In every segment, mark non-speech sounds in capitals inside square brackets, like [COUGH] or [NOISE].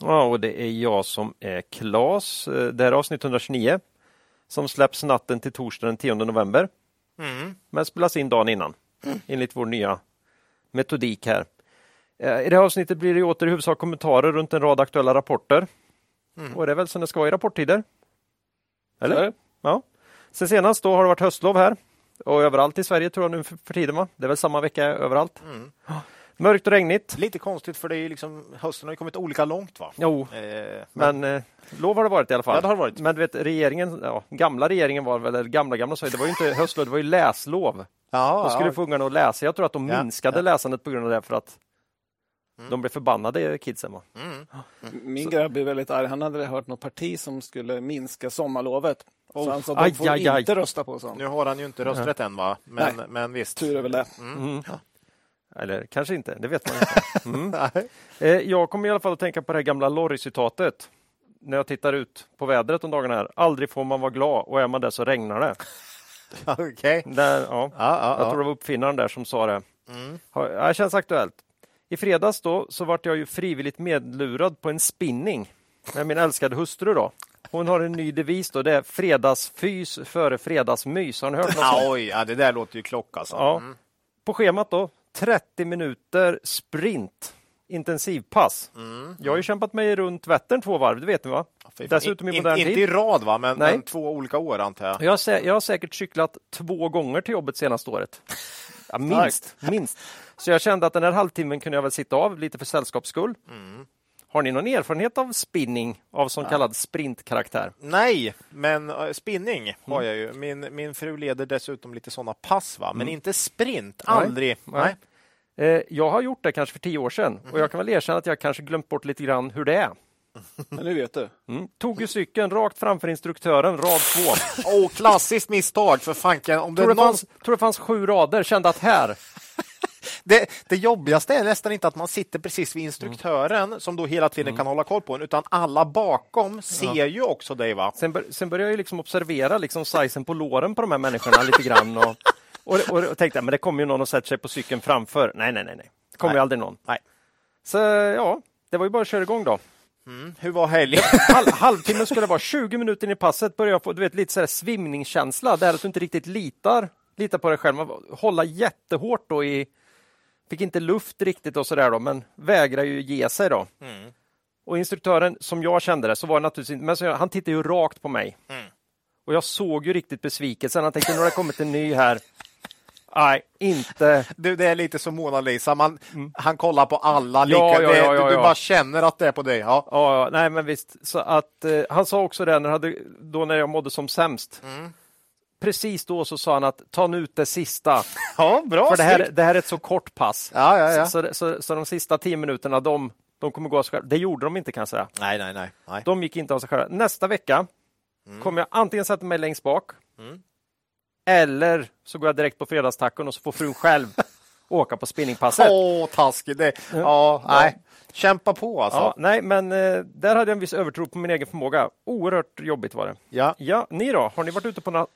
Ja, och det är jag som är Klas. Eh, det här är avsnitt 129 som släpps natten till torsdag den 10 november. Mm. Men spelas in dagen innan enligt vår nya metodik här. Eh, I det här avsnittet blir det åter i huvudsak kommentarer runt en rad aktuella rapporter. Och det är väl som det ska i rapporttider? Eller? Ja. Sen senast då har det varit höstlov här och överallt i Sverige tror jag nu för, tiden. Va? Det är väl samma vecka överallt. Mörkt och regnigt. Lite konstigt för det är liksom, hösten har ju kommit olika långt va? Jo, Eh, Men eh, lov har det varit i alla fall. Ja, det har varit. Men du vet, regeringen, ja, gamla regeringen var väl, eller gamla gamla det var ju inte [LAUGHS] höstlov, det var ju läslov. ja, Då skulle ja. få ungarna att läsa. Jag tror att de Ja, minskade ja. läsandet på grund av det för att de blev förbannade kidsen. Va? Mm. Min grabb är väldigt arg. Han hade hört något parti som skulle minska sommarlovet. Så han sa att Aj, de får aj, aj. inte rösta på sånt. Nu har han ju inte rösträtt än va? Men, Nej. men visst. Tur är väl det. Mm. Eller kanske inte, det vet man inte. [LAUGHS] Mm. Eh, jag kommer i alla fall att tänka på det gamla Lorry-citatet. När jag tittar ut på vädret de dagarna här. Aldrig får man vara glad och är man det så regnar det. [LAUGHS] Okej. Där, ja. Ja, ja, Jag tror ja. det var uppfinnaren där som sa det. Mm. Ja, Det känns aktuellt. I fredags då så vart jag ju frivilligt medlurad på en spinning med min älskade hustru då. Hon har en ny devis då, det är fredagsfys före fredagsmys. Har ni hört något sånt? [LAUGHS] Oj, ja, det där låter ju klock alltså. Ja. Mm. På schemat då, 30 minuter sprint, intensivpass. Jag har ju kämpat mig runt Vättern två varv, det vet ni va? Fy. Dessutom i In- modern Inte i tid. rad va? Men, Nej. men två olika år antar jag. Jag har, jag har säkert cyklat två gånger till jobbet senaste året. Ja, [LAUGHS] minst, [LAUGHS] minst. Så jag kände att den här halvtimmen kunde jag väl sitta av lite för sällskaps skull. Har ni någon erfarenhet av spinning av så kallad sprintkaraktär? Nej, men äh, spinning Mm. har jag ju. Min, min fru leder dessutom lite sådana pass va? Men inte sprint. Aldrig. Mm. Nej. Eh, Jag har gjort det kanske för tio år sedan och jag kan väl erkänna att jag kanske glömt bort lite grann hur det är. [LAUGHS] Men nu vet du. Mm. Tog ju cykeln rakt framför instruktören, rad två. Åh, klassiskt misstag för fanken. Om Tror det, någon... fanns, tror det fanns sju rader, kände att här, [LAUGHS] det, det jobbigaste är nästan inte att man sitter precis vid instruktören Mm. som då hela tiden kan hålla koll på en, utan alla bakom ser ju också dig. va? Sen, bör, sen började jag ju liksom observera liksom sizen på låren på de här människorna lite grann. Och, och, och, och tänkte, men det kommer ju någon och sätter sig på cykeln framför. Nej, nej, nej, nej. Det kommer Nej. ju aldrig någon. Nej. Så ja, det var ju bara att köra igång då. Mm. Hur var helgen? [LAUGHS] Halv, halvtimmen skulle det vara, 20 minuter in i passet började jag få du vet, lite så här svimningskänsla. Det är att du inte riktigt litar, litar på dig själv. Man hålla jättehårt då i... Fick inte luft riktigt och sådär då, men vägrar ju ge sig då. Mm. Och instruktören, som jag kände det, så var det naturligtvis inte... Men så, han tittade ju rakt på mig. Mm. Och jag såg ju riktigt besvikelsen. Han tänkte, nu har det kommit en ny här. Nej, inte... [LAUGHS] Du, det är lite som Mona Lisa. Man, Han kollar på alla. Lika, Mm. Ja, ja, det, ja, ja, du, bara känner att det är på dig. Ja. Ja, nej men visst. Så att, eh, han sa också det när, hade, då när jag mådde som sämst. Mm. Precis då så sa han att ta nu ut det sista. [LAUGHS] ja, bra. För det här, det här är ett så kort pass. Ja, ja, ja. Så, så, så, så de sista tio minuterna, de, de kommer gå av sig själva. Det gjorde de inte kan jag säga. Nej, nej, nej. nej. De gick inte av sig själva. Nästa vecka kommer jag antingen sätta mig längst bak Mm. Eller så går jag direkt på fredagstacon och så får frun själv [LAUGHS] åka på spinningpasset. Åh, taskigt. Det, ja, nej. Kämpa på alltså. Ja, nej, men eh, där hade jag en viss övertro på min egen förmåga. Oerhört jobbigt var det. Ja. Ja, ni då? Har ni varit ute på några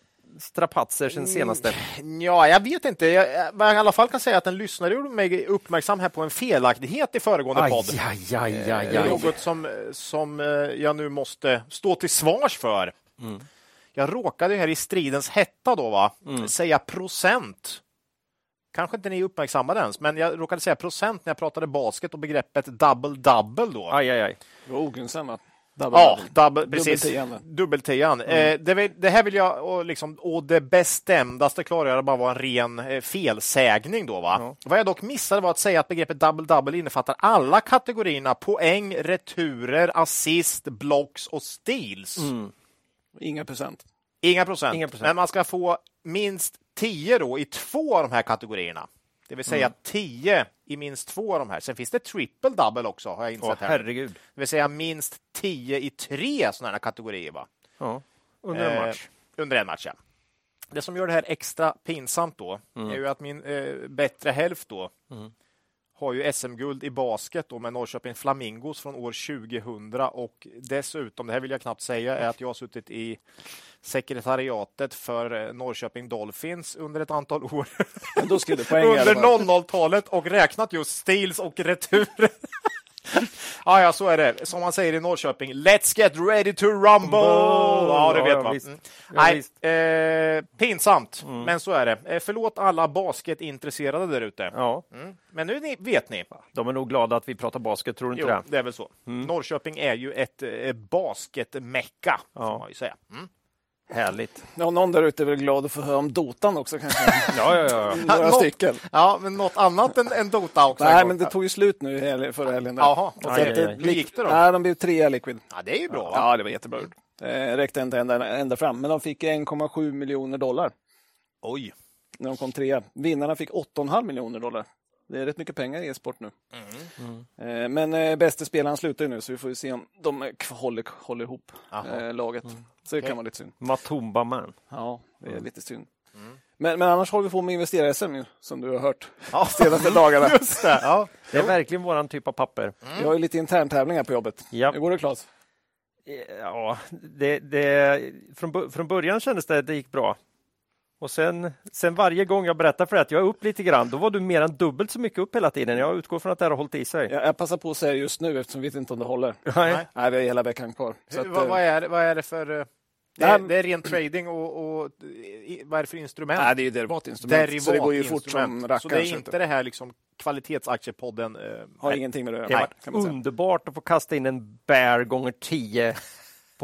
strapatser sen senaste? Ja, jag vet inte. Jag, vad jag i alla fall kan säga att en lyssnare gjorde mig uppmärksam här på en felaktighet i föregående podd. aj, aj, aj, aj, Det är aj. Något som, som eh, jag nu måste stå till svars för. Jag råkade här i stridens hetta då va? säga procent. Kanske inte ni uppmärksammade ens, men jag råkade säga procent när jag pratade basket och begreppet double-double då. Aj, aj, aj. Det var ogynnsamma. Double, Ja, double. precis. Dubbeltian. Dubbeltian. Eh, det, det här vill jag och liksom, och det bestämdaste klargöra bara var en ren eh, felsägning. Då, va? Vad jag dock missade var att säga att begreppet double-double innefattar alla kategorierna poäng, returer, assist, blocks och steals. Inga procent. Inga, procent. Inga procent. Men man ska få minst 10 då i två av de här kategorierna. Det vill säga 10 i minst två av de här. Sen finns det triple double också, har jag insett. Åh, här. herregud. Det vill säga minst 10 i tre sådana här kategorier. Va? Ja. Under en Eh, match. under en match, ja. Det som gör det här extra pinsamt då Mm. är ju att min eh, bättre hälft då har ju SM-guld i basket då med Norrköping Flamingos från år 2000 och dessutom, det här vill jag knappt säga, är att jag har suttit i sekretariatet för eh, Norrköping Dolphins under ett antal år under fall. 00-talet och räknat just steals och returer. [LAUGHS] ja, ja, så är det. Som man säger i Norrköping, let's get ready to rumble! Ja, det vet man. Mm. Nej. Mm. eh, pinsamt, men så är det. Eh, förlåt alla basketintresserade där ute. Ja, Mm. Men nu ni, vet ni. de är nog glada att vi pratar basket, tror du inte Jo, det? det är väl så. Norrköping är ju ett eh, basketmecka, får man ju säga. Härligt. Ja, någon där ute är väl glad att få höra om Dotan också kanske. [LAUGHS] Ja, ja, ja. Några Något- stycken. Ja, men något annat än, än Dota också. Nej, men det tog ju slut nu helgen- förra helgen. Jaha, Hur gick det då? Nej, de blev trea Liquid. Ja, det är ju bra. Va? Ja, det var jättebra gjort. Det räckte inte ända, ända fram, men de fick 1,7 miljoner dollar Oj. när de kom trea. Vinnarna fick 8,5 miljoner dollar. Det är rätt mycket pengar i e-sport nu. Eh, Men eh, bäste spelaren slutar ju nu, så vi får ju se om de håller, håller ihop Aha. eh, laget. Så det kan vara lite synd. Matumba man. Ja, det är lite synd. Men, men annars håller vi på med investera-SM, ju, som du har hört Ja. senaste dagarna. [LAUGHS] Just det. Ja. Det är verkligen våran typ av papper. Vi har ju lite interntävlingar på jobbet. Ja. Hur går det Claes? Ja, det, det, från, från början kändes det att det gick bra. Och sen, sen varje gång jag berättar för dig att jag är upp lite grann, då var du mer än dubbelt så mycket upp hela tiden. Jag utgår från att det här har hållit i sig. Jag, jag passar på att säga just nu eftersom vi vet inte om det håller. Nej. Nej, vi har hela veckan kvar. Så Hur, att, vad, eh, vad, är, vad är det för... eh, Det är, det är ren trading och, och vad är det för instrument? Nej, det är ju derivatinstrument. så det går ju fort som rackaren. Så det är inte det här liksom kvalitetsaktiepodden. Eh, Har ingenting med det att göra. underbart att få kasta in en bear gånger 10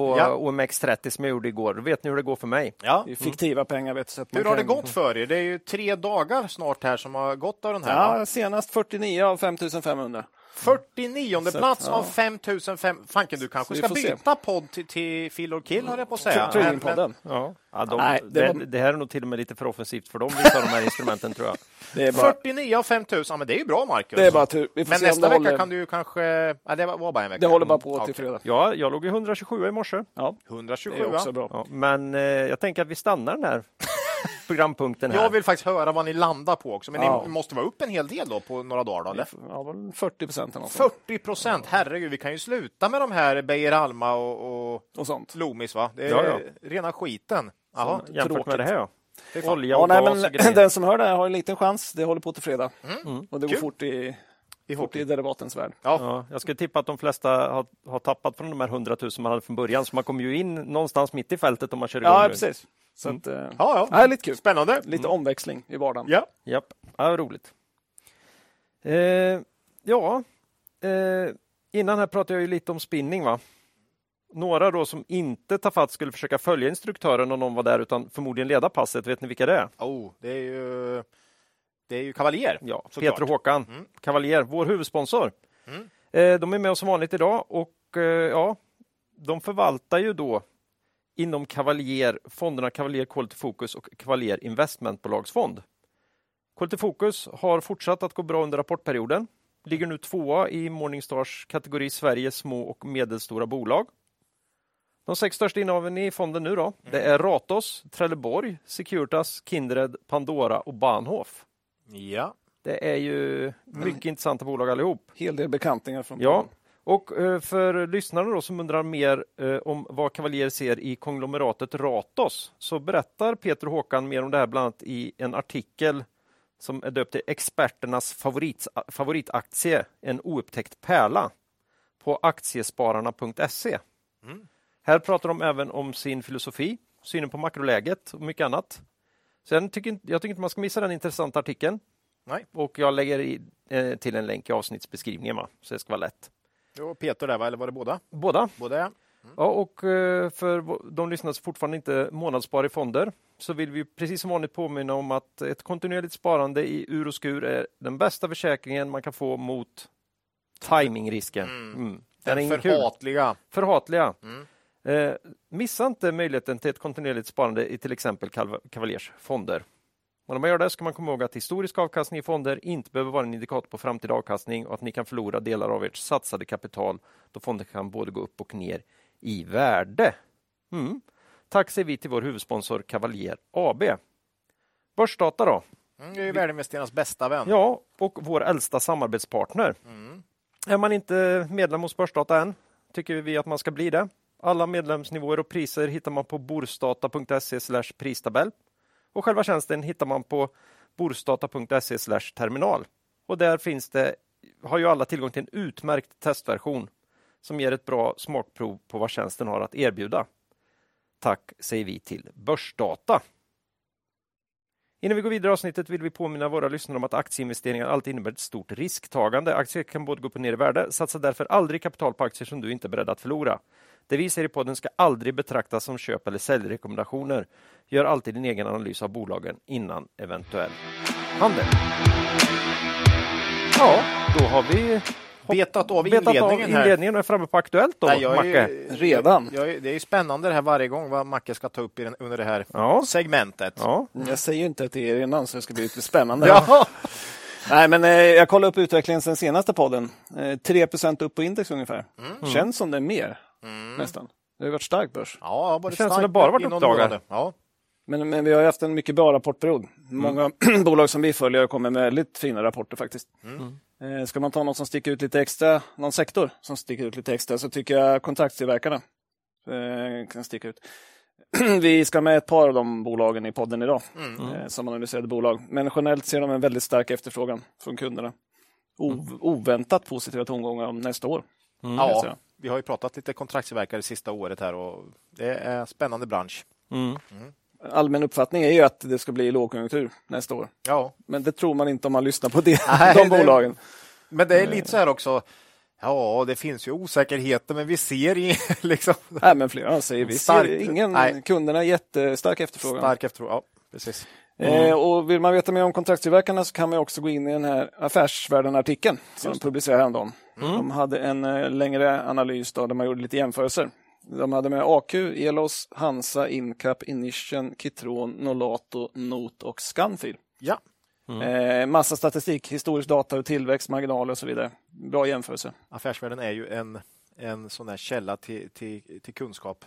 på Ja. OMX30 som jag gjorde igår. Då vet ni hur det går för mig. ja. Det är fiktiva pengar. Vet du, Hur har det gått för er? Det är ju tre dagar snart här som har gått av den här. Ja, senast 49 av 5500. 49 Så plats ja. av 5005. Fanken, du kanske ska får se. byta podd till, till Phil or Kill, har jag på att säga. Tradingpodden. Ja. Ja, de, Nej, det det, var- det här är nog till och med lite för offensivt för dem, vissa av de här instrumenten tror jag. [LAUGHS] Det är bara, 49 av 5000, ja, men det är ju bra Marcus. det är bara tur. Vi får men nästa vecka håller. kan du ju kanske... Ja, det var bara en vecka. Det håller bara på Mm, till fredag. Ja, jag låg i 127 i morse. Ja, 127. det är också bra. Ja, men eh, jag tänker att vi stannar den här programpunkten här. Jag vill faktiskt höra vad ni landar på också, men Ja. ni måste vara upp en hel del då på några dagar. Då, eller? Ja, väl 40 procent eller något sånt. 40 procent, herregud, vi kan ju sluta med de här Beijer Alma och, och och sånt. Loomis, va? Det är Ja, ja. rena skiten. Jaha. Jämfört tråkigt. med det här. Ja. Det Olja Ja, och nej, gas och men den som hör det här har en liten chans. Det håller på till fredag. Och det går Kul. fort i, i fort i derivatens värld. Ja. Ja, jag skulle tippa att de flesta har, har tappat från de här 100 000 man hade från början, så man kommer ju in någonstans mitt i fältet om man kör igång. Ja, nu. precis. Så att, eh, Ja, ja. Nej, lite kul. Spännande. Lite omväxling i vardagen. Ja. Japp, ja, roligt. Eh, ja, eh, innan här pratade jag ju lite om spinning. va? Några då som inte tar fatt skulle försöka följa instruktören om någon var där, utan förmodligen leda passet. Vet ni vilka det är? Oh, det är ju, det är ju Cavalier. Ja. Peter och Håkan, Mm. Cavalier, vår huvudsponsor. Mm. Eh, de är med oss som vanligt idag och eh, ja, de förvaltar ju då inom Cavalier fonderna Cavalier Quality Focus och Cavalier Investmentbolagsfond. Quality Focus har fortsatt att gå bra under rapportperioden. Ligger nu tvåa i Morningstars kategori Sveriges små och medelstora bolag. De sex största innehaven i fonden nu då, det är Ratos, Trelleborg, Securitas, Kindred, Pandora och Bahnhof. Ja. Det är ju mycket intressanta bolag allihop. Hel del bekantingar från Ja, och eh, för lyssnarna då som undrar mer eh, om vad Cavalier ser i konglomeratet Ratos så berättar Peter och Håkan mer om det här bland annat i en artikel som är döpt till Experternas favorit, favoritaktie, en oupptäckt pärla på aktiespararna.se. Här pratar de även om sin filosofi, synen på makroläget och mycket annat. Så jag tycker, inte- jag tycker inte man ska missa den intressanta artikeln. Nej. Och jag lägger i, eh, till en länk i avsnittsbeskrivningen va? så det ska vara lätt. Jo, Peter där, va? eller var det båda? Båda. Båda, ja. Ja, och eh, för de lyssnare som fortfarande inte månadsspar i fonder så vill vi precis som vanligt påminna om att ett kontinuerligt sparande i ur och skur är den bästa försäkringen man kan få mot timingrisken. Mm. Den är Den ingen kul. förhatliga. Förhatliga. Mm. Eh, missa inte möjligheten till ett kontinuerligt sparande i till exempel Calva- Cavaliers fonder. Och när man gör det ska man komma ihåg att historisk avkastning i fonder inte behöver vara en indikator på framtida avkastning och att ni kan förlora delar av ert satsade kapital då fonder kan både gå upp och ner i värde. Mm. Tack säger vi till vår huvudsponsor Cavalier AB. Börsdata då? Mm, det är ju värdeinvesterarnas bästa vän. Ja, och vår äldsta samarbetspartner. Mm. Är man inte medlem hos Börsdata än tycker vi att man ska bli det. Alla medlemsnivåer och priser hittar man på borsdata.se pristabell och själva tjänsten hittar man på borsdata.se terminal. Och där finns det, har ju alla tillgång till en utmärkt testversion som ger ett bra smakprov på vad tjänsten har att erbjuda. Tack säger vi till Börsdata. Innan vi går vidare i avsnittet vill vi påminna våra lyssnare om att aktieinvesteringar alltid innebär ett stort risktagande. Aktier kan både gå upp och ner i värde. Satsa därför aldrig kapital på aktier som du inte är beredd att förlora. Det vi säger i podden ska aldrig betraktas som köp eller säljrekommendationer. Gör alltid din egen analys av bolagen innan eventuell handel. Ja, då har vi betat av betat inledningen av inledningen och är framme på Aktuellt då, Nej, jag är Macke. ju- Redan? Jag är, det är ju spännande det här varje gång vad Macke ska ta upp i den, under det här Ja. segmentet. Ja, Jag säger ju inte till er innan så det ska bli lite spännande. Ja. [LAUGHS] Nej, men eh, jag kollade upp utvecklingen sen senaste podden. Eh, 3% upp på index ungefär. Mm. Känns som det är mer, nästan. Det har varit stark börs. Ja, både Det känns som starkt det bara varit uppdagar. Ja. Men, men vi har haft en mycket bra rapportperiod. Många [CLEARS THROAT] bolag som vi följer kommer med väldigt fina rapporter faktiskt. Eh, ska man ta något som sticker ut lite extra, någon sektor som sticker ut lite extra, så tycker jag kontraktstillverkarna eh, kan sticka ut. [CLEARS THROAT] vi ska med ett par av de bolagen i podden idag, eh, som analyserade bolag. Men generellt ser de en väldigt stark efterfrågan från kunderna. O- Oväntat positiva tongångar om nästa år. jag ja, vi har ju pratat lite kontraktstillverkare det sista året här och det är en spännande bransch. mm. Allmän uppfattning är ju att det ska bli lågkonjunktur nästa år. Ja, Men det tror man inte om man lyssnar på det, [LAUGHS] Nej, [LAUGHS] de det- bolagen. men det är lite så här också. Ja, det finns ju osäkerheter, men vi ser i, [LAUGHS] liksom Nej, men flera säger vi Stark- ser ingen, nej. kunderna jättestark efterfrågan. stark efterfrågan. Ja, precis. Eh, och vill man veta mer om kontraktstillverkarna så kan man också gå in i den här Affärsvärlden-artikeln som de publicerade häromdagen. De hade en eh, längre analys då, där man gjorde lite jämförelser. De hade med AQ, Elos, Hansa, Incap, Inition, Kitron, Nolato, Not och Scanfil. Ja, Eh, massa statistik, historisk data och tillväxt, marginaler och så vidare. Bra jämförelse. affärsvärlden är ju en, en sån här källa till, till, till kunskap.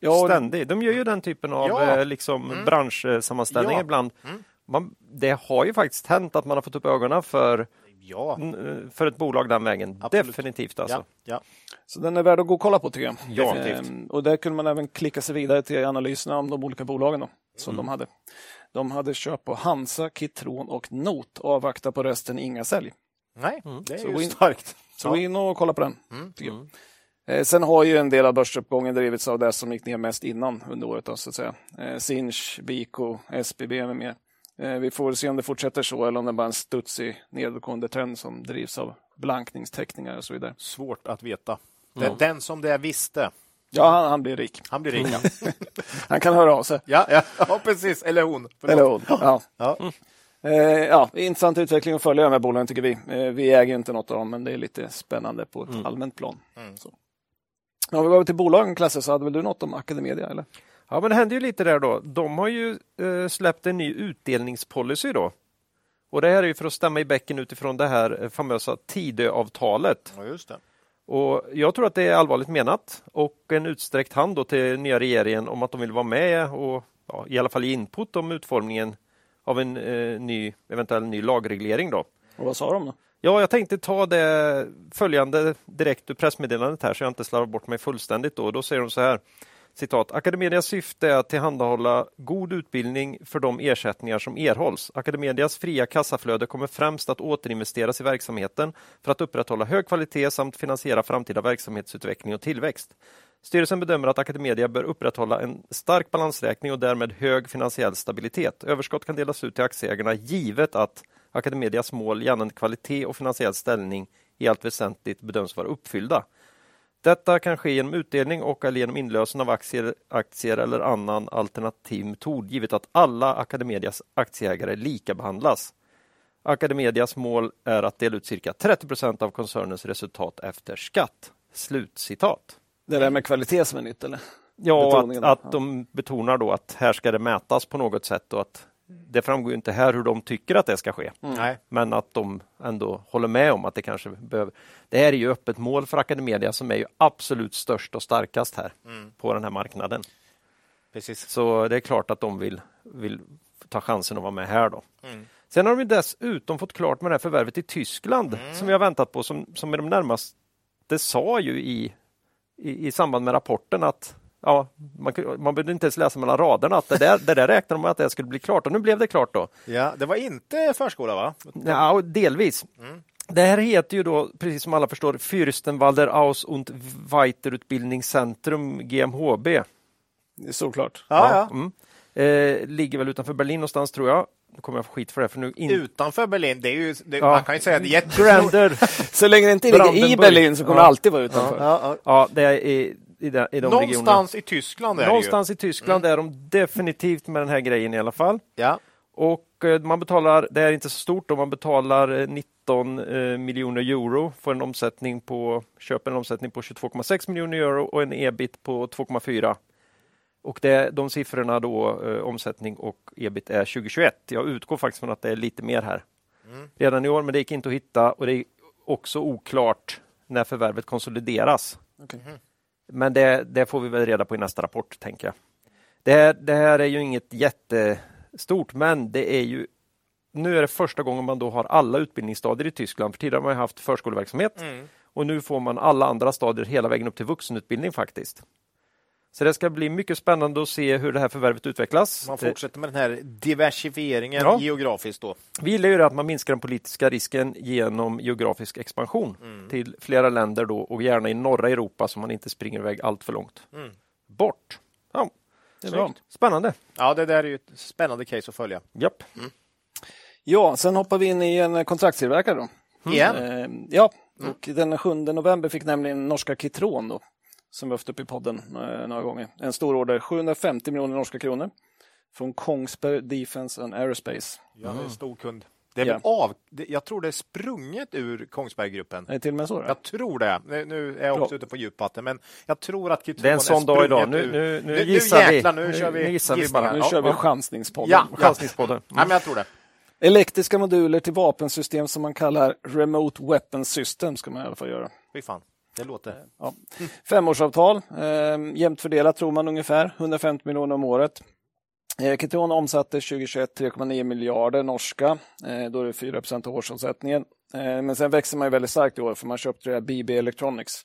Ja, och- Ständig. De gör ju den typen av Ja. eh, liksom, branschsammanställningar Ja. ibland. Mm. Man, det har ju faktiskt hänt att man har fått upp ögonen för, Ja, n- för ett bolag den vägen. Absolut. Definitivt alltså. ja, ja. Så den är värd att gå och kolla på tycker jag. Ja. Definitivt. och där kunde man även klicka sig vidare till analyserna om de olika bolagen då, som Mm. de hade. De hade köp på Hansa, Kitron och Not. Avvakta på resten, inga sälj. Nej, det är Så ju gå in- starkt. Så Ja. gå in och kolla på den. Mm. Jag. Eh, sen har ju en del av börsuppgången drivits av det som gick ner mest innan under året. Då, så att säga. Eh, Sinch, Bico, SBB med mer. Eh, vi får se om det fortsätter så eller om det bara är en studsig nedåtgående trend som drivs av blankningsteckningar och så vidare. Svårt att veta. Den, den som det visste, Ja, han, han blir rik. han blir rik. Ja, [LAUGHS] Han kan höra av sig. ja, ja, ja precis. Eller hon. Förlåt. Eller hon. Ja. Ja. Eh, ja, intressant utveckling att följa de här bolagen tycker vi. Eh, vi äger inte något av dem, men det är lite spännande på ett allmänt plan. Så. Om vi går över till bolagen, Klasse, så hade väl du något om Academedia? Eller? Ja, men det händer ju lite där då. De har ju eh, släppt en ny utdelningspolicy då. Och det här är ju för att stämma i bäcken utifrån det här eh, famösa Tidöavtalet. Ja, just det. Och jag tror att det är allvarligt menat och en utsträckt hand då till nya regeringen om att de vill vara med och ja, i alla fall ge input om utformningen av en eh, ny, eventuell ny lagreglering. Då. Och vad sa de då? Ja, jag tänkte ta det följande direkt ur pressmeddelandet här så jag inte slarvar bort mig fullständigt. Då, då säger de så här. Citat. Academedias syfte är att tillhandahålla god utbildning för de ersättningar som erhålls. Academedias fria kassaflöde kommer främst att återinvesteras i verksamheten för att upprätthålla hög kvalitet samt finansiera framtida verksamhetsutveckling och tillväxt. Styrelsen bedömer att Academedia bör upprätthålla en stark balansräkning och därmed hög finansiell stabilitet. Överskott kan delas ut till aktieägarna givet att Academedias mål gällande kvalitet och finansiell ställning i allt väsentligt bedöms vara uppfyllda. Detta kan ske genom utdelning och eller genom inlösen av aktier, aktier eller annan alternativ metod givet att alla Academedias aktieägare lika behandlas. Academedias mål är att dela ut cirka 30% av koncernens resultat efter skatt. Slutcitat. Det där med kvalitet som är nytt, eller? Ja, att, att de betonar då att här ska det mätas på något sätt och att Det framgår inte här hur de tycker att det ska ske. Nej. Men att de ändå håller med om att det kanske behöver. Det här är ju öppet mål för Academedia som är ju absolut störst och starkast här på den här marknaden. Precis. Så det är klart att de vill, vill ta chansen att vara med här då. Sen har de dessutom fått klart med det här förvärvet i Tyskland som vi har väntat på som, som är de närmaste sa ju i, i, i samband med rapporten att ja, man, man behövde inte ens läsa mellan raderna att det där, det där räknade de med att det skulle bli klart och nu blev det klart då. Ja, det var inte förskola va? Ja, delvis. Det här heter ju då, precis som alla förstår, Fürstenwalder Aus und Weiterutbildningscentrum är såklart. Ja, ja. Mm. Eh, ligger väl utanför Berlin någonstans tror jag. Nu kommer jag få skit för det. För nu in... Utanför Berlin, det är ju, det, Ja. man kan ju säga att det är jättestort. [LAUGHS] Så länge det inte ligger i. Berlin så kommer Ja. det alltid vara utanför. Ja, ja. Ja, det är i, de, i de regionerna. Någonstans i Tyskland är Någonstans i Tyskland är de definitivt med den här grejen i alla fall. det ju. Ja. Och eh, man betalar, det är inte så stort, då, man betalar eh, 19 eh, miljoner euro för en omsättning på, köper en omsättning på 22,6 miljoner euro och en ebit på 2,4. Och det, de siffrorna då, eh, omsättning och ebit är 2021. Jag utgår faktiskt från att det är lite mer här redan i år, men det gick inte att hitta och det är också oklart när förvärvet konsolideras. Okej. Men det, det får vi väl reda på i nästa rapport, tänker jag. Det här, det här är ju inget jättestort, men det är ju nu är det första gången man då har alla utbildningsstadier i Tyskland. För tidigare har man haft förskoleverksamhet och nu får man alla andra stadier hela vägen upp till vuxenutbildning faktiskt. Så det ska bli mycket spännande att se hur det här förvärvet utvecklas. Man fortsätter med den här diversifieringen Ja. geografiskt då. vi gillar ju det att man minskar den politiska risken genom geografisk expansion till flera länder då och gärna i norra Europa så man inte springer iväg allt för långt bort. Ja, Det är bra. Spännande. Ja, det där är ju ett spännande case att följa. Japp. Ja, sen hoppar vi in i en kontraktstillverkare då. Igen? Eh, ja, och den 7 november fick nämligen norska Kitron då, som vi haft upp i podden eh, några gånger, en stor order, 750 miljoner norska kronor från Kongsberg Defence and Aerospace. Ja, det är en stor kund. Det är Ja. av, det, jag tror det är sprunget ur Kongsberggruppen. Är det till och med så? då? Jag tror det. Nu, nu är jag också Bra. ute på djupvatten, men jag tror att Kitron Det är en sån dag idag. Nu, ur- nu, nu gissar vi. jäklar, nu kör vi nu gissar vi bara. Nu Ja, kör vi ja. chanssningspodden. Ja. Chansningspodden. Nej, men jag tror det. Elektriska moduler till vapensystem som man kallar Remote Weapon System ska man i alla fall göra. Fy fan, det låter... Eh, ja. Femårsavtal, eh, jämnt fördelat tror man ungefär, 150 miljoner om året. Eh, Keton omsatte 2021 3,9 miljarder norska, eh, då är det 4 av årsomsättningen. Eh, men sen växer man ju väldigt starkt i år för man köpte det här BB Electronics,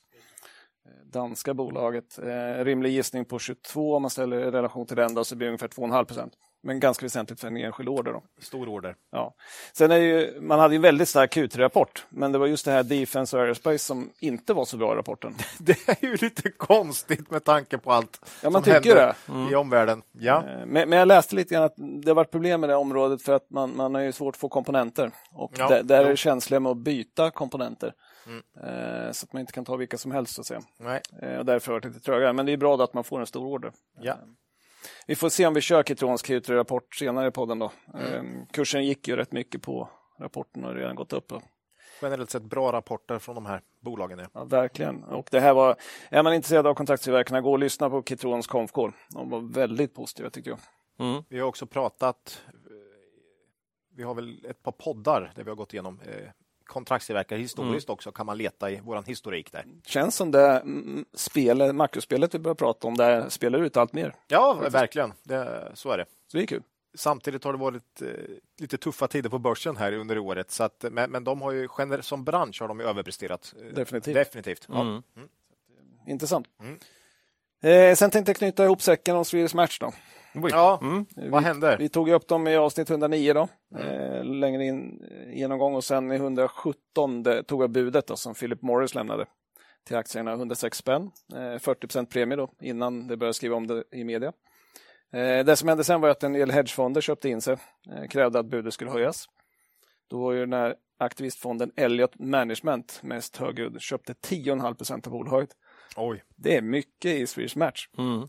eh, danska bolaget. Eh, rimlig gissning på 22 om man ställer i relation till den då, så blir det ungefär 2,5 procent. Men ganska väsentligt för en enskild order. Då. Stor order. Ja. Sen är ju, man hade ju en väldigt stark Q3-rapport, men det var just det här Defense och Aerospace som inte var så bra i rapporten. [LAUGHS] Det är ju lite konstigt med tanke på allt Ja, man som tycker händer i omvärlden. Ja. Eh, Men, men jag läste lite grann att det har varit problem med det området för att man, man har ju svårt att få komponenter. Och Ja, där, där är det känsliga med att byta komponenter. Eh, så att man inte kan ta vilka som helst så att säga. Nej. Eh, och därför har det varit lite trögare. Men det är bra att man får en stor order. Ja. Vi får se om vi kör Kitrons Q3-rapport senare i podden då. Eh, kursen gick ju rätt mycket på rapporten och har redan gått upp. Då. Generellt sett bra rapporter från de här bolagen. Ja. Ja, verkligen. Och det här var, är man intresserad av kontraktstillverkarna, gå och lyssna på Kitrons konfkår. De var väldigt positiva tycker jag. Vi har också pratat, vi har väl ett par poddar där vi har gått igenom eh, kontraktstillverkare historiskt också, kan man leta i våran historik där. känns som det mm, spel, makrospelet vi börjar prata om, där spelar ut allt mer. Ja, verkligen. Det, så är det. Så det är kul. Samtidigt har det varit eh, lite tuffa tider på börsen här under året, så att, men, men de har ju som bransch har de ju överpresterat. eh, Definitivt. Definitivt. Ja. Mm. Intressant. Mm. Eh, sen tänkte jag knyta ihop säcken om Swedish Match. Då. Oj. Ja, Mm. vad händer? Vi tog upp dem i avsnitt 109 då, eh, längre in genomgång och sen i 117 det tog jag budet då, som Philip Morris lämnade till aktierna, 106 spänn, eh, 40 premie då, innan det började skriva om det i media. Eh, det som hände sen var att en del hedgefonder köpte in sig, eh, krävde att budet skulle höjas. Då var ju den här aktivistfonden Elliott Management mest högljudd, köpte 10,5 procent av bolaget. Oj. Det är mycket i Swedish Match. Mm.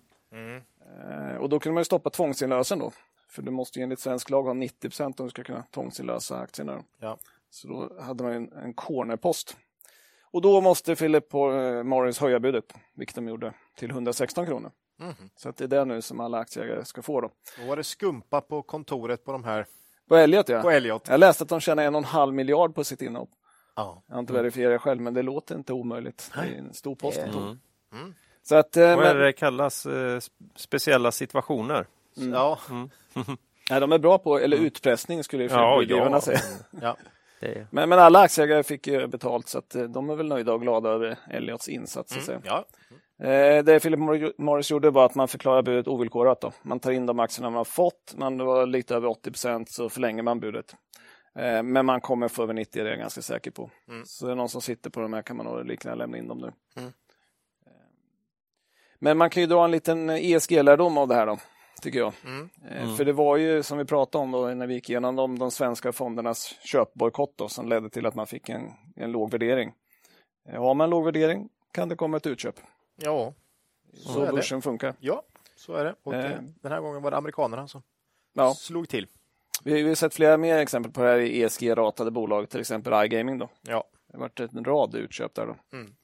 Eh, och då kunde man ju stoppa tvångsinlösen då. För du måste ju enligt svensk lag ha 90 procent om du ska kunna tvångsinlösa aktierna. Då. Ja. Så då hade man en, en cornerpost. Och då måste Philip eh, Morris höja budet, vilket de gjorde, till 116 kronor. Så att det är det nu som alla aktieägare ska få. Då. Då var det skumpa på kontoret på de här. På Elliot, ja. På Elliot. Jag läste att de tjänar en och en halv miljard på sitt innehav. Ja. Jag har inte verifierat det själv, men det låter inte omöjligt. Det är en stor post. de tog. Mm. Så att, eh, Vad är men, det kallas? Eh, speciella situationer. Ja. [LAUGHS] nej, de är bra på, eller utpressning skulle ju Ja, ja. säga. ja. [LAUGHS] Det. Men, men alla aktieägare fick ju betalt så att eh, de är väl nöjda och glada över Elliots insats. så att säga. ja. Det Philip Morris gjorde var att man förklarar budet ovillkorat. Då. Man tar in de aktierna man har fått, man var lite över 80 procent så förlänger man budet. Eh, Men man kommer få över 90, det är jag ganska säker på. Så är det någon som sitter på de här kan man nog liknande lämna in dem nu. Mm. Eh, Men man kan ju dra en liten ESG-lärdom av det här då, tycker jag. Mm. Eh, För det var ju som vi pratade om då, när vi gick igenom de, de svenska fondernas köpbojkott då, som ledde till att man fick en, en låg värdering. Har man låg värdering kan det komma ett utköp. Ja. Så är det. börsen funkar. ja, så är det. Och eh, Den här gången var det amerikanerna som Ja. slog till. Vi har sett flera mer exempel på det här i ESG-ratade bolag, till exempel iGaming. Då. Ja. Det har varit en rad utköp där. Då. Mm.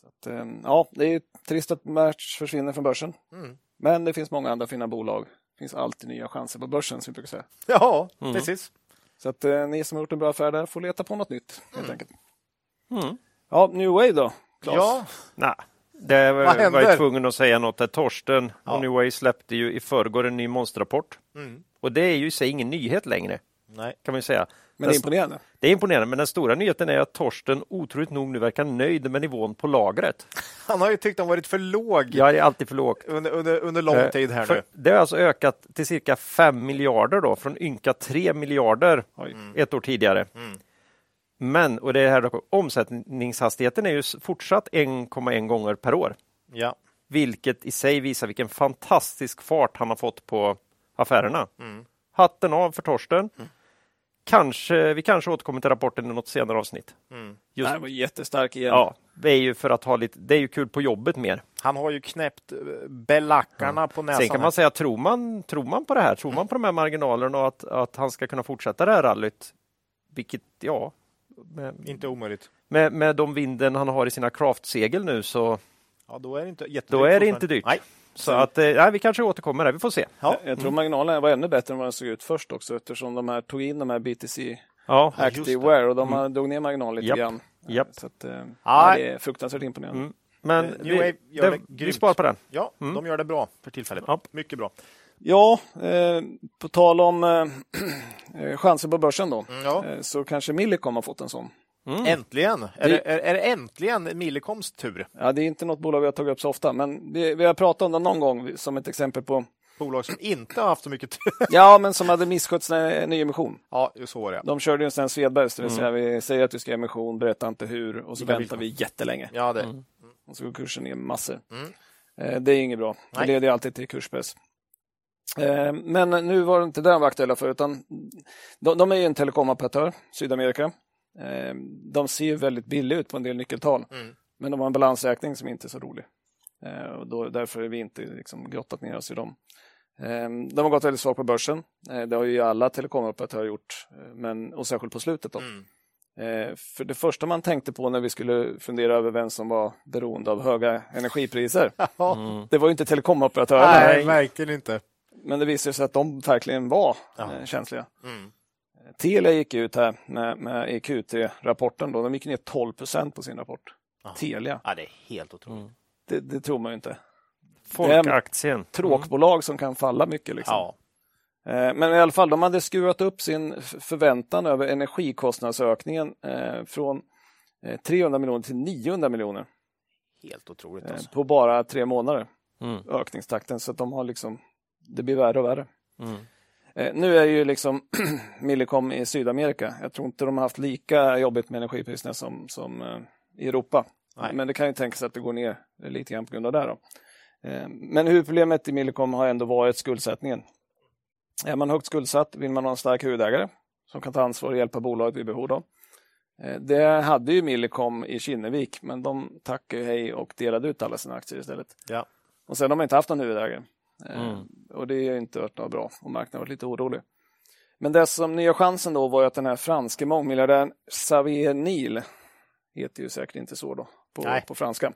Så att, eh, ja, det är trist att Match försvinner från börsen. Mm. Men det finns många andra fina bolag. Det finns alltid nya chanser på börsen, som vi brukar säga. Ja, precis. Så att eh, ni som har gjort en bra affär där får leta på något nytt, helt enkelt. Mm. Ja, New Wave då, Claes? Ja, Nej. Det var, jag tvungen att säga något där. Torsten Ja. och New Way släppte ju i förrgår en ny monsterrapport. Mm. Och det är ju i sig ingen nyhet längre, nej. kan man säga. Men det är imponerande. det är imponerande, men den stora nyheten är att Torsten otroligt nog nu verkar nöjd med nivån på lagret. [LAUGHS] Han har ju tyckt den varit för låg Jag är alltid för lågt. under, under, under lång Eh, tid här för nu. Det har alltså ökat till cirka 5 miljarder då, från ynka 3 miljarder Oj. ett år tidigare. Mm. Men, och det är här då, omsättningshastigheten är ju fortsatt 1,1 gånger per år. Ja. Vilket i sig visar vilken fantastisk fart han har fått på affärerna. Mm. Hatten av för Torsten. Kanske, vi kanske återkommer till rapporten i något senare avsnitt. Mm. Just, Det var jättestark igen. ja, det är ju för att ha lite, det är ju kul på jobbet mer. Han har ju knäppt eh, belackarna på näsan. Sen kan man säga, tror man, tror man på det här, tror man på de här marginalerna och att, att han ska kunna fortsätta det här rallyt, vilket, ja, med, Inte omöjligt. med, med de vinden han har i sina craftsegel nu så, Ja, då är det inte då är det inte dyrt. Nej. Så att, eh, vi kanske återkommer där, vi får se. Ja. Jag tror marginalerna var ännu bättre än vad den såg ut först också eftersom de här tog in de här BTC Ja, just Activewear och de har drog ner marginalen lite Japp. grann. Japp. Så att, eh, det är fruktansvärt imponerande. Mm. men Eh, New vi, det, det vi sparar på den. Ja, de gör det bra för tillfället. Ja. Mycket bra. Ja, eh, på tal om eh, [CLEARS THROAT] eh, chanser på börsen då, Mm, ja. eh, så kanske Millicom har fått en sån. Äntligen! Är det, är, är det äntligen Millecoms tur? Ja, det är inte något bolag vi har tagit upp så ofta, men vi, vi har pratat om det någon gång som ett exempel på, Bolag som inte har haft så mycket tur. ja, men som hade misskött sin eh, nyemission. ja, så var det. De körde ju en sån Svedbergs, det vill säga vi säger att vi ska göra emission, berättar inte hur och så Vilka väntar vi jättelänge. Ja, det. Och så går kursen ner massor. Mm. Eh, Det är inget bra. Det Nej. leder ju alltid till kurspress. Eh, Men nu var det inte det de var aktuella för, utan de, de är ju en telekomoperatör, Sydamerika. Eh, De ser ju väldigt billiga ut på en del nyckeltal, Mm. men de har en balansräkning som inte är så rolig. Eh, Och då, därför är vi inte liksom grottat ner oss i dem. Eh, De har gått väldigt svagt på börsen. Det har ju alla telekomoperatörer gjort, eh, men, och särskilt på slutet. Då. Mm. För det första man tänkte på när vi skulle fundera över vem som var beroende av höga energipriser, [LAUGHS] Ja. det var ju inte telekomoperatörerna, Nej, verkligen inte. men det visade sig att de verkligen var Ja. eh, känsliga. Mm. Telia gick ut här med, med i Q3-rapporten, då. de gick ner 12 procent på sin rapport. Ja. Telia, Ja, det är helt otroligt. det, det tror man ju inte. Folkaktien. Tråkbolag som kan falla mycket. Liksom. Ja. Eh, Men i alla fall, de hade skruvat upp sin förväntan över energikostnadsökningen eh, från eh, 300 miljoner till 900 miljoner Helt otroligt. eh, Alltså. på bara tre månader. Mm. ökningstakten så att de har liksom, det blir värre och värre. Mm. Eh, nu är ju liksom [CLEARS THROAT] Millicom i Sydamerika. Jag tror inte de har haft lika jobbigt med energipriserna som, som eh, i Europa. Nej. Men det kan ju tänkas att det går ner lite grann på grund av det. Då. Eh, men huvudproblemet i Millicom har ändå varit skuldsättningen. Är man högt skuldsatt vill man ha en stark huvudägare som kan ta ansvar och hjälpa bolaget vid behov. Då. Det hade ju Millicom i Kinnevik, men de tackade hej och delade ut alla sina aktier istället. Ja. Och sen har man inte haft någon huvudägare. Eh, Mm. Och det har inte varit något bra och marknaden har varit lite orolig. Men det som nya chansen då var att den här franske mångmiljardären Xavier Niel, heter ju säkert inte så då på, på franska.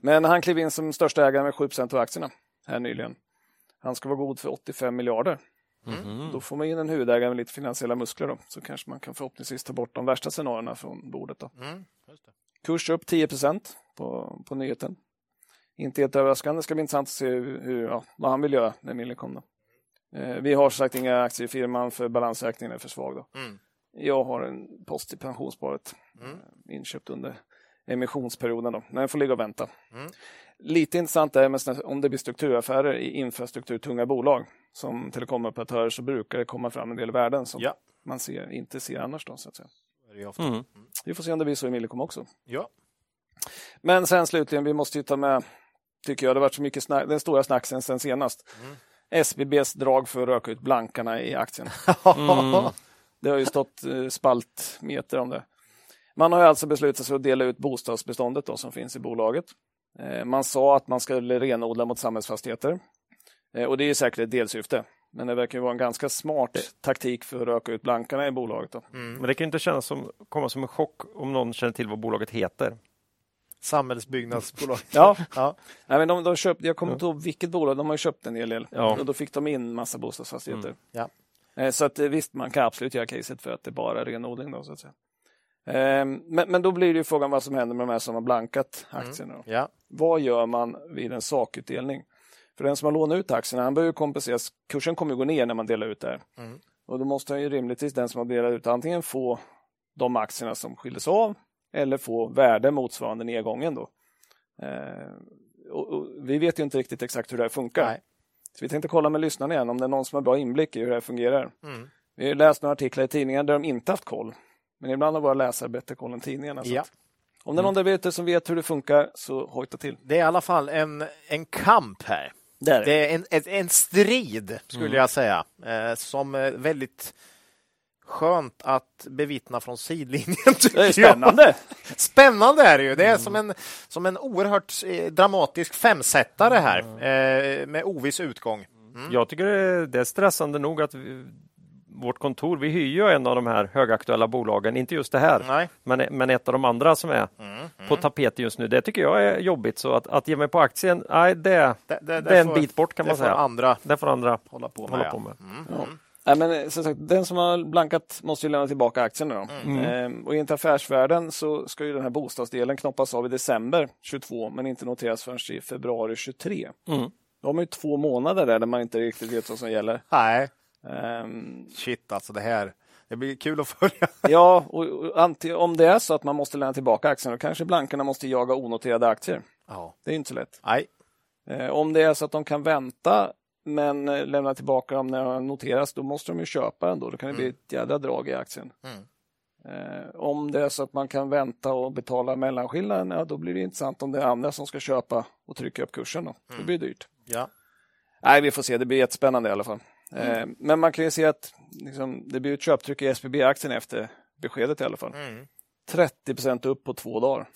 Men han klev in som största ägare med 7% av aktierna. här nyligen. Han ska vara god för 85 miljarder. Mm. Då får man in en huvudägare med lite finansiella muskler då, så kanske man kan förhoppningsvis ta bort de värsta scenarierna från bordet. Då. Mm. Kurs upp 10 på, på nyheten. Inte helt överraskande, det ska bli intressant att se hur, hur, ja, vad han vill göra med Millicom. Då. Eh, vi har som sagt inga aktier i firman för balansräkningen är för svag. Då. Mm. Jag har en post i pensionssparet Mm. eh, inköpt under emissionsperioden. Då. Men jag får ligga och vänta. Mm. Lite intressant är med om det blir strukturaffärer i infrastrukturtunga bolag som telekomoperatörer så brukar det komma fram en del värden som Ja. man ser, inte ser annars. Då, så att säga. Ofta. Mm. Vi får se om det blir så i Millicom också. Ja. Men sen slutligen, vi måste ju ta med, tycker jag, det har varit så mycket snack, den stora snacksen sen senast. Mm. SBBs drag för att röka ut blankarna i aktien. Mm. Det har ju stått eh, spaltmeter om det. Man har ju alltså beslutat sig att dela ut bostadsbeståndet då, som finns i bolaget. Eh, Man sa att man skulle renodla mot samhällsfastigheter. Eh, Och det är ju säkert ett delsyfte. Men det verkar vara en ganska smart taktik för att röka ut blankarna i bolaget. Då. Men det kan ju inte kännas som, komma som en chock om någon känner till vad bolaget heter. Samhällsbyggnadsbolag. [LAUGHS] Ja, Ja. Nej, men de, de köpt, jag kommer inte ihåg vilket bolag, de har ju köpt en hel del. Ja. Och då fick de in massa bostadsfastigheter. Ja. Eh, Så att eh, visst, man kan absolut göra caset för att det bara är renodling. Då, så att säga. Eh, Men, men då blir det ju frågan vad som händer med de här som har blankat aktierna. Då. Ja. Vad gör man vid en sakutdelning? För den som har lånat ut aktierna, han behöver ju kompenseras. Kursen kommer ju gå ner när man delar ut det här. Mm. Och då måste han ju rimligtvis, den som har delat ut, antingen få de aktierna som skildes av eller få värde motsvarande nedgången. Då. Eh, och, och vi vet ju inte riktigt exakt hur det här funkar. Nej. Så vi tänkte kolla med lyssnarna igen om det är någon som har bra inblick i hur det här fungerar. Mm. Vi har läst några artiklar i tidningar där de inte haft koll. Men ibland har våra läsare bättre koll än tidningarna. Ja. om det är någon där ute som vet hur det funkar så hojta till. Det är i alla fall en, en kamp här. Det är det. Är en, en, en strid, skulle jag säga, eh, som är väldigt skönt att bevittna från sidlinjen. [LAUGHS] Det är jag. spännande. Spännande är det ju. Det är som, en, som en oerhört eh, dramatisk femsättare här eh, med oviss utgång. Jag tycker det är stressande nog att vi, vårt kontor, vi hyr ju en av de här högaktuella bolagen, inte just det här, Nej. men, men ett av de andra som är på tapeten just nu. Det tycker jag är jobbigt, så att, att ge mig på aktien, nej, det, Det, det, det är en får- bit bort kan man säga. andra Det får andra hålla på med. hålla på med. Ja. Nej, men eh, som sagt, den som har blankat måste ju lämna tillbaka aktierna. Då. Ehm, och enligt affärsvärlden så ska ju den här bostadsdelen knoppas av i december 22 men inte noteras förrän i februari 23. Mm. Då har man ju två månader där, där man inte riktigt vet vad som gäller. Nej, Ehm, shit alltså det här. Det blir kul att följa. [LAUGHS] ja, och, och om det är så att man måste lämna tillbaka aktierna då kanske blankarna måste jaga onoterade aktier. Ja. Det är inte så lätt. Nej. Eh, om det är så att de kan vänta men eh, lämna tillbaka dem när de noteras, då måste de ju köpa den då. Då kan det bli ett jädra drag i aktien. Mm. Eh, om det är så att man kan vänta och betala mellanskillnaden, ja, då blir det intressant om det är andra som ska köpa och trycka upp kursen. Då. Det blir dyrt. Ja. Nej, vi får se. Det blir jättespännande i alla fall. Eh, men man kan ju se att liksom, det blir ett köptryck i SBB-aktien efter beskedet i alla fall. Mm. 30 procent upp på två dagar.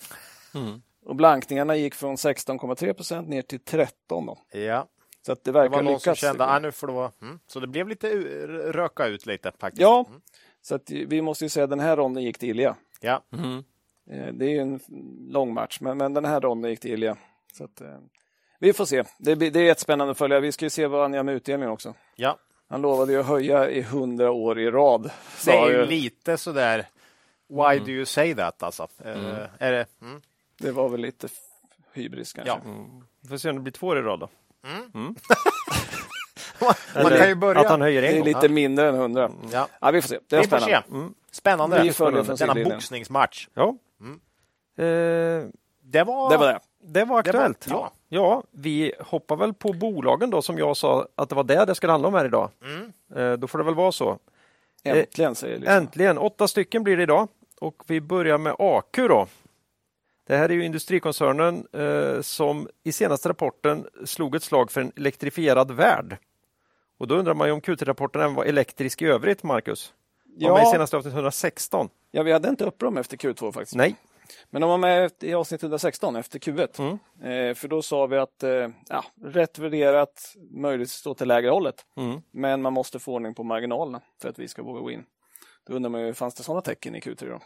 Mm. Och blankningarna gick från 16,3 procent ner till 13. Då. ja. Så att det Det verkar var någon som lyckas. kände att nu får det vara... Mm. Så det blev lite u- röka ut lite faktiskt. Ja, Mm. så att vi måste ju säga att den här ronden gick till Ilja. Ja. Mm. Eh, Det är ju en lång match, men, men den här ronden gick till Ilja. Så att, eh, vi får se. Det, det är jättespännande att följa. Vi ska ju se vad han gör med utdelningen också. ja. Han lovade ju att höja i hundra år i rad. Det är ju lite sådär... Why do you say that alltså? Eh, är det... Mm. Det var väl lite hybris kanske. Ja. Vi får se om det blir två år i rad då. Man Eller kan ju börja... Att han höjer Det en är gång. lite mindre än hundra. Ja. Ja, vi får se. Det är Vi får spännande. se. Mm. Spännande. Vi följer från Denna boxningsmatch. Ja. Mm. Eh, Det var... Det var det. det var aktuellt. ja. ja, vi hoppar väl på bolagen då som jag sa att det var det det skulle handla om här idag. Mm. Eh, då får det väl vara så. Äntligen säger jag. Liksom. Äntligen, åtta stycken blir det idag och vi börjar med AQ då. Det här är ju industrikoncernen eh, som i senaste rapporten slog ett slag för en elektrifierad värld. Och då undrar man ju om Q3-rapporten även var elektrisk i övrigt, Marcus? Var med i Ja, senaste avsnitt 116? ja, vi hade inte upp efter Q2 faktiskt. Nej. Men de var med i avsnitt 116 efter Q1. Mm. Eh, för då sa vi att eh, ja, rätt värderat, möjligt stå till lägre hållet. Mm. Men man måste få ordning på marginalerna för att vi ska våga gå in. Då undrar man ju, fanns det sådana tecken i Q3 då?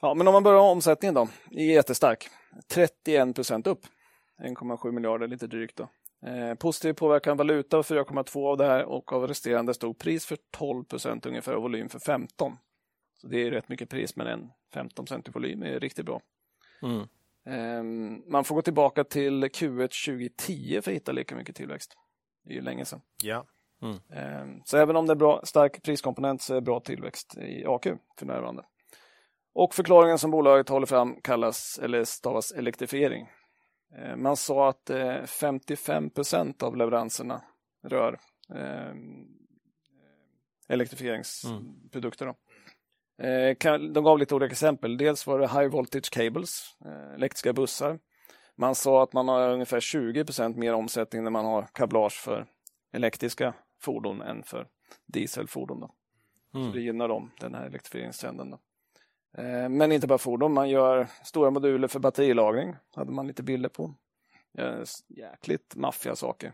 Ja, men om man börjar med omsättningen då, är jättestark. 31 procent upp. 1,7 miljarder, lite drygt då. Eh, positiv påverkan valuta 4,2 av det här och av resterande stod pris för 12 procent ungefär och volym för 15. Så det är rätt mycket pris men en 15 procent i volym är riktigt bra. Mm. Eh, man får gå tillbaka till Q1 2010 för att hitta lika mycket tillväxt. Det är ju länge sedan. Ja. Eh, så även om det är bra, stark priskomponent så är det bra tillväxt i AQ för närvarande. Och förklaringen som bolaget håller fram kallas, eller stavas elektrifiering. Eh, man sa att 55 procent av leveranserna rör elektrifieringsprodukter. De gav lite olika exempel. Dels var det high voltage cables, elektriska bussar. Man sa att man har ungefär 20 procent mer omsättning när man har kablage för elektriska fordon än för dieselfordon. Då. Mm. Så det gynnar dem, den här elektrifieringstrenden. Då. Eh, men inte bara fordon, man gör stora moduler för batterilagring. hade man lite bilder på. Eh, jäkligt maffiga saker.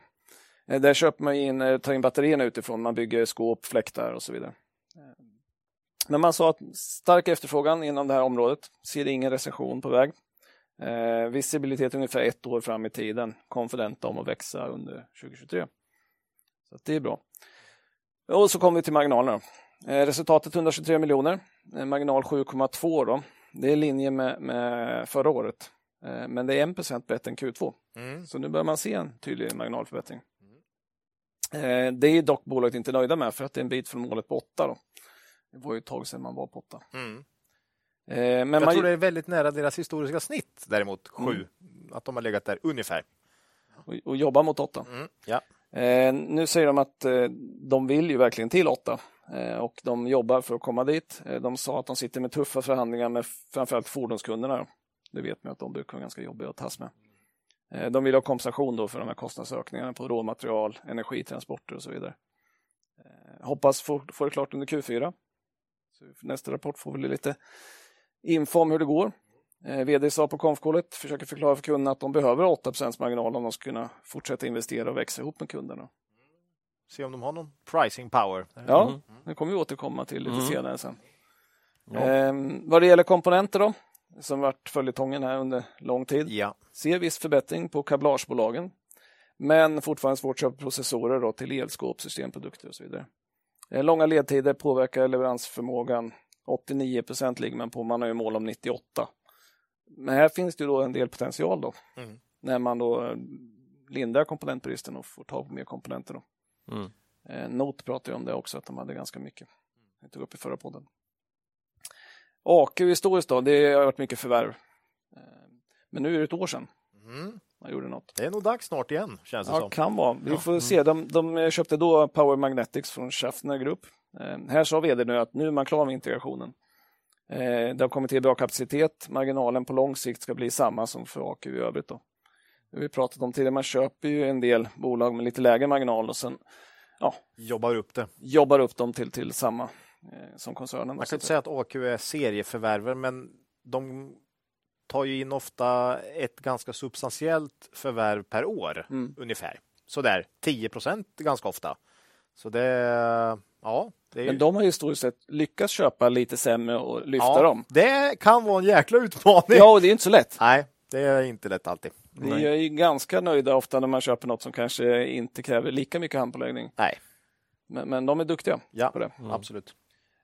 Eh, där köper man in, tar in batterierna utifrån, man bygger skåp, fläktar och så vidare. Men man sa att stark efterfrågan inom det här området, ser ingen recession på väg. Eh, visibilitet ungefär ett år fram i tiden, konfidenta om att växa under 2023. Så det är bra. Och så kommer vi till marginalerna. Eh, resultatet 123 miljoner, eh, marginal 7,2 då. Det är i linje med, med förra året. Eh, men det är 1 bättre än Q2. Mm. Så nu börjar man se en tydlig marginalförbättring. Mm. Det är dock bolaget inte nöjda med för att det är en bit från målet på 8. Då. Det var ju ett tag sedan man var på 8. Mm. Men Jag man... tror det är väldigt nära deras historiska snitt däremot, 7. Mm. Att de har legat där ungefär. Och, och jobba mot 8. Mm. Ja. Nu säger de att de vill ju verkligen till 8 eh, Eh, och de jobbar för att komma dit. Eh, de sa att de sitter med tuffa förhandlingar med framförallt fordonskunderna. Det vet man att de brukar vara ganska jobbiga att tas med. Eh, de vill ha kompensation då för de här kostnadsökningarna på råmaterial, energitransporter och så vidare. Hoppas få, få det klart under Q4. Så nästa rapport får vi lite info om hur det går. VD sa på konfkålet, försöker förklara för kunderna att de behöver 8 marginal om de ska kunna fortsätta investera och växa ihop med kunderna. Se om de har någon pricing power. Ja, mm. det kommer vi återkomma till lite mm. senare sen. Ja. Eh, vad det gäller komponenter då, som varit följetongen här under lång tid, ja. ser viss förbättring på kablagebolagen, men fortfarande svårt att köpa processorer då till elskåp, systemprodukter och så vidare. Eh, långa ledtider påverkar leveransförmågan. 89 procent ligger man på, man har ju mål om 98. Men här finns det då en del potential då. Mm. När man då eh, lindrar komponentbristen och får tag på mer komponenter. Då. Mm. Eh, Not pratade om det också, att de hade ganska mycket. Jag tog upp i förra podden. AQ historiskt då, det har varit mycket förvärv. Eh, men nu är det ett år sedan mm. man gjorde något. Det är nog dags snart igen, känns det ja, som. kan vara. Vi får ja. se. De, de, köpte då Power Magnetics från Schaffner Group. Eh, här sa vd nu att nu är man klar med integrationen. Eh, det har kommit till bra kapacitet. Marginalen på lång sikt ska bli samma som för AQ i övrigt. Då. Det vi pratat om tidigare. Man köper ju en del bolag med lite lägre marginal och sen ja, jobbar upp det. Jobbar upp dem till, till samma eh, som koncernen. Man kan inte säga att AQ är serieförvärver, men de tar ju in ofta ett ganska substantiellt förvärv per år mm. ungefär. Så där 10 procent ganska ofta. Så det, ja, ju... Men de har historiskt sett lyckats köpa lite sämre och lyfta ja, dem. Det kan vara en jäkla utmaning. Ja, och det är inte så lätt. Nej, det är inte lätt alltid. Vi är ju ganska nöjda ofta när man köper något som kanske inte kräver lika mycket handpåläggning. Nej. Men, men de är duktiga ja, på det. Mm. Absolut.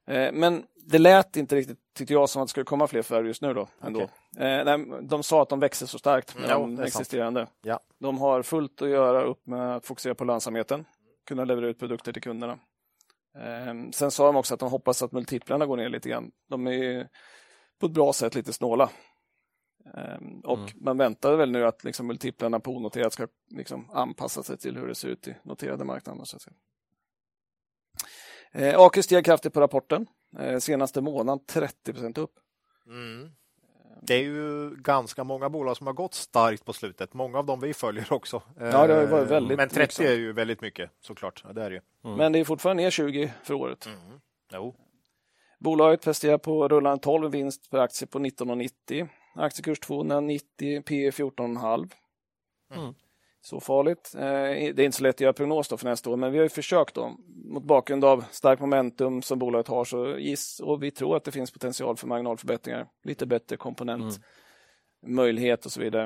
Eh, men det lät inte riktigt, tyckte jag, som att det skulle komma fler förvärv just nu. Då, ändå. Okay. Eh, de sa att de växer så starkt med mm, de existerande. Ja. De har fullt att göra upp med att fokusera på lönsamheten, kunna leverera ut produkter till kunderna. Ehm, sen sa de också att de hoppas att multiplarna går ner lite grann. De är på ett bra sätt lite snåla. Ehm, och mm. man väntar väl nu att liksom multiplarna på onoterat ska liksom anpassa sig till hur det ser ut i noterade marknader. Så att säga. Eh, steg kraftigt på rapporten. Eh, senaste månaden 30% upp. Mm. Det är ju ganska många bolag som har gått starkt på slutet. Många av dem vi följer också. Ja, det har varit väldigt Men 30 liksom. är ju väldigt mycket såklart. Ja, det är det mm. Men det är fortfarande ner 20 för året. Mm. Jo. Bolaget presterar på rullande 12 vinst per aktie på 19,90. Aktiekurs 290, P 14,5. Mm så farligt. Eh, det är inte så lätt att göra prognos för nästa år, men vi har försökt då, mot bakgrund av starkt momentum som bolaget har så giss, och vi tror att det finns potential för marginalförbättringar, lite bättre komponentmöjlighet mm. och så vidare.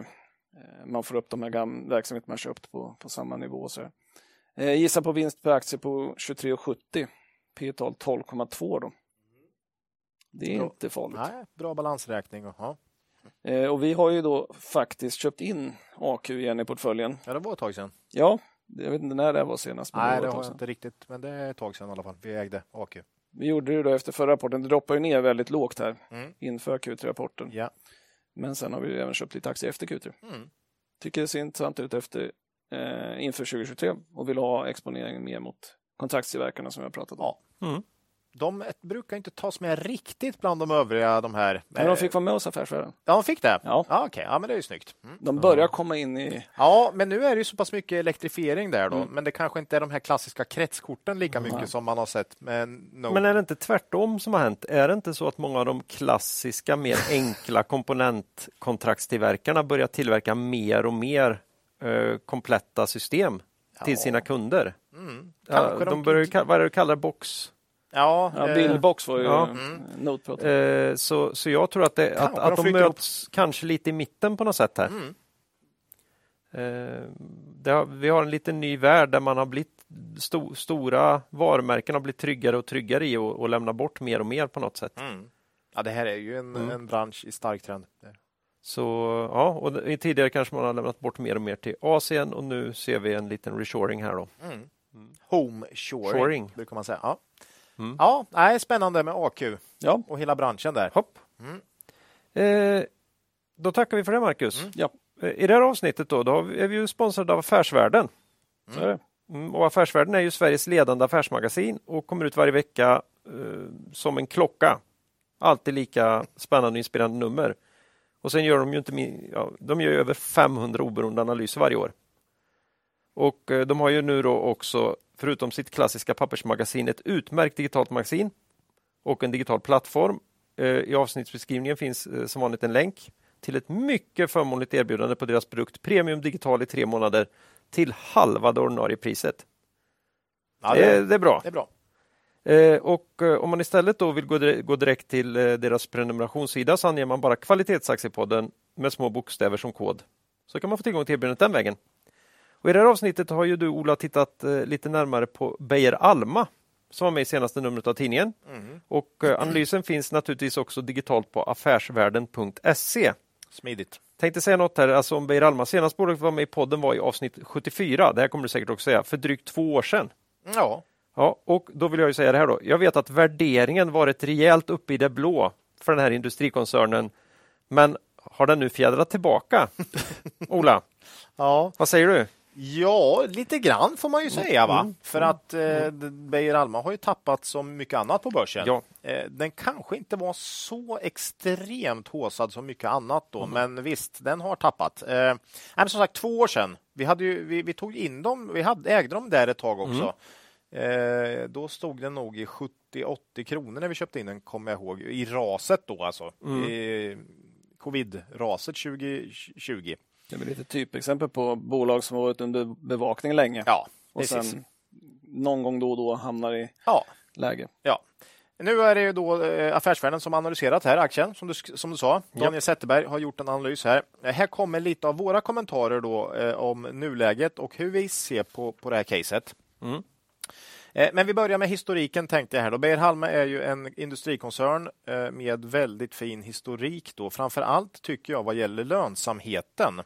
Eh, man får upp de här gam- verksamheter man köpt på, på samma nivå. Så. Eh, gissa på vinst per aktie på 23,70. P tal 12,2 då. Det är Bra. inte farligt. Nej, bra balansräkning. Ja. Eh, och vi har ju då faktiskt köpt in AQ igen i portföljen. ja, det var ett tag sedan. Ja, jag vet inte när det var senast. Nej, det tag har jag inte riktigt, men det är ett tag sedan i alla fall. Vi ägde AQ. Vi gjorde det då efter förra rapporten. Det droppade ju ner väldigt lågt här Mm. inför Q3-rapporten. Ja. Men sen har vi ju även köpt lite aktier efter Q3. Mm. Tycker det ser intressant ut efter, eh, inför 2023 och vill ha exponeringen mer mot kontraktstillverkarna som vi har pratat om. Ja. Mm. De brukar inte tas med riktigt bland de övriga de här. Men de fick vara med hos Affärsvärlden. Ja, de fick det? Ja. ja Okej, ja, men det är ju snyggt. Mm. De börjar komma in i... Ja, men nu är det ju så pass mycket elektrifiering där då. Men det kanske inte är de här klassiska kretskorten lika mycket som man har sett med no. Men är det inte tvärtom som har hänt? Är det inte så att många av de klassiska, mer [LAUGHS] enkla komponentkontraktstillverkarna börjar tillverka mer och mer eh, kompletta system till Ja. sina kunder? Mm. Ja, de, de- börjar, vad är det du kallar det? box? Ja, Ja, eh, Billbox var ju ja. Noteprat. Eh, så, så jag tror att, det, att, att de de flyttar ihop. möts kanske lite i mitten på något sätt här. Mm. Eh, har, vi har en liten ny värld där man har blivit sto, stora varumärken har blivit tryggare och tryggare i och, och lämna bort mer och mer på något sätt. Mm. Ja, det här är ju en, Mm. en bransch i stark trend. Så ja, och tidigare kanske man har lämnat bort mer och mer till Asien och nu ser vi en liten reshoring här då. Mm. Home shoring, Shoring. brukar man säga. Ja, Mm. ja nej, spännande med AQ Ja, och hela branschen där. Hopp. Mm. Eh, då tackar vi för det Marcus. Mm. Ja. Eh, I det här avsnittet då, då är vi ju sponsrade av Affärsvärlden. det. Mm, och Affärsvärlden är ju Sveriges ledande affärsmagasin och kommer ut varje vecka eh, som en klocka. Alltid lika spännande och inspirerande nummer. Och sen gör de ju inte min, ja, de gör ju över 500 oberoende analyser varje år. Och eh, de har ju nu då också, förutom sitt klassiska pappersmagasin, ett utmärkt digitalt magasin och en digital plattform. Eh, I avsnittsbeskrivningen finns eh, som vanligt en länk till ett mycket förmånligt erbjudande på deras produkt Premium Digital i tre månader till halva det ordinarie priset. Ja, det, det, är, det är bra. det är bra. Eh, och eh, om man istället då vill gå, dire- gå direkt till eh, deras prenumerationssida så anger man bara kvalitetsaktiepodden med små bokstäver som kod. Så kan man få tillgång till erbjudandet den vägen. Och I det här avsnittet har ju du Ola tittat eh, lite närmare på Beijer Alma som var med i senaste numret av tidningen. Mm. Och eh, analysen finns naturligtvis också digitalt på affärsvärlden.se. Smidigt. Tänkte säga något här, alltså om Beijer Alma. Senast bolaget var med i podden var i avsnitt 74. Det här kommer du säkert också säga, för drygt två år sedan. Ja, Ja, och då vill jag ju säga det här då. Jag vet att värderingen varit rejält uppe i det blå för den här industrikoncernen. Men har den nu fjädrat tillbaka? [LAUGHS] Ola, ja. vad säger du? Ja, lite grann får man ju säga. va? Mm. För att eh, Beijer Alma har ju tappat som mycket annat på börsen. Ja. Eh, den kanske inte var så extremt håsad som mycket annat då, Mm. men visst, den har tappat. Eh, men som sagt, två år sedan. Vi, hade ju, vi, vi tog in dem, vi hade, ägde dem där ett tag också. Eh, då stod den nog i 70-80 kronor när vi köpte in den, kommer jag ihåg, i raset då alltså. I covid-raset 2020. Det är väl lite typexempel på bolag som har varit under bevakning länge Ja, och precis. sen någon gång då och då hamnar i Ja, läge. Ja. Nu är det ju då eh, Affärsvärlden som analyserat här aktien, som du, som du sa. Daniel Zetterberg har gjort en analys här. Eh, Här kommer lite av våra kommentarer då eh, om nuläget och hur vi ser på, på det här caset. Mm. Eh, Men vi börjar med historiken tänkte jag här. Då. Beijer Halma är ju en industrikoncern eh, med väldigt fin historik då. Framför allt tycker jag vad gäller lönsamheten.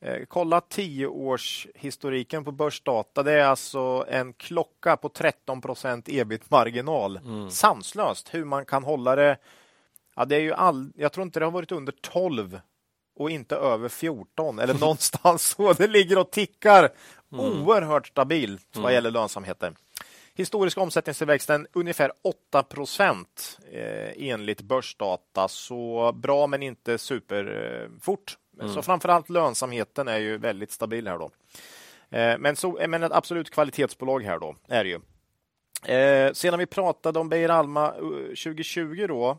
Eh, Kolla 10 års historiken på börsdata. Det är alltså en klocka på 13 procent ebit-marginal. Sanslöst hur man kan hålla det. Ja, det är ju all, jag tror inte det har varit under 12 och inte över 14 eller [LAUGHS] någonstans så. Det ligger och tickar oerhört stabilt vad gäller lönsamheten. Historiska omsättningstillväxten ungefär 8 procent eh, enligt börsdata. Så bra men inte superfort. Eh, Så framförallt lönsamheten är ju väldigt stabil här då. Eh, men, så, men ett absolut kvalitetsbolag här då är det ju. Eh, sedan vi pratade om Beijer Alma eh, 2020 då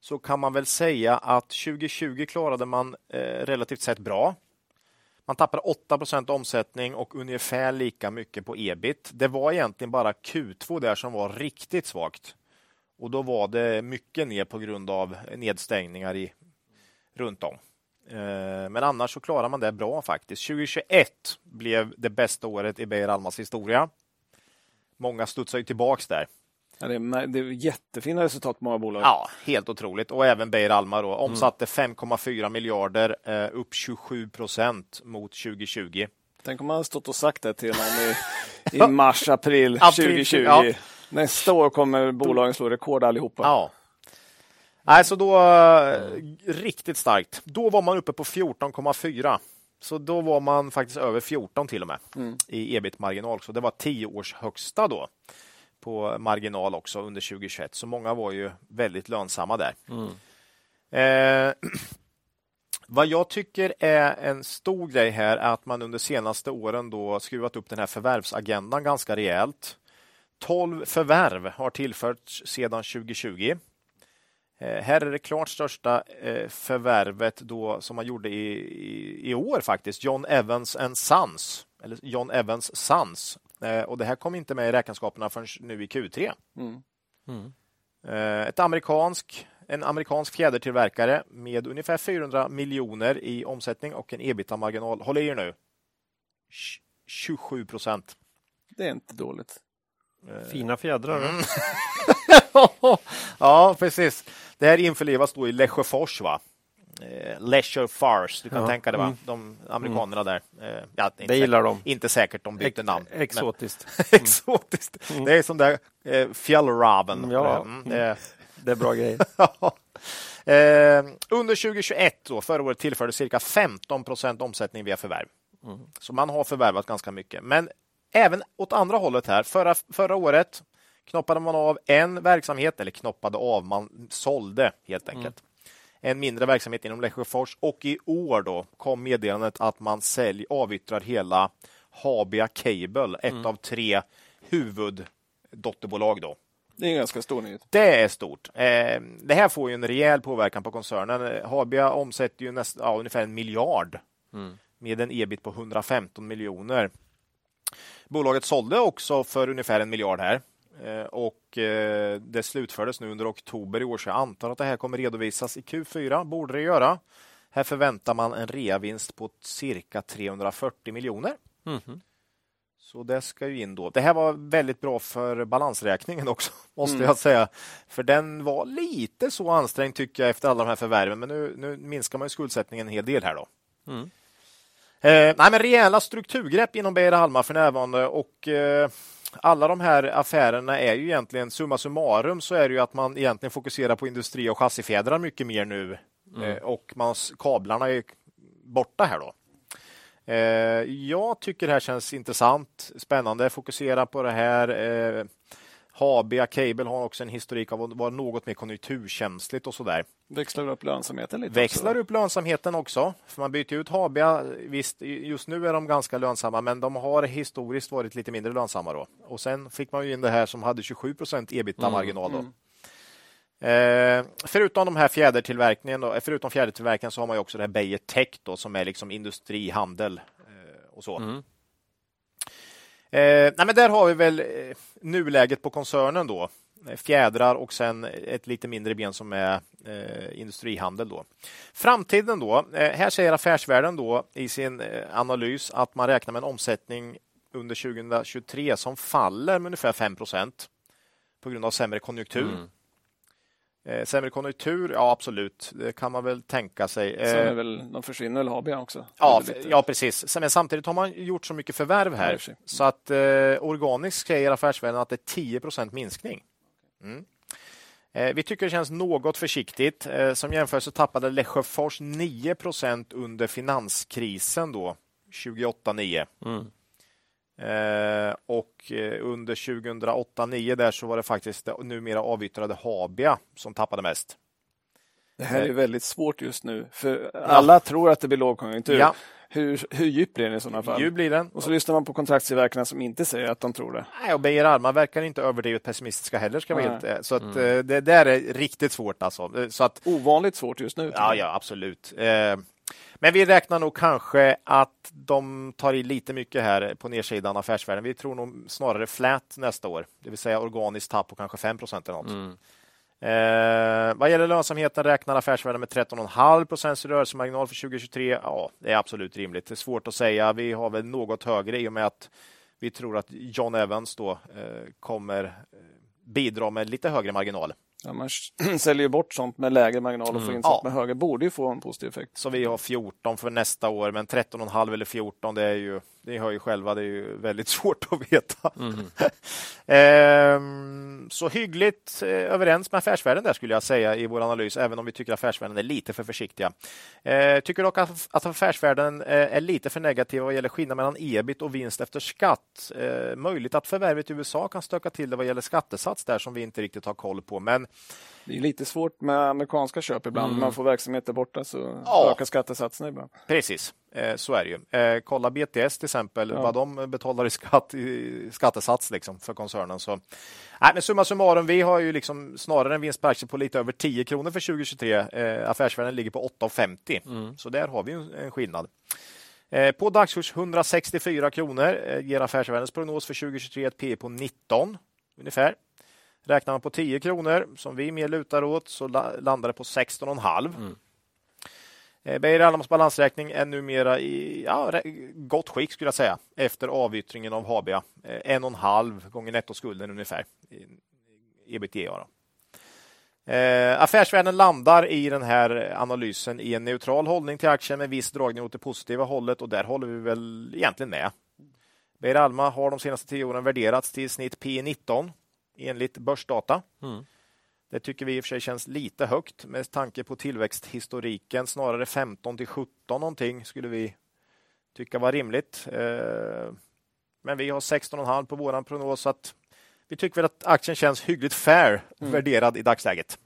så kan man väl säga att 2020 klarade man eh, relativt sett bra. Man tappade 8% omsättning och ungefär lika mycket på ebit. Det var egentligen bara Q2 där som var riktigt svagt. Och då var det mycket ner på grund av nedstängningar i, runt om Eh, men annars så klarar man det bra faktiskt. 2021 blev det bästa året i Beijer Almas historia. Många studsar ju tillbaks där. Ja, det, är, det är jättefina resultat på många bolag. Ja, helt otroligt. Och även Beijer Alma då. omsatte mm. 5,4 miljarder, eh, upp 27 procent mot 2020. Tänk om man hade stått och sagt det till någon i, [LAUGHS] i mars, april 2020. Ja. Nästa år kommer bolagen slå rekord allihopa. Ja. Nej, så då eh, riktigt starkt. Då var man uppe på 14,4. Så då var man faktiskt över 14 till och med mm. i ebit-marginal. Så det var 10 års högsta då på marginal också under 2021. Så många var ju väldigt lönsamma där. Mm. Eh, [CLEARS THROAT] vad jag tycker är en stor grej här är att man under senaste åren då skruvat upp den här förvärvsagendan ganska rejält. 12 förvärv har tillförts sedan 2020. Eh, här är det klart största eh, förvärvet då som man gjorde i, i, i, år faktiskt. John Evans and Sons, eller John Evans Sons. Eh, och det här kom inte med i räkenskaperna förrän nu i Q3. Mm. Mm. Ett amerikansk, en amerikansk fjädertillverkare med ungefär 400 miljoner i omsättning och en ebita-marginal. Håll i er nu. 27 procent. Det är inte dåligt. Fina fjädrar. Mm. [LAUGHS] ja, precis. Det här införlivas då i Lesjöfors. Va? Eh, Leisure Fars, du kan ja. tänka dig va? Mm. De amerikanerna mm. där. Eh, ja, inte det gillar de. Inte säkert de bytte Ex namn. Exotiskt. [LAUGHS] exotiskt. Mm. Det är som där eh, Fjällraven. Ja, mm, det, det, är bra grejer. [LAUGHS] eh, under 2021, då, förra året, tillfördes cirka 15 procent omsättning via förvärv. Mm. Så man har förvärvat ganska mycket. Men även åt andra hållet här. Förra, förra året knoppade man av en verksamhet, eller knoppade av, man sålde helt enkelt. Mm. En mindre verksamhet inom Lesjöfors och i år då kom meddelandet att man sälj, avyttrar hela Habia Cable, ett mm. av tre huvuddotterbolag. Då. Det är en ganska stor nyhet. Det är stort. Eh, det här får ju en rejäl påverkan på koncernen. Habia omsätter ju näst, ja, ungefär en miljard mm. med en ebit på 115 miljoner. Bolaget sålde också för ungefär en miljard här och eh, det slutfördes nu under oktober i år, så jag antar att det här kommer redovisas i Q4. Borde det göra. Här förväntar man en reavinst på cirka 340 miljoner. Mm. Så det ska ju in då. Det här var väldigt bra för balansräkningen också, [LAUGHS] måste mm. jag säga. För den var lite så ansträngd tycker jag efter alla de här förvärven. Men nu, nu minskar man ju skuldsättningen en hel del här då. Mm. Eh, nej, men rejäla strukturgrepp inom Beijer Alma för närvarande och eh, alla de här affärerna är ju egentligen summa summarum så är det ju att man egentligen fokuserar på industri och chassifjädrar mycket mer nu mm. eh, och man, kablarna är borta här då. Eh, jag tycker det här känns intressant, spännande, fokusera på det här. Eh, Habia Cable har också en historik av att vara något mer konjunkturkänsligt och sådär. Växlar upp lönsamheten lite? Växlar också. upp lönsamheten också. För man byter ut Habia. Visst, just nu är de ganska lönsamma, men de har historiskt varit lite mindre lönsamma. Då. Och Sen fick man in det här som hade 27 procent ebitda-marginal. Mm, mm. Eh, förutom de här fjädertillverkningen, då, förutom fjädertillverkningen så har man också det här Beijer Tech då, som är liksom industrihandel eh, och så. Mm. Eh, nej, men där har vi väl eh, nuläget på koncernen då. Eh, fjädrar och sen ett lite mindre ben som är eh, industrihandel. Då. Framtiden då. Eh, här säger Affärsvärlden då i sin eh, analys att man räknar med en omsättning under 2023 som faller med ungefär 5% på grund av sämre konjunktur. Mm. Eh, sämre konjunktur, ja absolut, det kan man väl tänka sig. Eh, väl, de försvinner väl Habia också? Ja, ja, precis. Men samtidigt har man gjort så mycket förvärv här ja, så att eh, organiskt säger affärsvärlden att det är 10 minskning. Mm. Eh, vi tycker det känns något försiktigt. Eh, som jämförelse tappade Lesjöfors 9 under finanskrisen då, 28-9. Mm. Eh, och eh, under 2008-9 där så var det faktiskt det numera avyttrade Habia som tappade mest. Det här är eh. väldigt svårt just nu, för alla ja. tror att det blir lågkonjunktur. Ja. Hur, hur djup blir den i sådana fall? Djup blir den. Och så lyssnar man på kontraktstillverkarna som inte säger att de tror det. Nej, och Beijer Alma verkar inte överdrivet pessimistiska heller. Ska Nej. helt, så att, mm. det där är riktigt svårt. Alltså. Så att, Ovanligt svårt just nu. Ja, ja, absolut. Men vi räknar nog kanske att de tar i lite mycket här på nedsidan affärsvärden. Vi tror nog snarare flat nästa år, det vill säga organiskt tapp på kanske 5 eller något. Mm. Eh, vad gäller lönsamheten räknar affärsvärden med 13,5 procents rörelsemarginal för 2023. Ja, det är absolut rimligt. Det är svårt att säga. Vi har väl något högre i och med att vi tror att John Evans då eh, kommer eh, bidra med lite högre marginal. Ja, man [CLEARS THROAT] säljer bort sånt med lägre marginal och får in mm. sånt ja. med högre. borde ju få en positiv effekt. Så vi har 14 för nästa år, men 13,5 eller 14, det är ju, ni hör ju själva, det är ju väldigt [LAUGHS] svårt att veta. Mm. [LAUGHS] ehm, så hyggligt eh, överens med affärsvärden där skulle jag säga i vår analys, även om vi tycker affärsvärden är lite för försiktiga. Ehm, tycker dock att, att affärsvärden eh, är lite för negativa vad gäller skillnad mellan ebit och vinst efter skatt. Ehm, möjligt att förvärvet i USA kan stöka till det vad gäller skattesats där som vi inte riktigt har koll på, men det är lite svårt med amerikanska köp ibland. Mm. Man får verksamheter borta så ja. ökar skattesatserna ibland. Precis, eh, så är det ju. Eh, kolla BTS till exempel, ja. vad de betalar i, skatt, i skattesats liksom, för koncernen. Så, nej, men summa summarum, vi har ju liksom snarare en vinst per aktie på lite över 10 kronor för 2023. Eh, affärsvärden ligger på 8,50 mm. så där har vi en skillnad. På dagskurs 164 kronor ger affärsvärdens prognos för 2023 ett P på 19 ungefär. Räknar man på 10 kronor, som vi mer lutar åt, så landar det på 16,5. Mm. Eh, Beijer Almas balansräkning är numera i ja, gott skick skulle jag säga efter avyttringen av Habia. Eh, en och en halv gånger nettoskulden ungefär. Ebitda. Eh, affärsvärden landar i den här analysen i en neutral hållning till aktien med viss dragning åt det positiva hållet och där håller vi väl egentligen med. Beijer Alma har de senaste tio åren värderats till snitt P 19 enligt börsdata. Mm. Det tycker vi i och för sig känns lite högt med tanke på tillväxthistoriken. Snarare 15 till 17 någonting skulle vi tycka var rimligt. Eh, men vi har 16,5 på våran prognos så att vi tycker väl att aktien känns hyggligt fair mm. värderad i dagsläget.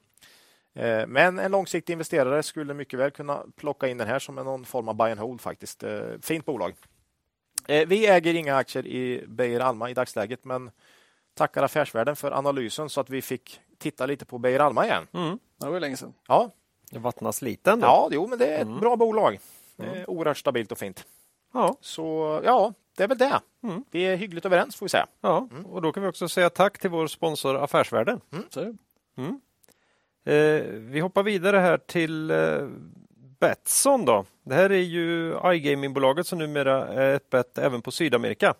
Eh, men en långsiktig investerare skulle mycket väl kunna plocka in den här som någon form av buy and hold faktiskt. Eh, fint bolag. Vi äger inga aktier i Beijer Alma i dagsläget, men tackar Affärsvärlden för analysen så att vi fick titta lite på Beijer Alma igen. Mm. Det var länge sedan. Ja. Det vattnas lite ändå. Ja, jo, men det är ett mm. bra bolag. Mm. Oerhört stabilt och fint. Ja. Så ja, det är väl det. Mm. Vi är hyggligt överens får vi säga. Ja, mm. och då kan vi också säga tack till vår sponsor Affärsvärlden. Mm. Mm. Eh, vi hoppar vidare här till eh, Betsson då. Det här är ju iGaming-bolaget som numera är ett bett även på Sydamerika.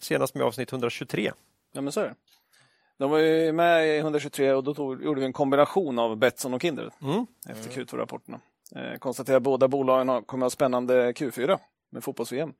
Senast med avsnitt 123. Ja, men så är det. De var ju med i 123 och då tog, gjorde vi en kombination av Betsson och Kindred mm. efter Q2-rapporterna. Eh, konstaterar att båda bolagen har, kommer att ha spännande Q4 med fotbolls-VM.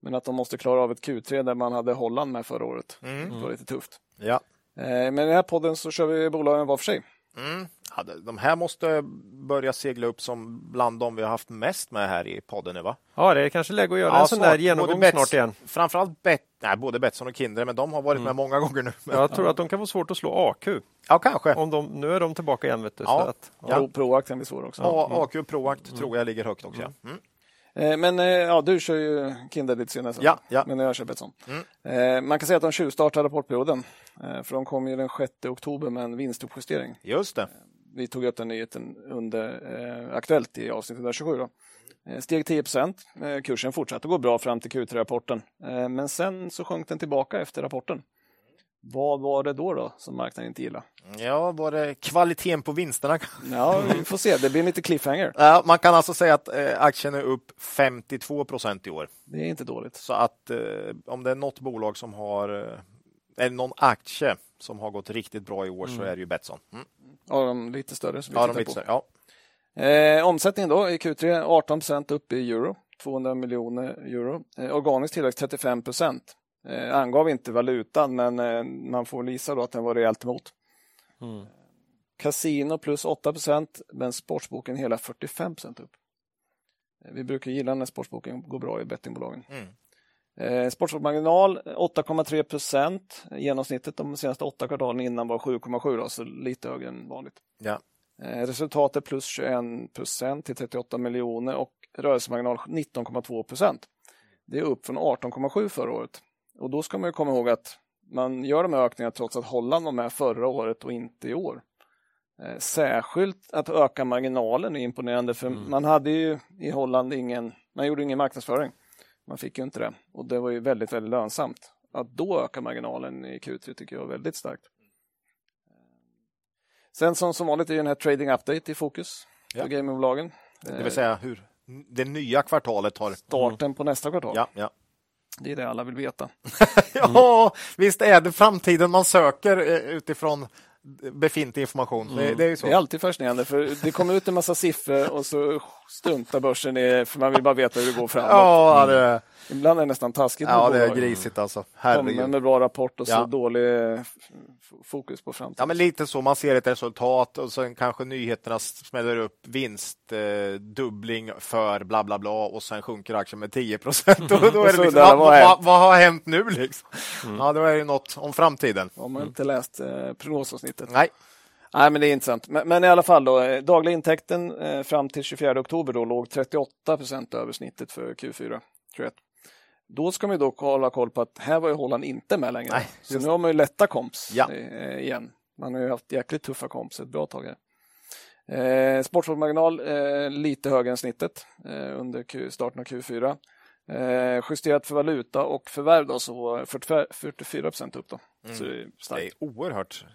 Men att de måste klara av ett Q3 där man hade Holland med förra året. Mm. Det var lite tufft. Ja. Eh, men i den här podden så kör vi bolagen var för sig. Mm. Ja, de här måste börja segla upp som bland de vi har haft mest med här i podden nu va? Ja, det är kanske läge att göra ja, en sån där genomgång Bets, snart igen. Framförallt Bet, nej, både Betsson och Kindred, men de har varit mm. med många gånger nu. Jag tror att de kan få svårt att slå AQ. Ja, kanske. Om de, nu är de tillbaka igen. Vet du, ja. så att, ja. Pro, Proact kan bli svår också. Ja, mm. AQ och Proact mm. tror jag ligger högt också. Mm. Eh, men eh, ja, du kör ju Kindred lite senare, ja, ja. men jag kör Betsson. Mm. Eh, man kan säga att de tjuvstartar rapportperioden, för de kom ju den 6 oktober med en vinstuppjustering. Just det vi tog upp den nyheten under eh, Aktuellt i avsnitt 127. Då. Eh, steg 10 procent. Eh, kursen fortsatte gå bra fram till Q3-rapporten, eh, men sen så sjönk den tillbaka efter rapporten. Vad var det då, då som marknaden inte gillade? Ja, var det kvaliteten på vinsterna? Ja, vi får se. Det blir lite cliffhanger. Ja, man kan alltså säga att eh, aktien är upp 52 procent i år. Det är inte dåligt. Så att eh, om det är något bolag som har, eh, eller någon aktie som har gått riktigt bra i år mm. så är det ju Betsson. Mm. Ja, de lite större. Som ja, de lite större, ja. Eh, omsättningen då i Q3 18 procent upp i euro, 200 miljoner euro. Eh, organisk tillväxt 35 procent. Eh, angav inte valutan, men eh, man får gissa då att den var rejält emot. Mm. Casino plus 8 procent, men sportsboken hela 45 procent upp. Eh, vi brukar gilla när sportsboken går bra i bettingbolagen. Mm. Eh, Sportsbokmarginal 8,3 procent. Genomsnittet de senaste åtta kvartalen innan var 7,7 så lite högre än vanligt. Ja. Eh, resultatet plus 21 procent till 38 miljoner och rörelsemarginal 19,2 procent. Det är upp från 18,7 förra året. Och då ska man komma ihåg att man gör de här ökningarna trots att Holland var med förra året och inte i år. Eh, särskilt att öka marginalen är imponerande för mm. man hade ju i Holland ingen, man gjorde ingen marknadsföring. Man fick ju inte det och det var ju väldigt, väldigt lönsamt. Att då öka marginalen i Q3 tycker jag är väldigt starkt. Sen som, som vanligt är den här trading update i fokus Ja. för gamingbolagen. Det vill säga hur det nya kvartalet har... Starten på nästa kvartal. Ja, ja. Det är det alla vill veta. [LAUGHS] ja, visst är det framtiden man söker eh, utifrån befintlig information. Det, det är. Det är alltid fascinerande för det kommer ut en massa siffror och så struntar börsen i för man vill bara veta hur det går framåt. Ja, det, Ibland är det nästan taskigt. ja, det är grisigt alltså. Kommer Herregud. med bra rapport och så Ja. dålig eh, fokus på framtiden. Ja, men lite så. Man ser ett resultat och sen kanske nyheterna smäller upp vinstdubbling för bla bla bla och sen sjunker aktien med 10 procent. [LAUGHS] Då är det liksom, vad, vad har vad, hänt? vad har hänt nu? Liksom? Ja, då är det något om framtiden. Om man inte läst eh, prognosavsnittet. Nej, Nej, men det är intressant. Men, men i alla fall, då, eh, dagliga intäkten eh, fram till 24 oktober då, låg 38 procent över snittet för Q4 21. Då ska man ju dock hålla koll på att här var ju Holland inte med längre. Nej, så nu har man ju lätta komps Ja. eh, igen. Man har ju haft jäkligt tuffa komps ett bra tag här. Eh, Sportfolkmarginal eh, lite högre än snittet eh, under Q, starten av Q4. Eh, justerat för valuta och förvärv då, så var 44 44 procent upp. Då. Så det är starkt. det är oerhört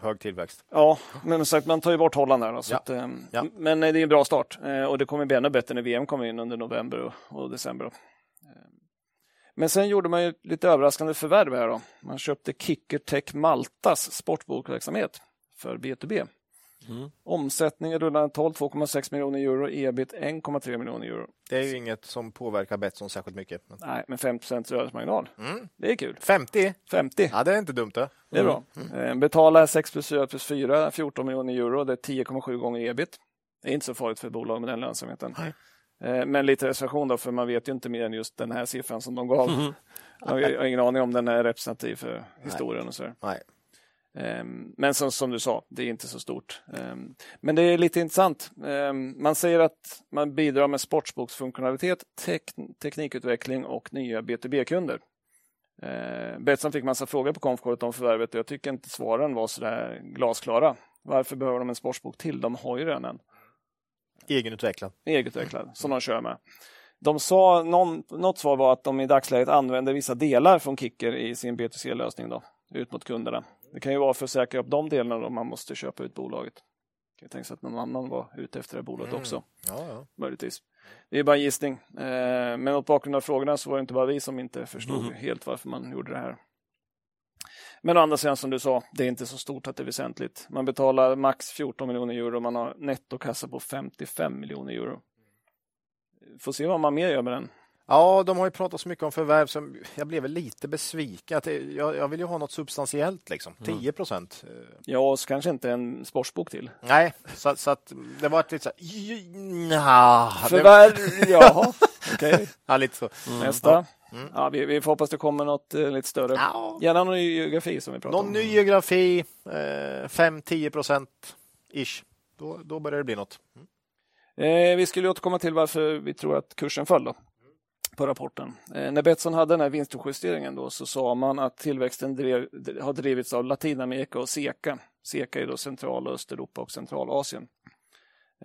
hög tillväxt. Ja, men sagt, man tar ju bort Holland där. Då, Ja. att, Ja. Men det är en bra start och det kommer bli ännu bättre när VM kommer in under november och, och december. Då. Men sen gjorde man ju lite överraskande förvärv här. Då. Man köpte Kickertech Maltas sportbokverksamhet för B2B. Mm. Omsättningen rullande 12, 2,6 miljoner euro, ebit 1,3 miljoner euro. Det är ju inget som påverkar Betsson särskilt mycket. Nej, men 5 rörelsemarginal. Mm. Det är kul. 50? 50, Ja, det är inte dumt det. det är bra. Eh, Betala 6 plus 4 plus 4, 14 miljoner euro. Det är 10,7 gånger ebit. Det är inte så farligt för bolag med den lönsamheten. Nej. Eh, Men lite reservation då, för man vet ju inte mer än just den här siffran som de gav. Jag har jag har ingen aning om den är representativ för historien och så. Nej. Ehm, Men som, som du sa, det är inte så stort. Ehm, Men det är lite intressant. Ehm, Man säger att man bidrar med sportsboksfunktionalitet, tek- teknikutveckling och nya B2B-kunder. Eh, Betsson fick massa frågor på konfkåret om förvärvet och jag tycker inte svaren var så där glasklara. Varför behöver de en sportsbok till? De har ju redan en Egenutvecklad. egenutvecklad som de kör med. De sa, någon, något svar var att de i dagsläget använder vissa delar från Kicker i sin B2C-lösning då, ut mot kunderna. Det kan ju vara för att säkra upp de delarna då man måste köpa ut bolaget. Kan jag tänka sig att någon annan var ute efter det bolaget Mm. också, Ja, ja. möjligtvis. Det är bara en gissning. Eh, men mot bakgrund av frågorna så var det inte bara vi som inte förstod helt varför man gjorde det här. Men å andra sidan som du sa, det är inte så stort att det är väsentligt. Man betalar max 14 miljoner euro man har nettokassa på 55 miljoner euro. Får se vad man mer gör med den. Ja, de har ju pratat så mycket om förvärv som jag blev lite besviken. Det, jag, jag vill ju ha något substantiellt, liksom. 10 procent. Ja, och så kanske inte en sportsbok till. Nej, så, så att det var ett lite så här... Ja, det, Förvärv, jaha, [LAUGHS] okej. ja, lite så. Nästa. Ja, vi, vi får hoppas det kommer något eh, lite större. Ja. Gärna någon ny geografi som vi pratar Någon om. ny geografi, eh, 5-10 procent ish. Då, då börjar det bli något. Eh, vi skulle återkomma till varför vi tror att kursen föll då, på rapporten. Eh, när Betsson hade den här vinstjusteringen då, så sa man att tillväxten drev, har drivits av Latinamerika och SECA. SECA är då Central och Östeuropa och Centralasien.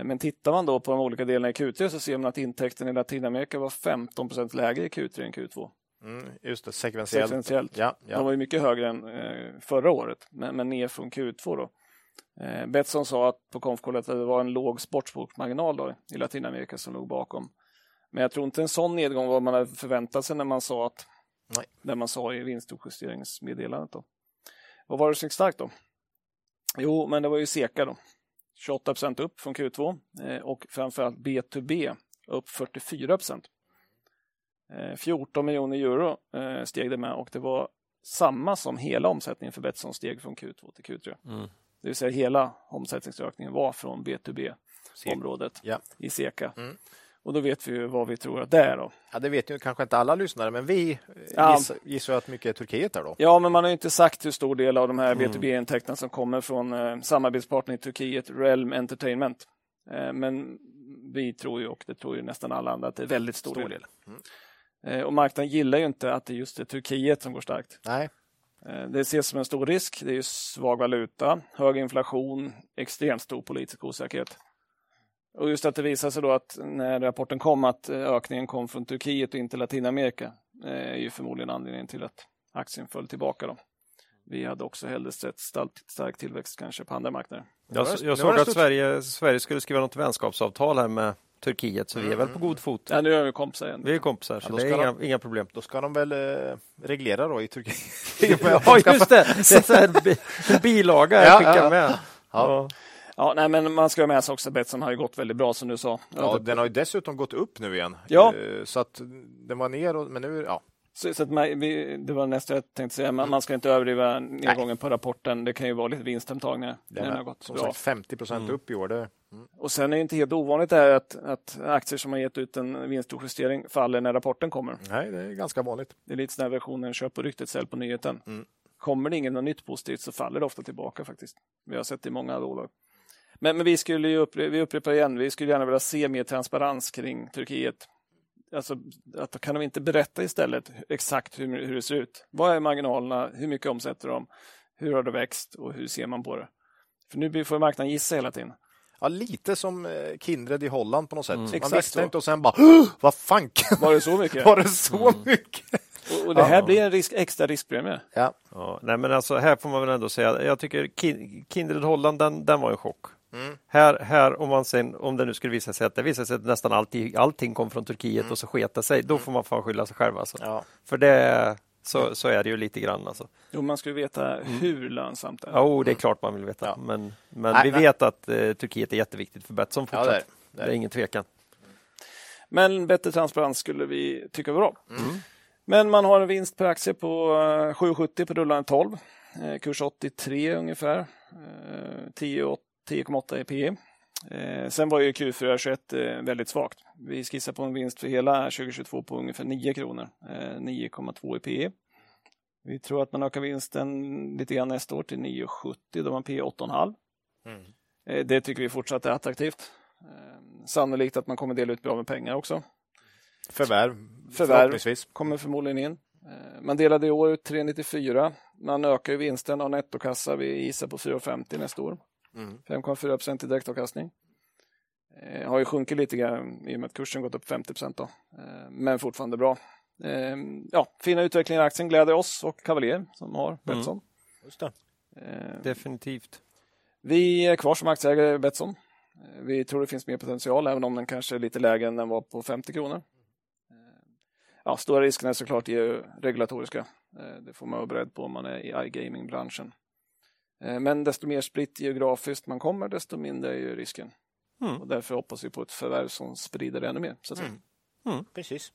Men tittar man då på de olika delarna i Q3 så ser man att intäkten i Latinamerika var 15 procent lägre i Q3 än Q2. Mm, just det, sekventiellt. Sekventiellt. Ja, De ja. var ju mycket högre än eh, förra året, men, men ner från Q2 då. Eh, Betsson sa att på konfkollet att det var en låg sportsbokmarginal då, i Latinamerika som låg bakom. Men jag tror inte en sån nedgång var man hade förväntat sig när man sa att Nej. när man sa i vinstjusteringsmeddelandet. Då. Vad var det som gick starkt då? Jo, men det var ju Seka då. 28 procent upp från Q2 eh, och framförallt B2B upp 44 procent. Eh, 14 miljoner euro eh, steg det med och det var samma som hela omsättningen för Betsson steg från Q2 till Q3. Mm. Det vill säga hela omsättningsökningen var från B2B-området Ja. i Seka. Mm. Och då vet vi ju vad vi tror att det är. Då. ja, det vet ju kanske inte alla lyssnare, men vi eh, Ja. gissar, gissar att mycket är Turkiet där då. Ja, men man har ju inte sagt hur stor del av de här B2B-intäkterna som kommer från eh, samarbetspartnern i Turkiet, Realm Entertainment. Eh, men vi tror ju, och det tror ju nästan alla andra, att det är väldigt stor, Stor del. Mm. Eh, och marknaden gillar ju inte att det just är Turkiet som går starkt. Nej, Eh, Det ses som en stor risk. Det är ju svag valuta, hög inflation, extremt stor politisk osäkerhet. Och just att det visar sig då att när rapporten kom att eh, ökningen kom från Turkiet och inte Latinamerika eh, är ju förmodligen anledningen till att aktien föll tillbaka. Då. Vi hade också hellre sett stark, tillväxt kanske på andra marknader. Jag, jag såg att Sverige, Sverige skulle skriva något vänskapsavtal här med Turkiet, så vi är väl på god fot. Ja, nu är vi kompisar igen. Vi är kompisar, så ja, det är inga, de, inga, problem. Då ska de väl eh, reglera då i Turkiet? [LAUGHS] ja, just det! Det är en bilaga jag skickar ja, med. Ja. Ja, nej, men man ska ha med sig också Betsson har ju gått väldigt bra som du sa. Ja, den har ju dessutom gått upp nu igen. Ja. Eh, så att den var ner, och, men nu, ja. Så, så att man, vi, det var nästa jag tänkte säga, man, man ska inte överdriva nedgången på rapporten. Det kan ju vara lite vinsthemtagningar. Den har gått som bra. sagt 50 procent mm. upp i år. Det, mm. Och sen är det inte helt ovanligt det att, att aktier som har gett ut en vinstjustering faller när rapporten kommer. Nej, det är ganska vanligt. Det är lite sån här versionen köp på ryktet, sälj på nyheten. Mm. Kommer det inget nytt positivt så faller det ofta tillbaka faktiskt. Vi har sett det i många bolag. Men, men vi skulle ju upprepa, vi upprepar igen, vi skulle gärna vilja se mer transparens kring Turkiet. Alltså, att, kan de inte berätta istället exakt hur, hur det ser ut? Vad är marginalerna? Hur mycket omsätter de? Hur har det växt och hur ser man på det? För nu får marknaden gissa hela tiden. Ja, lite som eh, Kindred i Holland på något sätt. Mm. Man Exakt visste så. inte och sen bara, vad fan Var det så mycket? [LAUGHS] Var det så mm. mycket? Och, och, det här ja. blir en risk, extra riskpremie. Ja. ja. nej, men alltså, här får man väl ändå säga, jag tycker Kindred Holland, den, den var en chock. Mm. Här, här om, man sen, om det nu skulle visa sig att det visar sig att nästan allting, allting kom från Turkiet mm. och så sketa sig, då mm. får man fan skylla sig själv. Alltså. Ja. För det, så, så är det ju lite grann. Alltså. Jo, man skulle veta mm. hur lönsamt det är. Jo, det är klart man vill veta. Ja. Men, men nej, vi nej. vet att eh, Turkiet är jätteviktigt för Betsson fortsatt. Ja, det, är, det, är. det är ingen tvekan. Men bättre transparens skulle vi tycka var bra. Mm. Men man har en vinst per aktie på 7,70 eh, på rullande 12. Eh, kurs 83 ungefär. 10,80 10,8 i P eh, sen var ju Q4 21 eh, väldigt svagt. Vi skissar på en vinst för hela 2022 på ungefär 9 kronor, eh, 9,2 i P Vi tror att man ökar vinsten lite grann nästa år till 9,70 då man P 8,5. Mm. Eh, det tycker vi fortsatt är attraktivt. Eh, sannolikt att man kommer dela ut bra med pengar också. Förvärv, Förvärv kommer förmodligen in. Eh, man delade i år ut 394. Man ökar vinsten av nettokassa. Vi gissar på 4,50 nästa år. Mm. 5,4 procent i direktavkastning. Eh, har ju sjunkit lite grann i och med att kursen gått upp 50 procent. Då. Eh, men fortfarande bra. Eh, ja, fina utvecklingar i aktien gläder oss och Cavalier som har mm. Betsson. Mm. Just det. Eh, Definitivt. Vi är kvar som aktieägare i Betsson. Eh, vi tror det finns mer potential även om den kanske är lite lägre än den var på 50 kronor. Eh, ja, stora riskerna är såklart regulatoriska. Det får man vara beredd på om man är i iGaming-branschen. Eh, men desto mer spritt geografiskt man kommer, desto mindre är ju risken. Mm. Och därför hoppas vi på ett förvärv som sprider det ännu mer. Så att mm. Mm. Precis.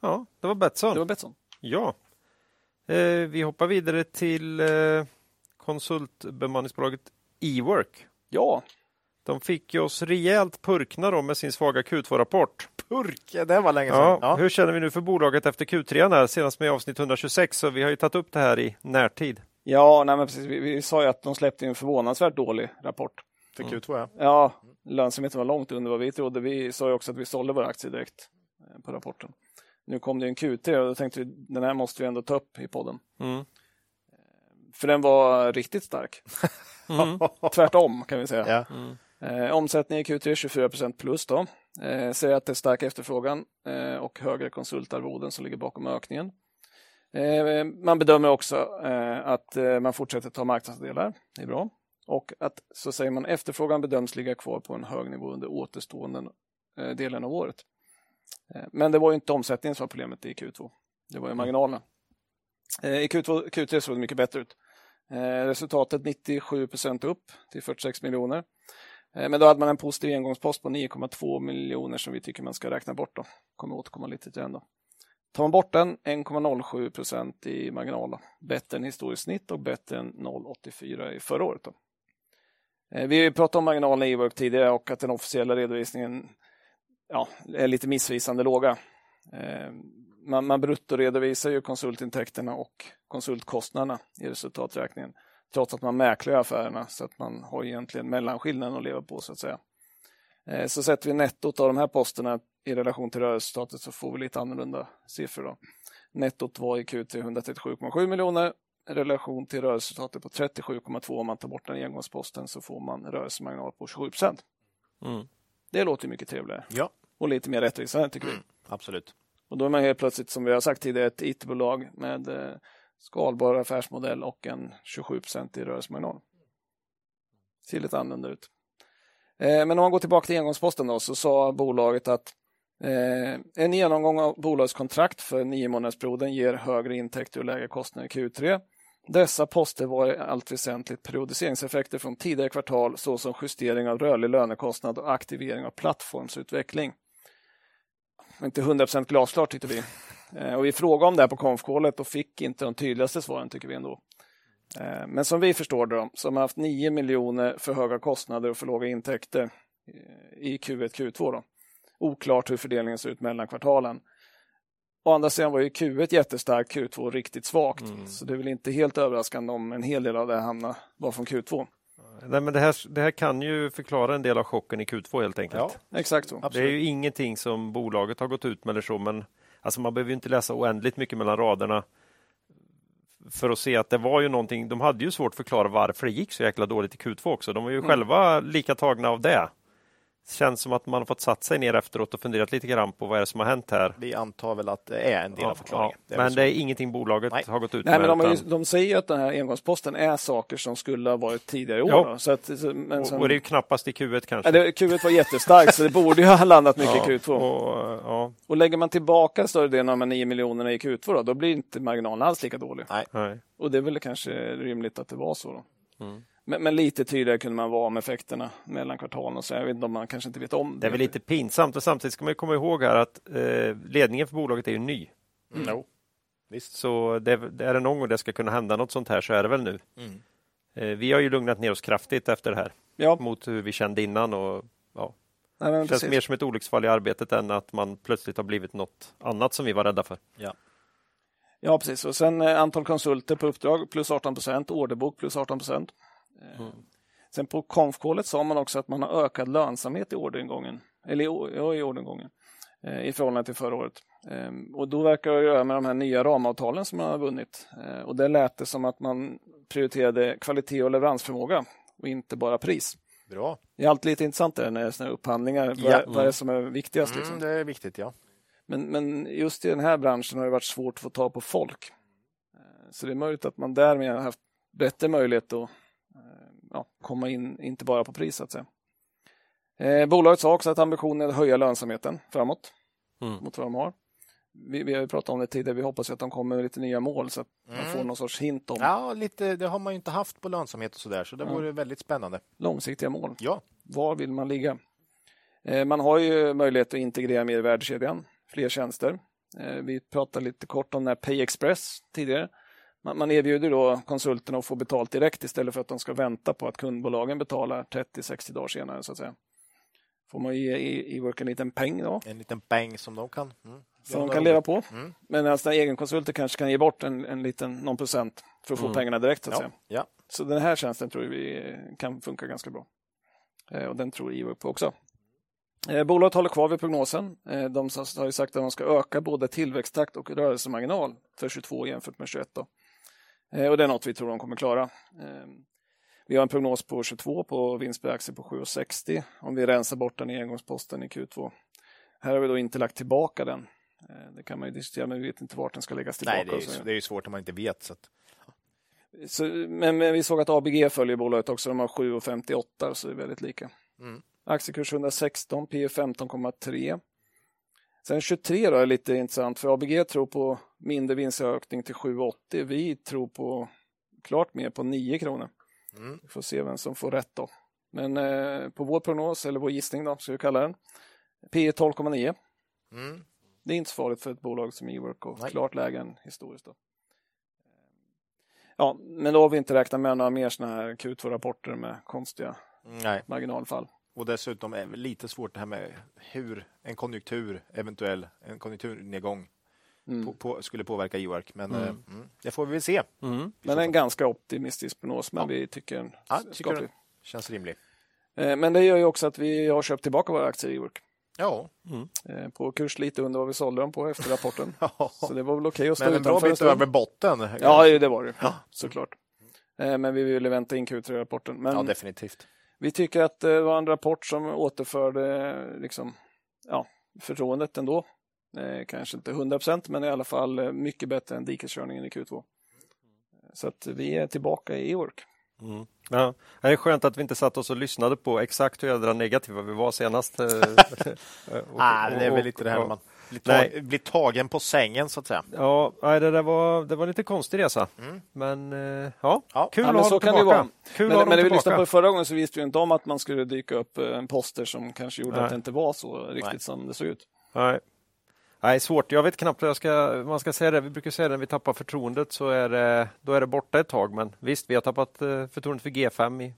Ja, det var Betsson. Det var Betsson. Ja. Eh, vi hoppar vidare till eh, konsultbemanningsbolaget Ework. Ja. De fick ju oss rejält purkna då med sin svaga Q2-rapport. Purk, det var länge sedan. Ja, ja. Hur känner vi nu för bolaget efter Q3? Här, senast med avsnitt 126, så vi har ju tagit upp det här i närtid. Ja, nej, men precis. Vi, vi sa ju att de släppte en förvånansvärt dålig rapport. För Q2 ja. Ja, lönsamheten var långt under vad vi trodde. Vi sa ju också att vi sålde våra aktier direkt eh, på rapporten. Nu kom det en Q3 och då tänkte vi den här måste vi ändå ta upp i podden. Mm. Eh, för den var riktigt stark. [LAUGHS] Mm. [LAUGHS] Tvärtom kan vi säga. Ja. Mm. Eh, omsättning i Q3 24 procent plus. Då. Eh, säger att det är stark efterfrågan eh, och högre konsultarvoden som ligger bakom ökningen. Eh, man bedömer också eh, att eh, man fortsätter ta marknadsandelar. Det är bra. Och att så säger man efterfrågan bedöms ligga kvar på en hög nivå under återstående delen av året. Men det var inte omsättningen som var problemet i Q2. Det var ju marginalerna. I Q2, Q3 såg det mycket bättre ut. Resultatet 97 procent upp till 46 miljoner. Men då hade man en positiv engångspost på 9,2 miljoner som vi tycker man ska räkna bort. Då. Kommer återkomma lite till den. Då. Tar man bort den, 1,07 procent i marginal. Bättre än historiskt snitt och bättre än 0,84 i förra året. Då. Eh, vi pratade om marginalen i Ework tidigare och att den officiella redovisningen ja, är lite missvisande låga. Eh, man, man bruttoredovisar ju konsultintäkterna och konsultkostnaderna i resultaträkningen trots att man mäklar affärerna så att man har egentligen mellanskillnaden att leva på så att säga. Eh, så sätter vi nettot av de här posterna i relation till rörelseresultatet så får vi lite annorlunda siffror. Då. Nettot var i Q3 137,7 miljoner i relation till rörelseresultatet på 37,2 om man tar bort den engångsposten så får man rörelsemarginal på 27 procent. Mm. Det låter mycket trevligare ja. och lite mer rättvisande tycker mm. vi. Absolut. Och då är man helt plötsligt, som vi har sagt tidigare, ett IT-bolag med eh, skalbar affärsmodell och en 27% i rörelsemarginal. Ser lite annorlunda ut. Eh, men om man går tillbaka till engångsposten då, så sa bolaget att eh, en genomgång av bolagets kontrakt för nio månadersperioden ger högre intäkter och lägre kostnader i Q3. Dessa poster var i allt väsentligt periodiseringseffekter från tidigare kvartal såsom justering av rörlig lönekostnad och aktivering av plattformsutveckling. Inte 100% glasklart tyckte vi. Eh, och vi frågade om det här på konfkålet och fick inte de tydligaste svaren tycker vi ändå. Eh, men som vi förstår det så har haft 9 miljoner för höga kostnader och för låga intäkter i Q1, Q2. Då. Oklart hur fördelningen ser ut mellan kvartalen. Å andra sidan var ju Q1 jättestarkt, Q2 riktigt svagt. Mm. Så det är väl inte helt överraskande om en hel del av det hamnar bara från Q2. Nej, men det, här, det här kan ju förklara en del av chocken i Q2 helt enkelt. Ja, exakt så. Det är ju ingenting som bolaget har gått ut med eller så, men alltså man behöver inte läsa oändligt mycket mellan raderna för att se att det var ju någonting. De hade ju svårt att förklara varför det gick så jäkla dåligt i Q2 också. De var ju mm. själva lika tagna av det känns som att man har fått satt sig ner efteråt och funderat lite grann på vad är det som har hänt här. Vi antar väl att det är en del ja, av förklaringen. Ja, det men det är ingenting bolaget Nej. har gått ut Nej, med. Men de, utan... de säger att den här engångsposten är saker som skulle ha varit tidigare år. Ja. Så att, men sen... och, och, det är knappast i Q1 kanske. Ja, det, Q1 var jättestarkt så det borde ju ha landat mycket i Q2. Och, ja. och lägger man tillbaka större delen av de 9 miljonerna i Q2 då, då blir inte marginalen alls lika dålig. Nej. Och det är väl kanske rimligt att det var så. Då. Mm. Men, men, lite tydligare kunde man vara med effekterna mellan kvartalen. Och så. Jag vet inte om man kanske inte vet om det. Det är väl lite pinsamt och samtidigt ska man komma ihåg här att eh, ledningen för bolaget är ju ny. Mm. No. Visst. Så det, är det någon gång det ska kunna hända något sånt här så är det väl nu. Mm. Eh, vi har ju lugnat ner oss kraftigt efter det här ja. mot hur vi kände innan. Och, ja. Nej, det känns precis. mer som ett olycksfall i arbetet än att man plötsligt har blivit något annat som vi var rädda för. Ja. Ja, precis. Och sen eh, antal konsulter på uppdrag plus 18 procent, orderbok plus 18 procent. Mm. Sen på konfkålet sa man också att man har ökad lönsamhet i orderingången, eller ja, i orderingången eh, i förhållande till förra året. Ehm, och då verkar det göra med de här nya ramavtalen som man har vunnit. Eh, och det lät det som att man prioriterade kvalitet och leveransförmåga och inte bara pris. Bra. Det är alltid lite intressant där när det är upphandlingar. Ja. Vad, vad är det som är viktigast? Liksom? Mm, det är viktigt, ja. Men, men just i den här branschen har det varit svårt att få tag på folk. Eh, så det är möjligt att man därmed har haft bättre möjlighet att ja, komma in, inte bara på pris så att säga. Eh, bolaget sa också att ambitionen är att höja lönsamheten framåt mm. mot vad de har. Vi, vi har pratat om det tidigare, vi hoppas att de kommer med lite nya mål så att mm. man får någon sorts hint om. Ja, lite, det har man inte haft på lönsamhet och så där, så det ja. vore väldigt spännande. Långsiktiga mål. Ja. Var vill man ligga? Eh, man har ju möjlighet att integrera mer i värdekedjan, fler tjänster. Eh, vi pratade lite kort om den här Pay Express tidigare man, erbjuder då konsulterna att få betalt direkt istället för att de ska vänta på att kundbolagen betalar 30-60 dagar senare. så att säga. Får man ge e-work en liten peng då. En liten peng som de kan mm. Som de kan leva på. Mm. Men alltså, egenkonsulter kanske kan ge bort en, en liten någon procent för att få mm. pengarna direkt. Så, att ja. säga. Ja. så den här tjänsten tror vi kan funka ganska bra. Eh, och den tror e-work på också. Eh, bolaget håller kvar vid prognosen. Eh, de har ju sagt att de ska öka både tillväxttakt och rörelsemarginal för 22 jämfört med 21. Då. Eh, och det är något vi tror de kommer klara. Ehm, vi har en prognos på 22 på vinst per aktie på 7,60 om vi rensar bort den i engångsposten i Q2. Här har vi då inte lagt tillbaka den. Eh, det kan man ju diskutera, men vi vet inte vart den ska läggas tillbaka. Nej, det är, ju, det är svårt om man inte vet. Så, att... så men, men, vi såg att ABG följer bolaget också. De har 7,58 så det är väldigt lika. Mm. Aktiekurs 116, P 15,3. Sen 23 då är lite intressant för ABG tror på mindre vinstökning till 7,80. Vi tror på klart mer på 9 kronor. Mm. Vi får se vem som får rätt då. Men eh, på vår prognos, eller vår gissning då, ska vi kalla den, P 12,9. Mm. Det är inte så farligt för ett bolag som Ework och Nej. klart lägre än historiskt. Då. Ja, men då har vi inte räknat med några mer sådana här Q2-rapporter med konstiga Nej. marginalfall. Och dessutom är det lite svårt det här med hur en konjunktur, eventuell en konjunkturnedgång mm. på, på, skulle påverka e-work. Men mm. Eh, mm, det får vi väl se. Mm. Men en ganska optimistisk prognos, men ja. vi tycker den ja, tycker den känns rimlig. Eh, men det gör ju också att vi har köpt tillbaka våra aktier i e-work. Ja. Mm. Eh, på kurs lite under vad vi sålde dem på efter rapporten. [LAUGHS] ja. Så det var väl okej okay att stå Men en bra bit över botten. Ja, det var det. Ja. Såklart. Men vi ville vänta in Q3-rapporten. Men ja, definitivt. Vi tycker att det var en rapport som återförde liksom, ja, förtroendet ändå. Eh, kanske inte 100 procent, men i alla fall eh, mycket bättre än dikeskörningen i Q2. Så att vi är tillbaka i e-work. Mm. Ja. Det är skönt att vi inte satt oss och lyssnade på exakt hur jädra negativa vi var senast. [LAUGHS] Nej, det är väl lite det här man blir, tag, blir tagen på sängen så att säga. Ja, det, där var, det var lite konstig resa. Mm. Men ja, ja. kul ja, att ha dem tillbaka. Kul men men när vi lyssnade på förra gången så visste vi inte om att man skulle dyka upp en poster som kanske gjorde Nej. att det inte var så riktigt Nej. som det såg ut. Nej. Nej, svårt. Jag vet knappt jag ska, man ska säga det. Vi brukar säga det när vi tappar förtroendet så är det, då är det borta ett tag. Men visst, vi har tappat eh, förtroendet för G5 i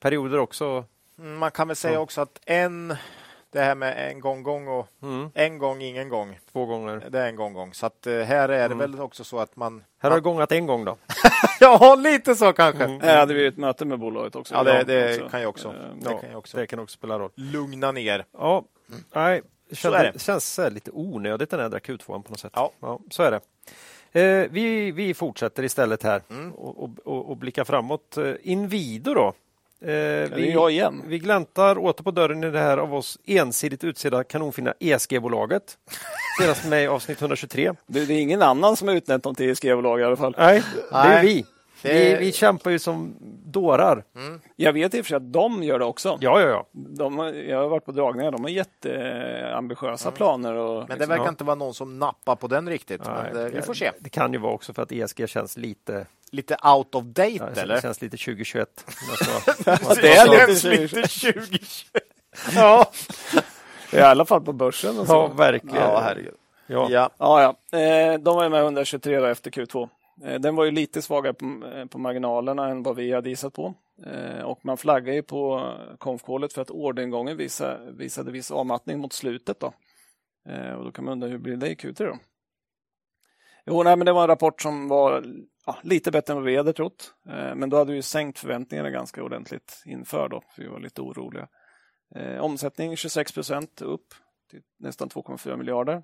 perioder också. Mm, man kan väl säga också att en, det här med en gång gång och mm. en gång ingen gång. Två gånger. Det är en gång gång. Så att eh, här är det mm. väl också så att man... Här har det gångat en gång då? [LAUGHS] ja, lite så kanske. Mm. Här hade vi ett möte med bolaget också. Ja, det, det kan jag också. Det, ja, kan jag också. det kan också spela roll. Lugna ner. Ja, nej, det känns, det. känns lite onödigt den här q på något sätt. Ja. ja så är det. Eh, vi, vi fortsätter istället här mm. och, och, och blickar framåt. Eh, Inwido då? Eh, vi, jag igen. vi gläntar åter på dörren i det här av oss ensidigt utsedda kanonfina ESG-bolaget. Senast med i avsnitt 123. Det, det är ingen annan som har utnämnt dem till ESG-bolag i alla fall. Nej, det är vi. Vi, vi kämpar ju som dårar. Mm. Jag vet i och för sig att de gör det också. Ja, ja, ja. De, jag har varit på dragningar, de har jätteambitiösa mm. planer. Och, men det liksom, verkar ja. inte vara någon som nappar på den riktigt. Nej, det, vi får se. Det kan ju vara också för att ESG känns lite Lite out of date ja, eller? [LAUGHS] Det känns lite 2021. det är lite 2021. ja. I alla fall på börsen. Och så. Ja, verkligen. Ja, herregud. Ja, ja. ja, ja. Eh, de var med 123 efter Q2. Eh, den var ju lite svagare på, eh, på marginalerna än vad vi hade gissat på. Eh, och man flaggade ju på konfkålet för att orderingången visade, visade viss avmattning mot slutet. Då. Och då kan man undra hur blir det i Q3 då? Jo, nej, men det var en rapport som var ja, lite bättre än vad vi hade trott. Men då hade vi sänkt förväntningarna ganska ordentligt inför då, för vi var lite oroliga. omsättning 26 procent upp till nästan 2,4 miljarder.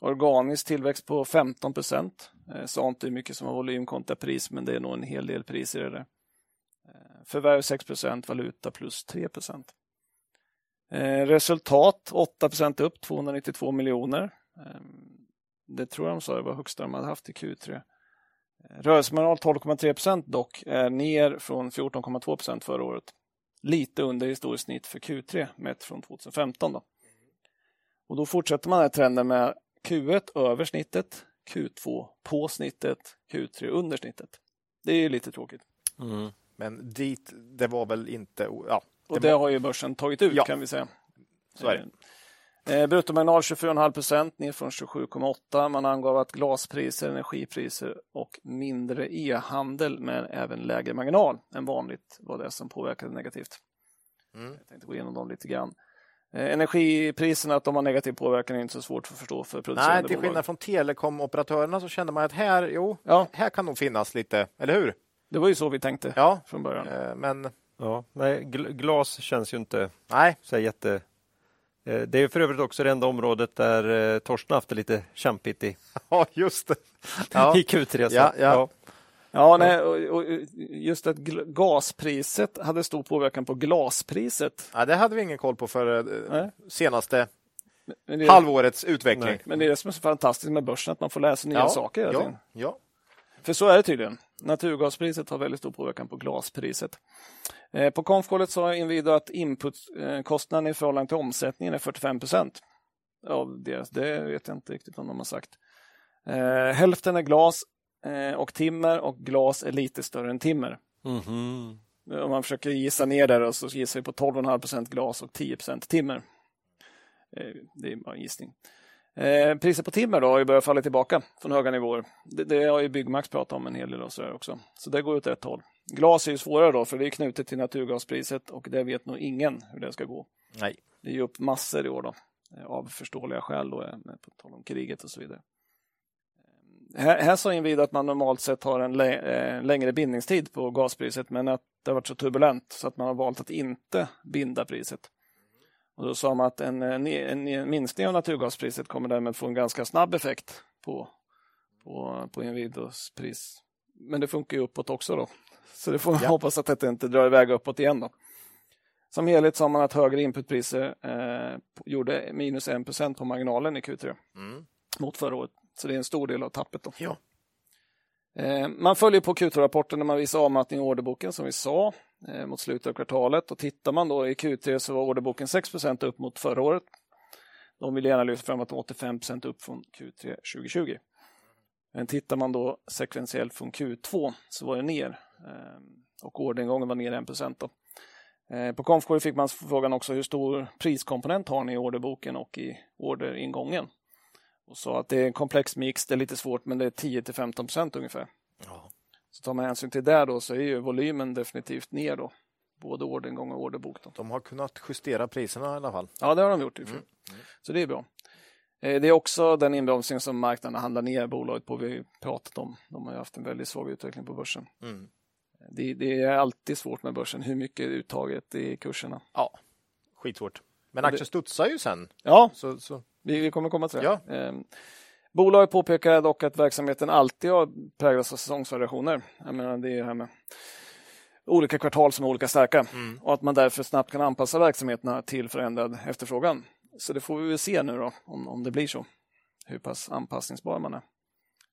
Organisk tillväxt på 15 procent. Eh, sa inte hur mycket som var volym kontra pris, men det är nog en hel del pris i det där. Eh, förvärv 6 procent, valuta plus 3 procent. Eh, resultat 8 procent upp, 292 miljoner. Ehm, det tror jag de sa det var högsta de hade haft i Q3. Eh, rörelsemarginal 12,3 procent dock, är ner från 14,2 procent förra året. Lite under historiskt snitt för Q3 mätt från 2015. Då. Och då fortsätter man den här trenden med Q1 över snittet, Q2 på snittet, Q3 under snittet. Det är lite tråkigt. Mm. Men dit, det var väl inte... Ja, det och det var... har ju börsen tagit ut ja. kan vi säga. Så är det. Eh, bruttomarginal 24,5 procent ner från 27,8. Man angav att glaspriser, energipriser och mindre e-handel med även lägre marginal än vanligt var det som påverkade negativt. Mm. Jag tänkte gå igenom dem lite grann. Eh, energipriserna, att de har negativ påverkan är inte så svårt att förstå för producerande Nej, till skillnad från telekomoperatörerna så kände man att här, jo, ja. här kan nog finnas lite, eller hur? Det var ju så vi tänkte ja. från början. Eh, men... Ja, nej, glas känns ju inte nej. så jätte... Eh, det är för övrigt också det enda området där Torsten haft det lite kämpigt i. [LAUGHS] Ja, just det. [LAUGHS] Ja. I Q3. Ja, ja. Ja, nej, och, och just att gaspriset hade stor påverkan på glaspriset. Ja, det hade vi ingen koll på för eh, nej. senaste det, halvårets utveckling. Nej, men det är det som är så fantastiskt med börsen, att man får läsa nya ja, saker. Ja, ja. För så är det tydligen. Naturgaspriset har väldigt stor påverkan på glaspriset. Eh, på konfkålet sa Inwido att inputkostnaden i förhållande till omsättningen är 45 procent av deras. Det vet jag inte riktigt om de har sagt. Eh, hälften är glas, och timmer och glas är lite större än timmer. Mm -hmm. Om man försöker gissa ner där så gissar vi på 12,5% glas och 10% timmer. Eh, det är bara en gissning. Eh, priset på timmer då har ju börjat falla tillbaka från höga nivåer. Det, det har ju Byggmax pratat om en hel del och så också. Så det går åt ett håll. Glas är ju svårare då, för det är knutet till naturgaspriset och det vet nog ingen hur det ska gå. Nej. Det är ju upp massor i år då, av förståeliga skäl då, på tal om kriget och så vidare. Här, här sa Inwido att man normalt sett har en eh, längre bindningstid på gaspriset men att det har varit så turbulent så att man har valt att inte binda priset. Och då sa man att en, en, en minskning av naturgaspriset kommer därmed få en ganska snabb effekt på, på, på Inwidos pris. Men det funkar ju uppåt också då. Så det får man ja. hoppas att det inte drar iväg uppåt igen. Då. Som helhet sa man att högre inputpriser eh, gjorde minus 1 på marginalen i Q3 mm. mot förra året. Så det är en stor del av tappet. Då. Ja. Eh, man följer på Q2-rapporten när man visar avmattning i orderboken som vi sa eh, mot slutet av kvartalet och tittar man då i Q3 så var orderboken 6% upp mot förra året. De vill gärna lyfta fram att de 85 upp från Q3 2020. Men tittar man då sekventiellt från Q2 så var det ner och orderingången var ner 1 då. På Konfkår fick man frågan också hur stor priskomponent har ni i orderboken och i orderingången? Och sa att det är en komplex mix, det är lite svårt men det är 10 till 15 procent ungefär. Ja. Så tar man hänsyn till det då så är ju volymen definitivt ner då. Både orderingång och orderbok. Då. De har kunnat justera priserna i alla fall. Ja, det har de gjort. Mm. Mm. Så det är bra. Eh, det är också den inbromsning som marknaden handlar ner bolaget på. Vi pratat om. De har haft en väldigt svag utveckling på börsen. Mm. Det, det, är alltid svårt med börsen. Hur mycket är uttaget i kurserna? Ja, skitsvårt. Men aktien studsar ju sen. Ja, så, så. Vi, kommer komma till det. Ja. Eh, Bolaget påpekar dock att verksamheten alltid har präglats av säsongsvariationer. Jag menar, det är det här med olika kvartal som är olika starka mm. och att man därför snabbt kan anpassa verksamheterna till förändrad efterfrågan. Så det får vi väl se nu då, om, om det blir så, hur pass anpassningsbar man är.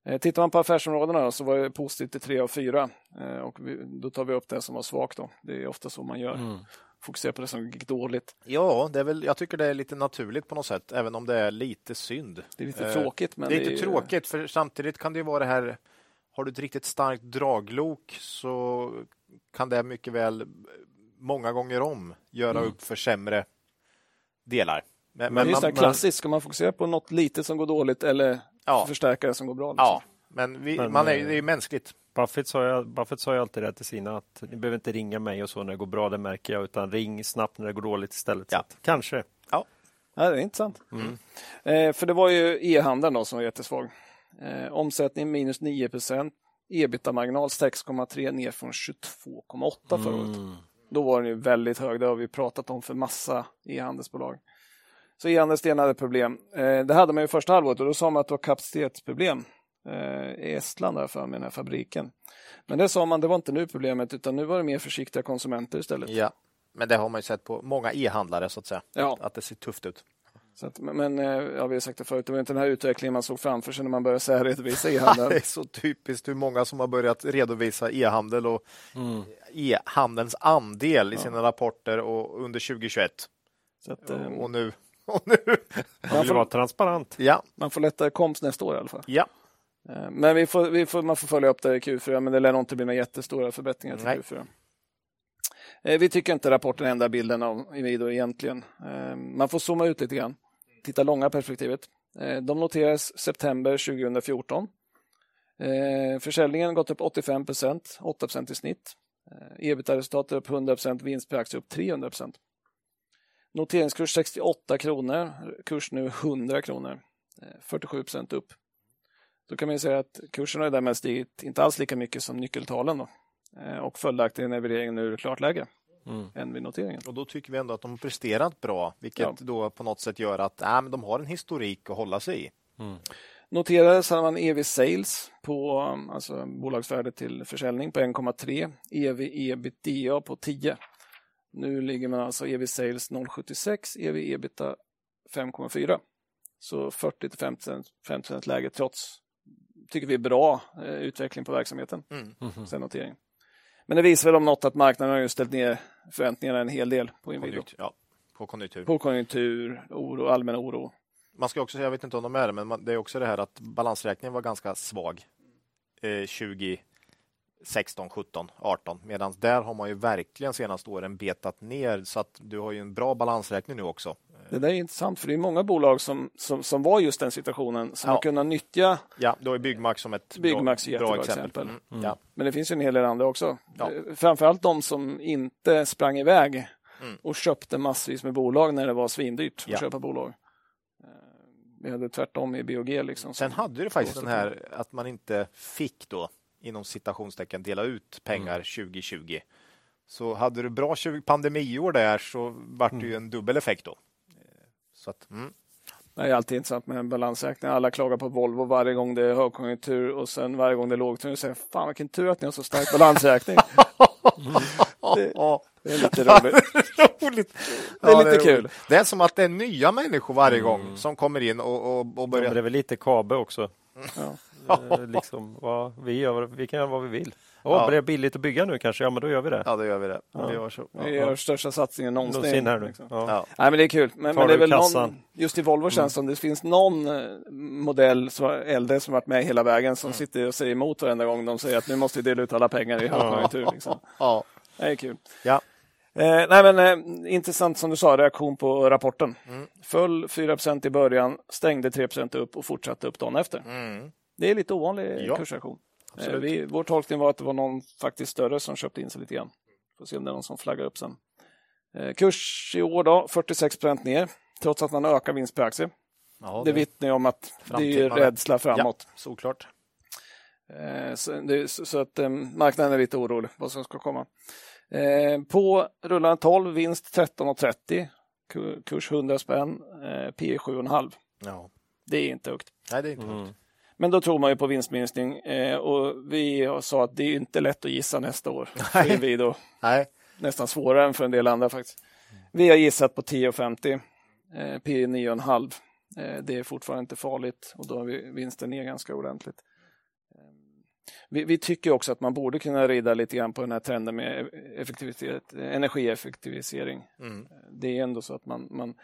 Eh, tittar man på affärsområdena då, så var det positivt i tre av fyra eh, och vi, då tar vi upp det som var svagt. Då. Det är ofta så man gör. Mm fokusera på det som gick dåligt. Ja, det är väl, jag tycker det är lite naturligt på något sätt, även om det är lite synd. Det är lite eh, tråkigt. Men det är lite det är... tråkigt, för samtidigt kan det ju vara det här, har du ett riktigt starkt draglok så kan det mycket väl många gånger om göra mm. upp för sämre delar. Men, men det är man, klassiskt, ska man fokusera på något litet som går dåligt eller ja. förstärka det som går bra? Liksom? Ja, men, vi, men man är, det är mänskligt. Buffett sa, ju, Buffett sa ju alltid det till sina att ni behöver inte ringa mig och så när det går bra, det märker jag, utan ring snabbt när det går dåligt istället. Ja. kanske. Ja. ja, det är intressant. Mm. Eh, för det var ju e-handeln som var jättesvag. Eh, omsättning minus 9 procent, ebitda-marginal 6,3 ner från 22,8 förra året. Mm. Då var den ju väldigt hög, det har vi pratat om för massa e-handelsbolag. Så e-handelsdelen hade problem. Eh, det hade man ju första halvåret och då sa man att det var kapacitetsproblem i Estland där för med den här fabriken. Men det sa man, det var inte nu problemet utan nu var det mer försiktiga konsumenter istället. Ja, men det har man ju sett på många e-handlare så att säga, ja. att det ser tufft ut. Så att, men eh, ja, vi har sagt det förut, det var inte den här utvecklingen man såg framför sig när man började säga redovisa [LAUGHS] e-handel. det är så typiskt hur många som har börjat redovisa e-handel och mm. e-handelns andel i sina rapporter och under 2021. Att, och, och nu [LAUGHS] och nu. Man vill vara transparent. Ja. Man får lättare komst nästa år i alla fall. Ja. Eh, men vi får, vi får, man får följa upp det i Q4, men det lär nog inte bli några jättestora förbättringar till Nej. Q4. Eh, vi tycker inte rapporten ändrar bilden av Inwido egentligen. Eh, man får zooma ut lite grann, titta långa perspektivet. De noterades september 2014. Försäljningen har gått upp 85 procent, 8 procent i snitt. Ebitda-resultatet upp 100 procent, vinst per aktie upp 300 procent. Noteringskurs 68 kronor, kurs nu 100 kronor, 47 procent upp. Då kan man säga att kursen har därmed stigit inte alls lika mycket som nyckeltalen då. Eh, och följaktligen är värderingen nu klart lägre mm. än vid noteringen. Och då tycker vi ändå att de har presterat bra, vilket ja. då på något sätt gör att äh, men de har en historik att hålla sig i. Mm. Noterades hade man EV sales på alltså bolagsvärde till försäljning på 1,3, EV ebitda på 10. Nu ligger man alltså EV sales 0,76, EV ebita 5,4. Så 40 till 50 läge trots tycker vi är bra eh, utveckling på verksamheten mm. Mm. sen notering. Men det visar väl om något att marknaden har ställt ner förväntningarna en hel del på Inwido. Ja, på konjunktur. På konjunktur, oro, allmän oro. Man ska också säga, jag vet inte om de är det, men det är också det här att balansräkningen var ganska svag eh, 20 16, 17, 18. Medan där har man ju verkligen senaste åren betat ner så att du har ju en bra balansräkning nu också. Det där är intressant för det är många bolag som, som, som var just den situationen som ja. har kunnat nyttja Ja, då är Byggmax som ett Byggmax bra, bra exempel. exempel. Mm. Mm. Ja. Men det finns ju en hel del andra också. Ja. Eh, framförallt de som inte sprang iväg mm. och köpte massvis med bolag när det var svindyrt att köpa bolag. Eh, vi hade tvärtom i BOG. Liksom, Sen hade du faktiskt den här att man inte fick då inom citationstecken dela ut pengar mm. 2020. Så hade du bra 20 pandemiår där så vart det ju mm. en dubbel effekt då. Så att, mm. Det är alltid intressant med en balansräkning. Alla klagar på Volvo varje gång det är högkonjunktur och sen varje gång det är lågkonjunktur säger fan vilken tur att ni har så stark balansräkning. [LAUGHS] det, det, är lite roligt. Det är ja, lite det är kul. Det är som att det är nya människor varje gång mm. som kommer in och, och, och börjar. Är väl lite Kabe också. Ja. Eh, liksom, vad, vi, gör, vi kan göra vad vi vill. Oh, ja. Blir det billigt att bygga nu kanske? Ja, men då gör vi det. Ja, då gör vi det. Ja. Vi gör, så. vi gör största satsningen någonsin. någonsin här nu. Liksom. Ja. Nej, men det är kul. Men, men det är väl någon, just i Volvo känns det mm. som det finns någon eh, modell som äldre som varit med hela vägen som mm. sitter och säger emot varenda gång de säger att nu måste vi dela ut alla pengar i högkonjunktur. Liksom. [LAUGHS] Ja. Det är kul. Ja. Eh, nej, men, eh, intressant som du sa, reaktion på rapporten. Mm. Föll 4 i början, stängde 3% upp och fortsatte upp dagen efter. Mm. Det är lite ovanlig ja. kursreaktion. Eh, vi, vår tolkning var att det var någon faktiskt större som köpte in sig lite grann. Får se om det är någon som flaggar upp sen. Eh, kurs i år då, 46% ner, trots att man ökar vinst per aktie. Ja, det, det vittnar om att det är rädsla framåt. Ja, såklart. Eh, så, det, så, att marknaden är lite orolig vad som ska komma. På rullande 12, vinst 13,30. Kurs 100 spänn, P 7,5. Ja. Det är inte högt. Nej, det är inte mm. Men då tror man ju på vinstminskning eh, och vi sa att det är inte lätt att gissa nästa år. Nej. Vi då Nej. nästan svårare än för en del andra faktiskt. Vi har gissat på 10,50, eh, P 9,5. Eh, det är fortfarande inte farligt och då har vi vinsten ner ganska ordentligt. Vi, vi, tycker också att man borde kunna rida lite grann på den här trenden med effektivitet, energieffektivisering. Mm. Det är ändå så att man, man,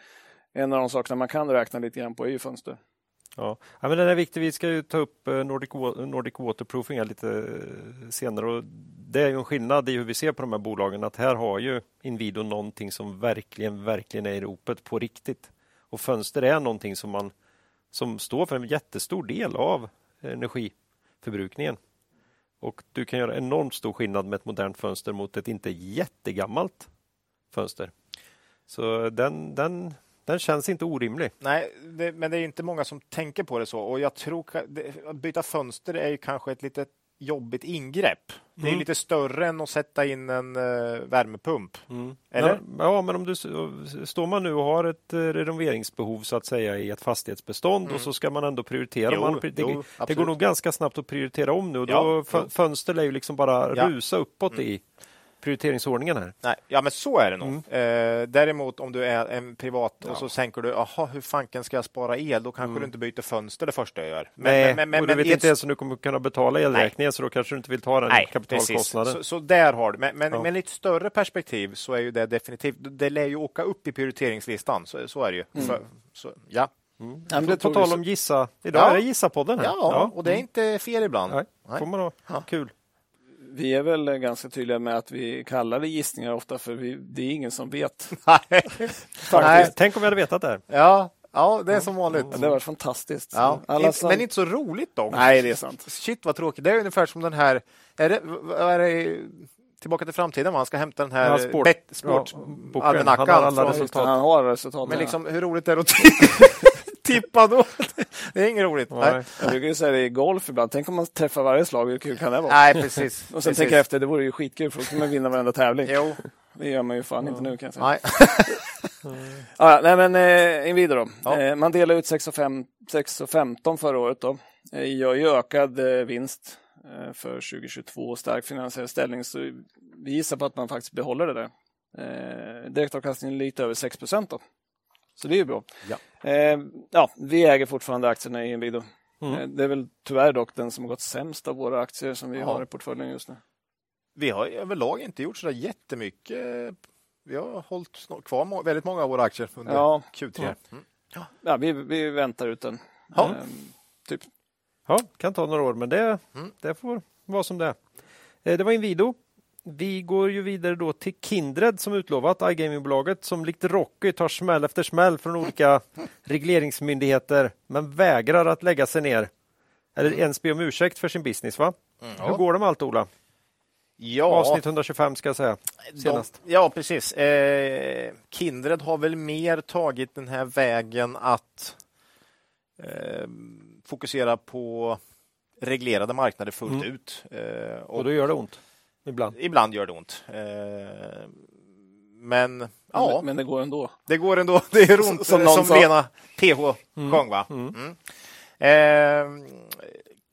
en av de sakerna man kan räkna lite grann på är ju fönster. Ja. ja, men den är viktig. Vi ska ju ta upp eh, Nordic, Nordic Waterproofing lite eh, senare. Och det är ju en skillnad i hur vi ser på de här bolagen. Att här har ju Inwido någonting som verkligen, verkligen är i ropet på riktigt. Och fönster är någonting som man som står för en jättestor del av energiförbrukningen. Och du kan göra enormt stor skillnad med ett modernt fönster mot ett inte jättegammalt fönster. Så den, den, den känns inte orimlig. Nej, det, men det är inte många som tänker på det så. Och jag tror att byta fönster är kanske ett litet jobbigt ingrepp. Det är mm. lite större än att sätta in en uh, värmepump. Mm. Eller? Ja, ja, men om du står man nu och har ett uh, renoveringsbehov så att säga i ett fastighetsbestånd mm. och så ska man ändå prioritera. Jo, man, det, jo, det, går nog ganska snabbt att prioritera om nu och ja, då fönster lär ju liksom bara ja. rusa uppåt mm. i prioriteringsordningen här. Nej, ja, men så är det nog. Mm. Eh, däremot om du är en privat ja. och så tänker du, aha, hur fanken ska jag spara el? Då kanske mm. du inte byter fönster det första jag gör. Men, Nej, men, men, och du vet inte ens om du kommer kunna betala elräkningen, så då kanske du inte vill ta den Nej, kapitalkostnaden. Så, så, där har du. Men, men ja. med lite större perspektiv så är ju det definitivt, det lär ju åka upp i prioriteringslistan. Så, så är det ju. Mm. För, så, ja. Mm. Ja, på, på tal om gissa, idag ja. är det gissa-podden. Ja, ja, och det är mm. inte fel ibland. Nej, Nej. får man ha. Ja. Kul vi är väl ganska tydliga med att vi kallar det gissningar ofta för vi, det är ingen som vet. [LAUGHS] Nej. Tänk om vi hade vetat det. Ja, Ja, det är som vanligt. Ja, det var fantastiskt. Ja. Alla som... Men inte så roligt dock. Nej, det är sant. Shit vad tråkigt. Det är ungefär som den här, är det, är det Tillbaka till framtiden, man ska hämta den här ja, sport, bet, sport ja. Han har alla resultat. Han har resultat. Men liksom, hur roligt är det att [LAUGHS] tippa då? [LAUGHS] det är inget roligt. Nej. Jag brukar säga det i golf ibland. Tänk om man träffar varje slag, hur kul kan det vara? Nej, precis. och sen tänker jag efter, det vore ju skitkul för då kan man vinna varenda tävling. Jo. Det gör man ju fan inte nu kan jag säga. Nej. [LAUGHS] ja, nej men eh, Inwido då. Ja. Eh, man delade ut 6,15 förra året då. Eh, gör ju ökad eh, vinst eh, för 2022 stark finansiell ställning så vi gissar på att man faktiskt behåller det där. Eh, direktavkastningen lite över 6 procent då. Så det är ju bra. Ja. Eh, ja, vi äger fortfarande aktierna i Inwido. Mm. Eh, det är väl tyvärr dock den som har gått sämst av våra aktier som vi ja. har i portföljen just nu. Vi har överlag inte gjort så jättemycket. Vi har hållit kvar väldigt många av våra aktier under ja. Q3. Mm. Ja. ja, vi, vi väntar ut den. Ja. Eh, typ. Ja, kan ta några år, men det, mm. det får vara som det är. Eh, det var Inwido. Vi går ju vidare då till Kindred som utlovat, iGamingbolaget som likt Rocky tar smäll efter smäll från olika [LAUGHS] regleringsmyndigheter men vägrar att lägga sig ner eller ens be om ursäkt för sin business. va? Mm. Hur går det med allt Ola? Ja. Avsnitt 125 ska jag säga. Senast. De, ja, precis. Eh, Kindred har väl mer tagit den här vägen att eh, fokusera på reglerade marknader fullt mm. ut. Eh, och, och då gör det ont? Ibland. Ibland gör det ont. Eh, men ja. Men, det går ändå. Det går ändå. Det är ont som, som, som Lena PH mm. sjöng. Va? Mm. Mm. Eh,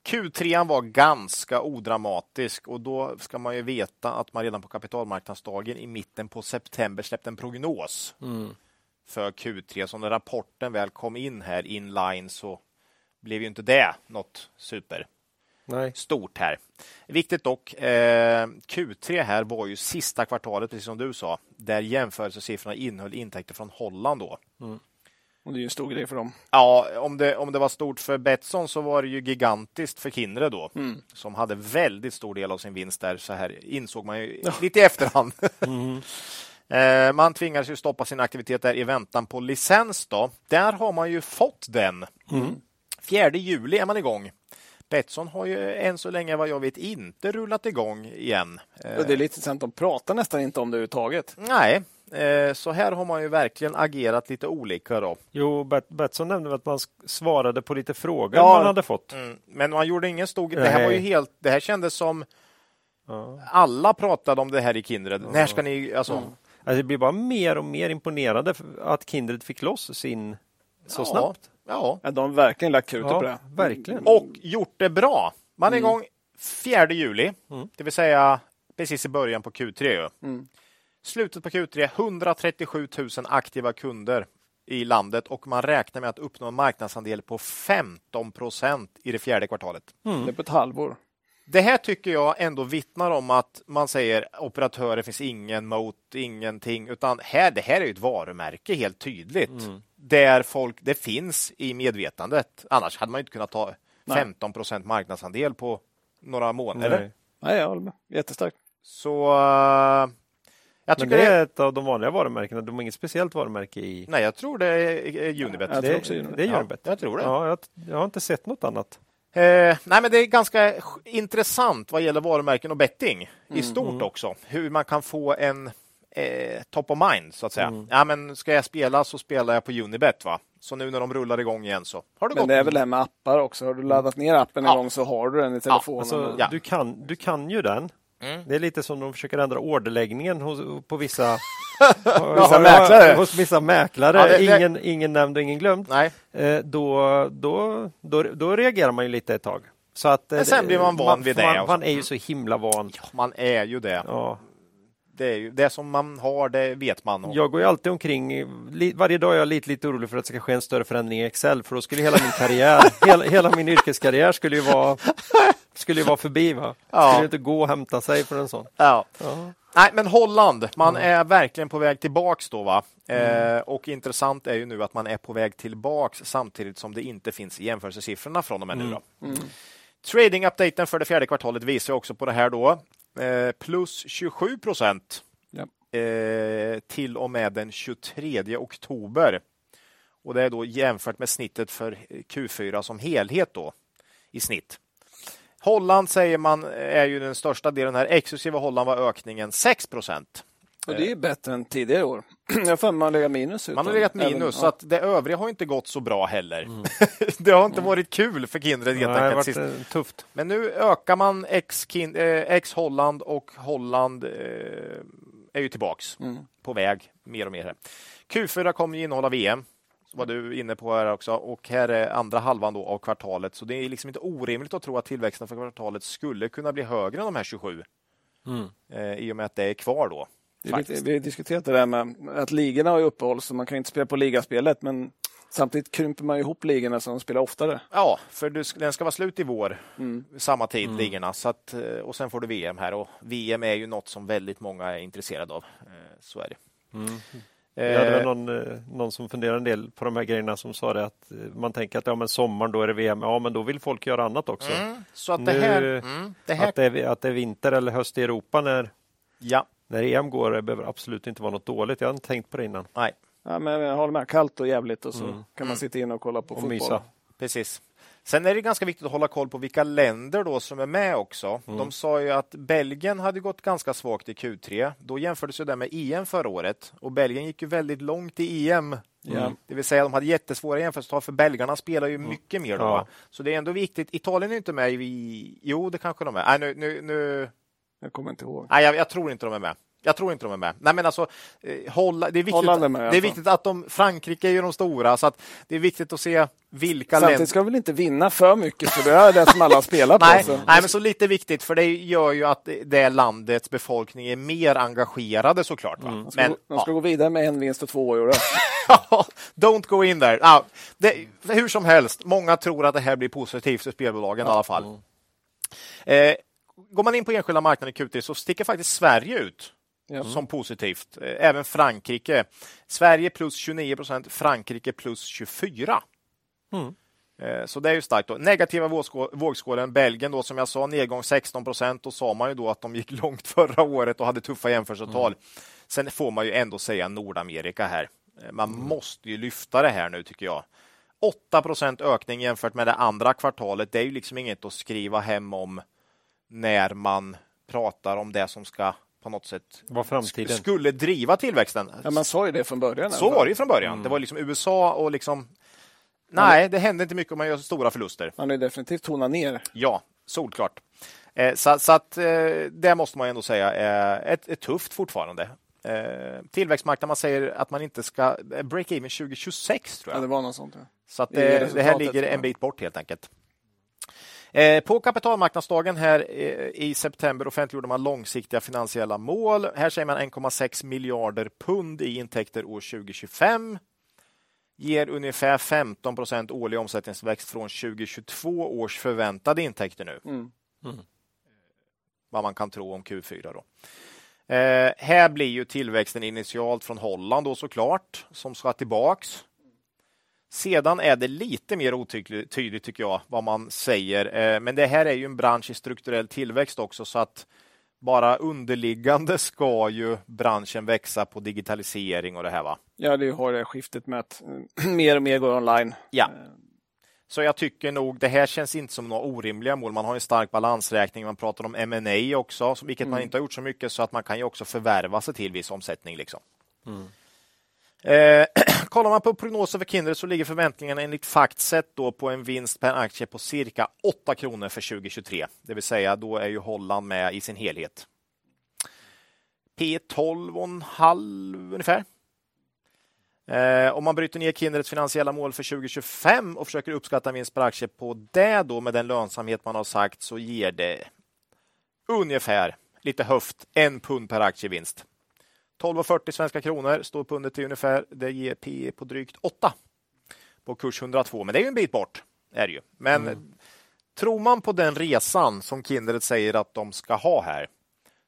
Q3 var ganska odramatisk och då ska man ju veta att man redan på kapitalmarknadsdagen i mitten på september släppte en prognos mm. för Q3. Så när rapporten väl kom in här inline så blev ju inte det något super. Nej. stort här. Viktigt dock, eh, Q3 här var ju sista kvartalet, precis som du sa, där jämförelsesiffrorna innehöll intäkter från Holland. Då. Mm. Och det är ju en stor grej för dem. Ja, om det, om det var stort för Betsson så var det ju gigantiskt för Kindred då, mm. som hade väldigt stor del av sin vinst där. Så här insåg man ju ja. lite i efterhand. [LAUGHS] Mm. Eh, man tvingades ju stoppa sin aktivitet där i väntan på licens. Då. Där har man ju fått den. Mm. 4 juli är man igång. Betsson har ju än så länge vad jag vet inte rullat igång igen. Det är lite intressant, de pratar nästan inte om det överhuvudtaget. Nej, eh, så här har man ju verkligen agerat lite olika. Då. Jo, Betsson nämnde att man svarade på lite frågor ja, man hade fått. Mm, men man gjorde ingen stor... Det här var ju helt... Det här kändes som... Ja. Alla pratade om det här i Kindred. Ja. När ska ni... Alltså... Mm. Alltså, det blir bara mer och mer imponerande att Kindred fick loss sin så ja. snabbt. Ja. De har verkligen lagt krutet ja, på det. Verkligen. Och gjort det bra. Man är mm. igång 4 juli, mm. det vill säga precis i början på Q3. Mm. Slutet på Q3, 137 000 aktiva kunder i landet och man räknar med att uppnå en marknadsandel på 15 procent i det fjärde kvartalet. Mm. Det är på ett halvår. Det här tycker jag ändå vittnar om att man säger operatörer finns ingen mot ingenting, utan här, det här är ett varumärke helt tydligt. Mm. Där folk, det finns i medvetandet. Annars hade man inte kunnat ta 15 procent marknadsandel på några månader. Nej, Nej jag håller med. Jättestarkt. Så uh, jag tycker Men det är ett av de vanliga varumärkena. De har inget speciellt varumärke i... Nej, jag tror det är Unibet. Ja, det, också Unibet. det är Unibet. Ja, jag tror det. Ja, jag, jag har inte sett något annat. Eh, nej, men det är ganska intressant vad gäller varumärken och betting mm, i stort mm. också. Hur man kan få en eh, top of mind så att säga. Mm. Ja, men ska jag spela så spelar jag på Unibet. Va? Så nu när de rullar igång igen så har det men gått. det är väl det här med appar också. Har du laddat ner appen en ja. gång så har du den i telefonen. Alltså, ja. du, kan, du kan ju den. Mm. Det är lite som de försöker ändra orderläggningen hos, på vissa, [LAUGHS] vissa mäklare. Hos vissa mäklare. Ja, det, ingen, ingen nämnd och ingen glömd. Nej. Eh, då, då, då, då reagerar man ju lite ett tag. Så att, Men sen blir man van man, vid det. Man, man, är ju så himla van. Ja, man är ju det. Ja det, är ju, det som man har, det vet man. Jag går ju alltid omkring, varje dag är jag lite, lite orolig för att det ska ske en större förändring i Excel, för då skulle hela min karriär, [LAUGHS] hela, hela, min yrkeskarriär skulle ju vara, skulle ju vara förbi. Va? Ja. Skulle inte gå och hämta sig för en sån. Ja. ja. Nej, men Holland, man mm. är verkligen på väg tillbaks då. Va? Mm. Eh, och intressant är ju nu att man är på väg tillbaks samtidigt som det inte finns jämförelsesiffrorna från och med nu. Då. Mm. mm. Trading-updaten för det fjärde kvartalet visar också på det här då. Eh, plus 27 procent ja. eh, till och med den 23 oktober. Och Det är då jämfört med snittet för Q4 som helhet då i snitt. Holland säger man är ju den största delen här. Exklusive Holland var ökningen 6 procent. Och det är bättre än tidigare år. [CLEARS THROAT] Jag för man har legat minus. Man har legat minus, även, så att det övriga har inte gått så bra heller. Mm. [LAUGHS] det har inte mm. varit kul för Kindred helt enkelt. Det har varit eh, tufft. Men nu ökar man ex, ex Holland och Holland eh, är ju tillbaks mm. på väg mer och mer. Q4 kommer innehålla VM var du inne på här också. Och här är andra halvan då av kvartalet. Så det är liksom inte orimligt att tro att tillväxten för kvartalet skulle kunna bli högre än de här 27. Mm. Eh, I och med att det är kvar då. Lite, vi har diskuterat det där med att ligorna har uppehåll så man kan inte spela på ligaspelet men samtidigt krymper man ihop ligorna så de spelar oftare. Ja, för du, den ska vara slut i vår, mm. samma tid, mm. ligorna. Så att, eh, och sen får du VM här och VM är ju något som väldigt många är intresserade av. Eh, så är det. Mm. Jag hade väl någon, eh, någon som funderade en del på de här grejerna som sa det att man tänker att ja, men sommaren då är det VM. Ja, men då vill folk göra annat också. Mm, så att det, här, mm, det här... Att, det är, att det är vinter eller höst i Europa när ja när EM går det behöver absolut inte vara något dåligt. Jag har inte tänkt på det innan. Nej. Ja, men jag håller med. Kallt och jävligt och så mm. kan man mm. sitta inne och kolla på och fotboll. Mysa. Precis. Sen är det ganska viktigt att hålla koll på vilka länder då som är med också. Mm. De sa ju att Belgien hade gått ganska svagt i Q3. Då jämfördes det med EM förra året och Belgien gick ju väldigt långt i EM. Mm. Det vill säga de hade jättesvåra jämförelsetal för belgarna spelar ju mm. mycket mer då. Ja. Så det är ändå viktigt. Italien är inte med i... Jo, det kanske de är. Nej, nu, nu, nu... Jag kommer inte ihåg. Nej, jag, jag tror inte de är med. Jag tror inte de är med. Nej, men alltså, eh, hålla, det är viktigt, med, det är alltså. viktigt att de, Frankrike är ju de stora, så att det är viktigt att se vilka länder... Samtidigt ska de väl inte vinna för mycket, för det är det som alla spelar på. nej, nej, men så lite viktigt, för det gör ju att det landets befolkning är mer engagerade såklart. Mm. De ska, men, gå, de ska ja. gå vidare med en vinst och två år. [LAUGHS] Don't go in there. Ja, det, hur som helst, många tror att det här blir positivt för spelbolagen ja. i alla fall. Mm. Eh, går man in på enskilda marknader i Q3 så sticker faktiskt Sverige ut Ja. som positivt. Eh, Även Frankrike. Sverige plus 29 procent, Frankrike plus 24. Mm. Eh, Så det är ju starkt. Då. Negativa vågskå- vågskålen, Belgien då som jag sa, nedgång 16 procent. Då sa man ju då att de gick [LAUGHS] långt förra året och hade tuffa jämförelsetal. Sen får man ju ändå säga Nordamerika här. Eh, Man måste ju lyfta det här nu tycker jag. 8 procent ökning jämfört med det andra kvartalet. Det är ju liksom inget att skriva hem om när man pratar om det som ska på något sätt skulle driva tillväxten. Ja, man sa ju det från början. Så var det ju från början. Det var liksom USA och liksom Nej, det händer inte mycket om man gör stora förluster. Man har definitivt tonat ner. Ja, solklart. Eh, Så, så att eh, det måste man ändå säga är, ett, är tufft fortfarande. Eh, Tillväxtmarknad, man säger att man inte ska eh, break even 2026 tror Ja, jag. det var något sånt. Ja. Så att det det, det här ligger ja. en bit bort helt enkelt. Eh, På kapitalmarknadsdagen här eh, i september offentliggjorde man långsiktiga finansiella mål. Här säger man 1,6 miljarder pund i intäkter år 2025. Ger ungefär 15 procent årlig omsättningsväxt från 2022 års förväntade intäkter nu. Mm. Vad man kan tro om Q4 då. Eh, här blir ju tillväxten initialt från Holland då såklart, som ska tillbaks. Sedan är det lite mer otydligt tycker jag vad man säger. Eh, men det här är ju en bransch i strukturell tillväxt också så att bara underliggande ska ju branschen växa på digitalisering och det här va. Ja, det har det skiftet med att eh, [CLEARS THROAT] mer och mer går online. Ja. Så jag tycker nog det här känns inte som några orimliga mål. Man har en stark balansräkning. Man pratar om M&A också, vilket man inte har gjort så mycket så att man kan ju också förvärva sig till viss omsättning. Liksom. Eh, [CLEARS THROAT] kollar man på prognosen för Kindred så ligger förväntningarna enligt Factset då på en vinst per aktie på cirka 8 kronor för 2023. Det vill säga då är ju Holland med i sin helhet. P 12,5 ungefär. Eh, om man bryter ner Kindreds finansiella mål för 2025 och försöker uppskatta vinst per aktie på det då med den lönsamhet man har sagt så ger det ungefär, lite höft, en pund per aktie i vinst. 12,40 svenska kronor står pundet till ungefär. Det ger P på drygt 8 på kurs 102. Men det är ju en bit bort. Är det ju. Men tror man på den resan som Kindred säger att de ska ha här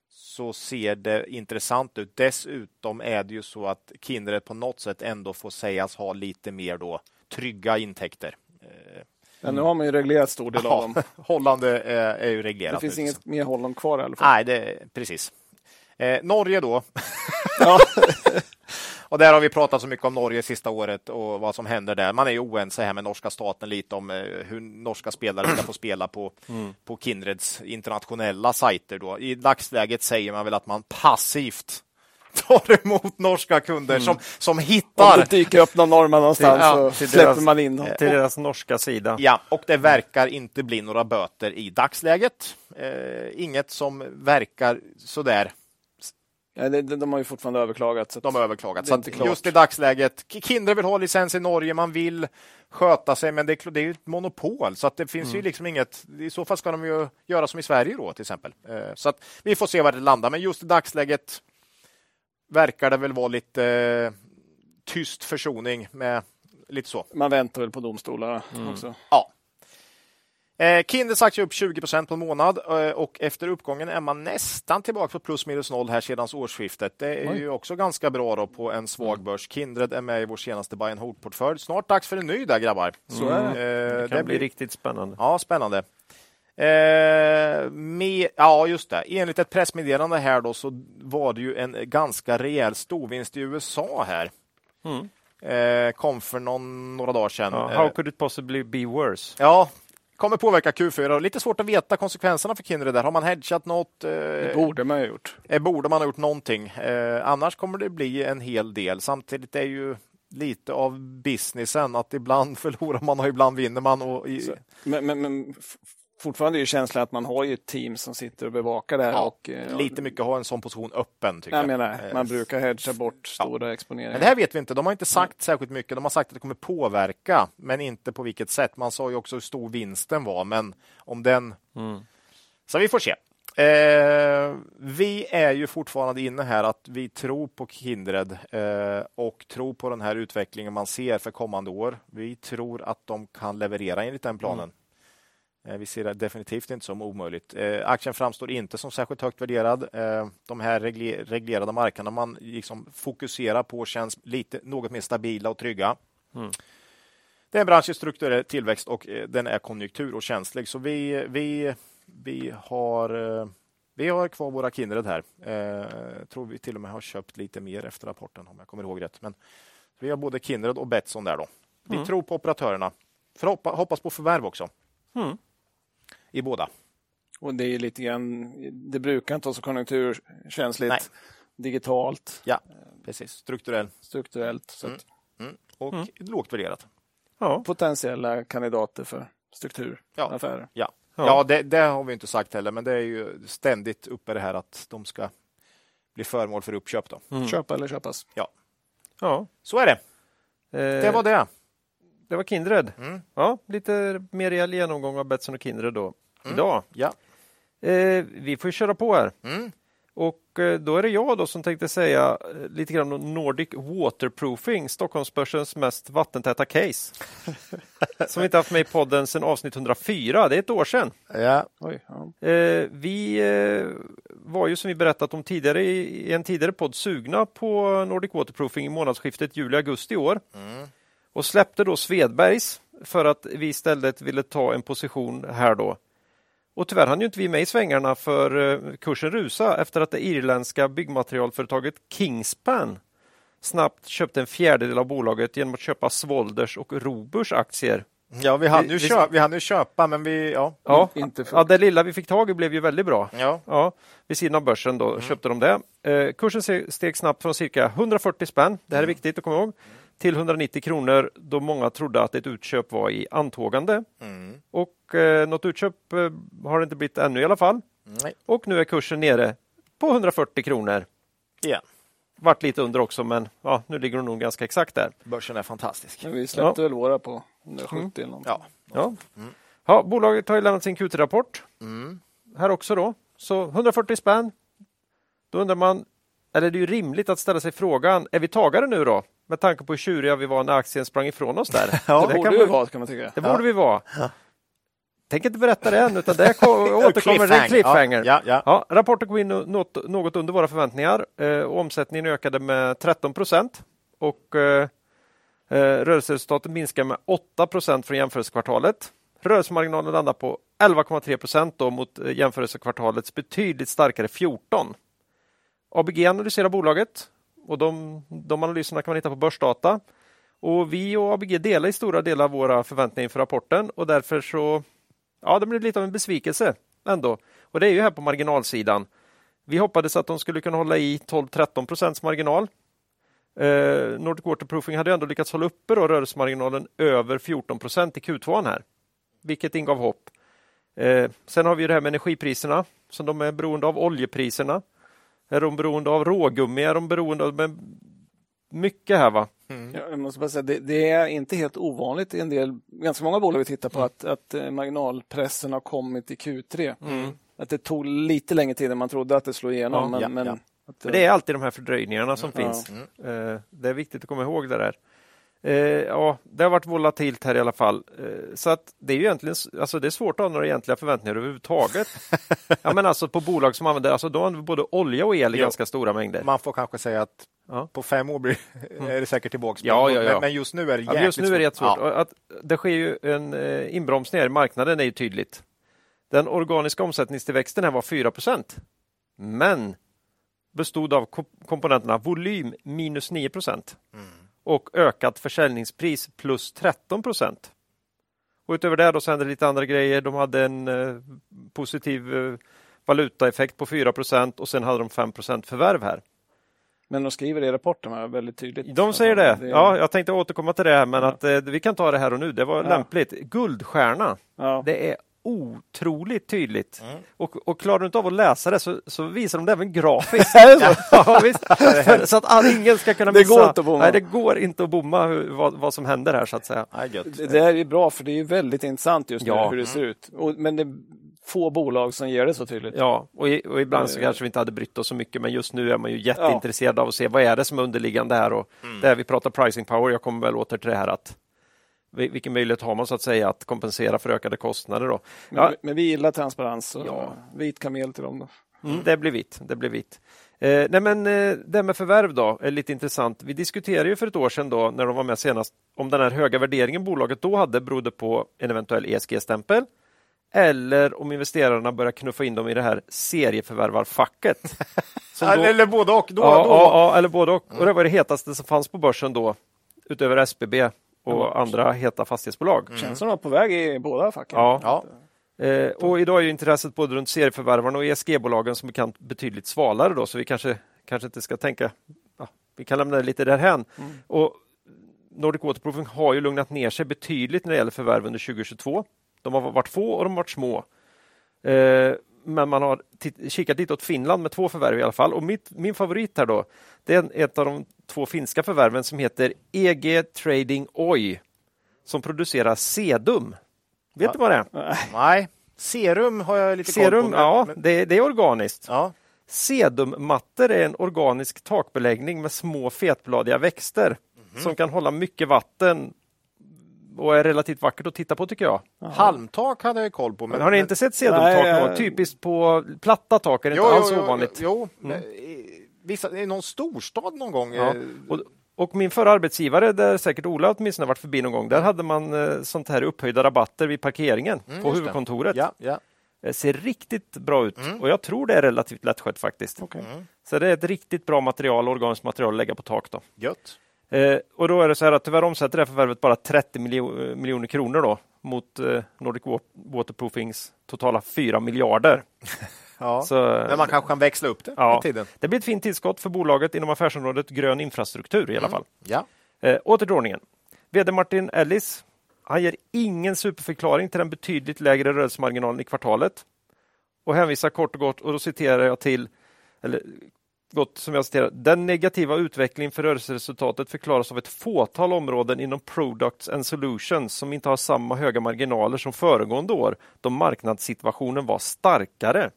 så ser det intressant ut. Dessutom är det ju så att Kindred på något sätt ändå får sägas ha lite mer då trygga intäkter. Eh, Ja, nu har man ju reglerat stor del av dem. [LAUGHS] Holland är, är ju reglerat. Det finns nu. inget mer Holland kvar i alla fall. Nej, det, precis. Eh, Norge då. [LAUGHS] Ja. och där har vi pratat så mycket om Norge sista året och vad som händer där. Man är ju oense här med norska staten lite om eh, hur norska spelare ska få spela på, på Kindreds internationella sajter. Då. I dagsläget säger man väl att man passivt tar emot norska kunder som, som Om hittar det dyker upp någon norrman någonstans Ja, så släpper deras- man in dem. Till deras norska sida. Ja, och det verkar inte bli några böter i dagsläget. Eh, inget som verkar sådär Ja, det, de har ju fortfarande överklagat. Så De har överklagat. Så just i dagsläget, Kindred vill ha licens i Norge, man vill sköta sig, men det är, det är ett monopol, så att det finns ju liksom inget... I så fall ska de ju göra som i Sverige då, till exempel. Eh, Så att vi får se var det landar, men just i dagsläget verkar det väl vara lite eh, tyst försoning med lite så. Man väntar väl på domstolarna också. Ja. Eh, Kinders aktie upp 20 procent på en månad eh, och efter uppgången är man nästan tillbaka på plus minus noll här sedan årsskiftet. Det är Oj. ju också ganska bra då på en svag börs. Kindred är med i vår senaste buy and hold-portfölj. Snart dags för en ny där grabbar. Så det. Eh, Det kan bli riktigt spännande. Ja, spännande. Eh, med, ja, just det. Enligt ett pressmeddelande här då så var det ju en ganska rejäl storvinst i USA här. Mm. Eh, kom för någon, några dagar sedan. Ja, Eh, how could it possibly be worse? Ja, kommer påverka Q4. och Lite svårt att veta konsekvenserna för Kindred där. Har man hedgat något? Eh, Det borde man ha gjort. eh, borde man ha gjort någonting? Eh, annars kommer det bli en hel del. Samtidigt är ju lite av businessen att ibland [LAUGHS] förlorar man och ibland vinner man. Och i, Men, men, men fortfarande är känslan att man har ju ett team som sitter och bevakar det här. ja, och, eh, lite mycket ha en sån position öppen. Tycker Jag jag. menar, Eh, man brukar hedga bort stora exponeringar. Men det här vet vi inte. De har inte sagt särskilt mycket. De har sagt att det kommer påverka, men inte på vilket sätt. Man sa ju också hur stor vinsten var, men om den... Så vi får se. Eh, vi är ju fortfarande inne här att vi tror på Kindred eh, och tror på den här utvecklingen man ser för kommande år. Vi tror att de kan leverera enligt den planen. Eh, vi ser det definitivt inte som omöjligt. Eh, aktien framstår inte som särskilt högt värderad. Eh, de här reglerade marknaderna man liksom fokuserar på känns lite, något mer stabila och trygga. Mm. Det är en bransch i strukturell tillväxt och den är konjunktur och känslig. Så vi, vi, vi, har, vi har kvar våra Kindred här. Jag tror vi till och med har köpt lite mer efter rapporten om jag kommer ihåg rätt. Men vi har både Kindred och Betsson där. Då. Vi mm. tror på operatörerna. För hoppas på förvärv också. Mm i båda. Och det är lite grann, det brukar inte vara så konjunkturkänsligt. Nej. Digitalt. Ja, precis. Strukturellt. Strukturellt. Så mm. Mm. Och mm. lågt värderat. Ja. Potentiella kandidater för strukturaffärer. Ja, ja. ja det, det, har vi inte sagt heller, men det är ju ständigt uppe det här att de ska bli föremål för uppköp. Då. Mm. Köpa eller köpas. Ja. ja, så är det. Eh, det var det. Det var Kindred. Mm. Ja, lite mer rejäl genomgång av Betsson och Kindred då mm. idag. Ja. Eh, vi får köra på här. Mm. Och eh, då är det jag då som tänkte säga eh, lite grann om Nordic Waterproofing, Stockholmsbörsens mest vattentäta case. [LAUGHS] som vi inte haft med i podden sedan avsnitt 104, det är ett år sedan. Ja. Oj, ja. Eh, vi var ju som vi berättat om tidigare i en tidigare podd sugna på Nordic Waterproofing i månadsskiftet juli-augusti i år. Mm och släppte då Svedbergs för att vi istället ville ta en position här då. Och tyvärr hann ju inte vi med i svängarna för eh, kursen rusa efter att det irländska byggmaterialföretaget Kingspan snabbt köpte en fjärdedel av bolaget genom att köpa Svolders och Roburs aktier. Ja, vi hann ju, köpa, vi hann ju köpa, men vi... Ja, ja, inte för... ja, det lilla vi fick tag i blev ju väldigt bra. Ja. Ja, vid sidan av börsen då mm. köpte de det. Eh, kursen steg snabbt från cirka 140 spänn, det här är mm. viktigt att komma ihåg, till 190 kronor då många trodde att ett utköp var i antågande. Mm. Och eh, något utköp eh, har det inte blivit ännu i alla fall. Nej. Och nu är kursen nere på 140 kronor. Igen. Vart lite under också, men ja, nu ligger den nog ganska exakt där. Börsen är fantastisk. Men vi släppte ja. väl våra på 170 mm. Ja. Ja. Mm. ja. Bolaget har ju lämnat sin Q3-rapport. Mm. Här också då. Så 140 spänn. Då undrar man, eller det är ju rimligt att ställa sig frågan, är vi tagare nu då? Med tanke på hur tjuriga vi var när aktien sprang ifrån oss där. [LAUGHS] ja, det borde vi vara, kan man tycka. Det borde vi vara. Ja. Tänker inte berätta det än, utan det [LAUGHS] återkommer. Det cliffhanger. Ja, ja, ja. rapporten kom in något, något under våra förväntningar. Eh, omsättningen ökade med 13 procent och eh, eh, rörelseresultatet minskade med 8 procent från jämförelsekvartalet. Rörelsemarginalen landar på 11,3 procent mot eh, jämförelsekvartalets betydligt starkare 14. ABG analyserar bolaget och de, de analyserna kan man hitta på Börsdata. Och vi och ABG delar i stora delar våra förväntningar inför rapporten och därför så ja, det blev lite av en besvikelse ändå. Och det är ju här på marginalsidan. Vi hoppades att de skulle kunna hålla i 12-13 procents marginal. Eh, Nordic Waterproofing hade ändå lyckats hålla uppe då rörelsemarginalen över 14 procent i Q2 här, vilket ingav hopp. Eh, sen har vi det här med energipriserna som de är beroende av oljepriserna. Är de beroende av rågummi? Är de beroende av mycket här va? Mm. Jag måste bara säga, det, det, är inte helt ovanligt i en del, ganska många bolag vi tittar på, mm. att, att eh, marginalpressen har kommit i Q3. Mm. Att det tog lite längre tid än man trodde att det slog igenom. Ja, men, ja, men, ja. Att, det är alltid de här fördröjningarna som finns. Mm. Eh, det är viktigt att komma ihåg det där. Eh, ja, det har varit volatilt här i alla fall. Eh, så att det är ju egentligen alltså det är svårt att ha några egentliga förväntningar överhuvudtaget. [LAUGHS] ja, men alltså på bolag som använder, alltså de använder både olja och el i jo. ganska stora mängder. Man får kanske säga att ja. på fem år blir, mm. är det säkert tillbaka. Ja, ja, ja. Men, just nu är det jäkligt ja, Just nu är det svårt. Att det sker ju en eh, inbromsning i marknaden är ju tydligt. Den organiska omsättningstillväxten här var 4% men bestod av komponenterna volym minus 9 procent. Mm och ökat försäljningspris plus 13 procent. Och utöver det då så hände lite andra grejer. De hade en eh, positiv eh, valutaeffekt på 4 procent och sen hade de 5 procent förvärv här. Men de skriver det i rapporten väldigt tydligt. De säger det. Ja, jag tänkte återkomma till det, men ja. att eh, vi kan ta det här och nu. Det var ja. lämpligt. Guldstjärna. Ja. Det är otroligt tydligt. Mm. Och, och klarar du inte av att läsa det så, så visar de det även grafiskt. [LAUGHS] ja, [LAUGHS] så att all, ingen ska kunna missa. Det går inte att bomma. Nej, det går inte att bomma hur, vad, vad som händer här så att säga. Det, det är bra för det är väldigt intressant just nu ja. hur det ser ut. Och, men det få bolag som ger det så tydligt. Ja, och, i, och ibland så kanske vi inte hade brytt oss så mycket men just nu är man ju jätteintresserad ja. av att se vad är det som är underliggande här och mm. där vi pratar pricing power. Jag kommer väl åter till det här att vilken möjlighet har man så att säga att kompensera för ökade kostnader? Då? Men, men vi gillar transparens ja. vit kamel till dem. Då. Mm, det blir vitt. Det blir vitt. Eh, nej men, eh, det med förvärv då är lite intressant. Vi diskuterade ju för ett år sedan då, när de var med senast om den här höga värderingen bolaget då hade berodde på en eventuell ESG-stämpel eller om investerarna börjar knuffa in dem i det här serieförvärvarfacket. [LAUGHS] då, eller både och. Då, ja, då. Ja, ja, eller både och. och. Det var det hetaste som fanns på börsen då, utöver SBB och mm. andra heta fastighetsbolag. Mm. Känns som att de var på väg i båda facken. Ja. ja. Eh, och idag är intresset både runt serieförvärvarna och ESG-bolagen som bekant betydligt svalare då, så vi kanske, kanske inte ska tänka, ja, vi kan lämna det lite därhän. Mm. Och Nordic Waterproofing har ju lugnat ner sig betydligt när det gäller förvärv under 2022. De har varit få och de har varit små. Eh, men man har kikat dit åt Finland med två förvärv i alla fall. Och mitt, min favorit här då, det är ett av de två finska förvärven som heter EG Trading Oy som producerar sedum. Vet du vad det är? Nej, serum har jag lite serum, koll på. Ja, det, det är organiskt. Ja. Sedummattor är en organisk takbeläggning med små fetbladiga växter mm. som kan hålla mycket vatten och är relativt vackert att titta på tycker jag. Aha. Halmtak hade jag koll på. Men, har ni inte sett sedumtak? Typiskt på platta tak är det jo, inte alls jo, ovanligt. Jo, jo. Mm. Vissa, i någon storstad någon gång. Ja. Eh, och, och min förra arbetsgivare, där säkert Ola åtminstone varit förbi någon gång, där hade man eh, sånt här upphöjda rabatter vid parkeringen mm, på huvudkontoret. Ja, ja. Det ser riktigt bra ut mm. och jag tror det är relativt lättskött faktiskt. Okay. Mm. Så det är ett riktigt bra material, organiskt material att lägga på tak. Då. Gött. Eh, och då är det så här att tyvärr omsätter det förvärvet bara 30 miljo eh, miljoner kronor då mot eh, Nordic Waterproofings totala 4 miljarder. [LAUGHS] Ja, så, men man kanske kan växla upp det ja, med tiden. Det blir ett fint tillskott för bolaget inom affärsområdet grön infrastruktur i alla mm. fall. Ja. Eh, åter till ordningen. VD Martin Ellis han ger ingen superförklaring till den betydligt lägre rörelsemarginalen i kvartalet och hänvisar kort och gott, och då citerar jag till, eller gott som jag citerar, den negativa utvecklingen för rörelseresultatet förklaras av ett fåtal områden inom Products and Solutions som inte har samma höga marginaler som föregående år då marknadssituationen var starkare.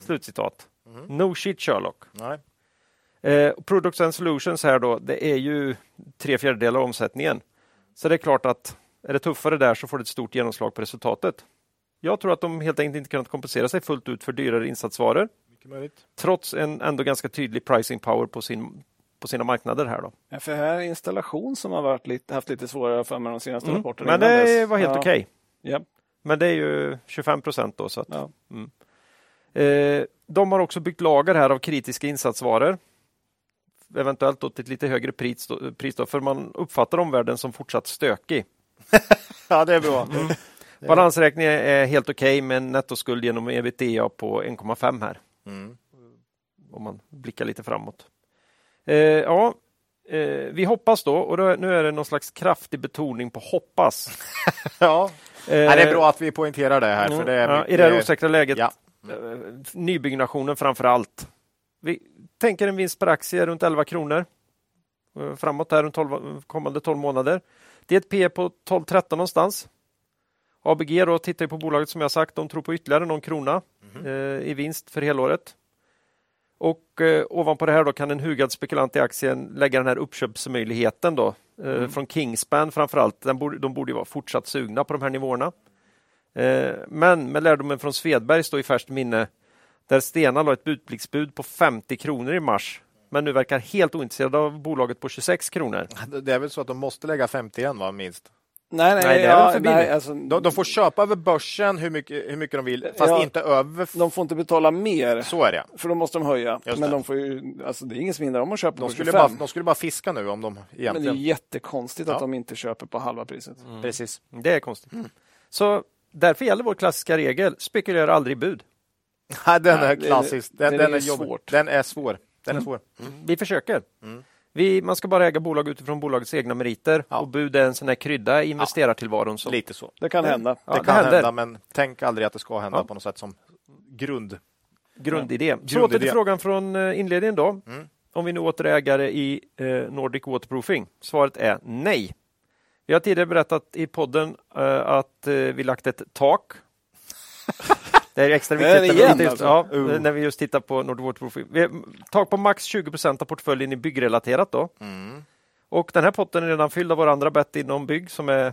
Slutcitat. Mm. No shit Sherlock. Nej. Eh, Products and Solutions här då, det är ju tre fjärdedelar av omsättningen. Så det är klart att är det tuffare där så får det ett stort genomslag på resultatet. Jag tror att de helt enkelt inte kunnat kompensera sig fullt ut för dyrare insatsvaror. Trots en ändå ganska tydlig pricing power på, sin, på sina marknader här. Då. Ja, för här är installation som har varit lite, haft lite svårare för med de senaste mm. rapporterna. Men det var helt ja. okej. Okay. Yep. Men det är ju 25 procent då. Så att, ja. mm. Eh, de har också byggt lager här av kritiska insatsvaror. Eventuellt till ett lite högre pris, då, pris då, för man uppfattar omvärlden som fortsatt stökig. [LAUGHS] ja, det är bra. Mm. Balansräkningen är helt okej okay, med en nettoskuld genom ebitda på 1,5 här. Mm. Om man blickar lite framåt. Eh, ja, eh, vi hoppas då, och då, nu är det någon slags kraftig betoning på hoppas. [LAUGHS] ja, eh, det är bra att vi poängterar det här. För det är ja, I det här osäkra läget, ja. Eh, nybyggnationen framför allt. Vi tänker en vinst per aktie runt 11 kronor eh, framåt här runt 12, kommande 12 månader. Det är ett P på 12-13 någonstans. ABG då tittar på bolaget som jag sagt, de tror på ytterligare någon krona mm. eh, i vinst för helåret. Och eh, ovanpå det här då kan en hugad spekulant i aktien lägga den här uppköpsmöjligheten då eh, mm. från Kingspan framförallt. Den borde, de borde vara fortsatt sugna på de här nivåerna. Eh, men med lärdomen från Svedberg står i färskt minne där Stena la ett utblicksbud på 50 kronor i mars men nu verkar helt ointresserade av bolaget på 26 kronor. Det är väl så att de måste lägga 50 igen, va, minst? Nej, nej, nej, ja, nej alltså, de, de, får köpa över börsen hur mycket, hur mycket de vill, fast ja, inte över. De får inte betala mer, så är det. för då måste de höja. men de får ju, alltså, det är ingen som hindrar dem att köpa de skulle, bara, de skulle bara fiska nu om de egentligen... Men det är jättekonstigt ja. att de inte köper på halva priset. Mm. Precis. Det är konstigt. Mm. Så därför gäller vår klassiska regel, spekulera aldrig bud. Nej, den är klassisk. Den, den, den, är, svår. Den är svår. Den är mm. svår. Mm. Vi försöker. Mm. Vi, man ska bara äga bolag utifrån bolagets egna meriter ja. och bud är en sån här krydda i investerartillvaron. Så. Lite så. Det kan hända. Ja, det, det kan händer. hända, men tänk aldrig att det ska hända på något sätt som grund. Grundidé. Så åter till frågan från eh, inledningen då. Mm. Om vi nu åter är ägare i eh, Nordic Waterproofing. Svaret är nej. Vi har tidigare berättat i podden eh, att eh, vi lagt ett tak [LAUGHS] Det är extra viktigt är igen, när, vi, alltså. ja, uh. när vi just tittar på har tag på max 20 procent av portföljen i byggrelaterat då. Mm. Och den här potten är redan fylld av våra andra bett inom bygg som är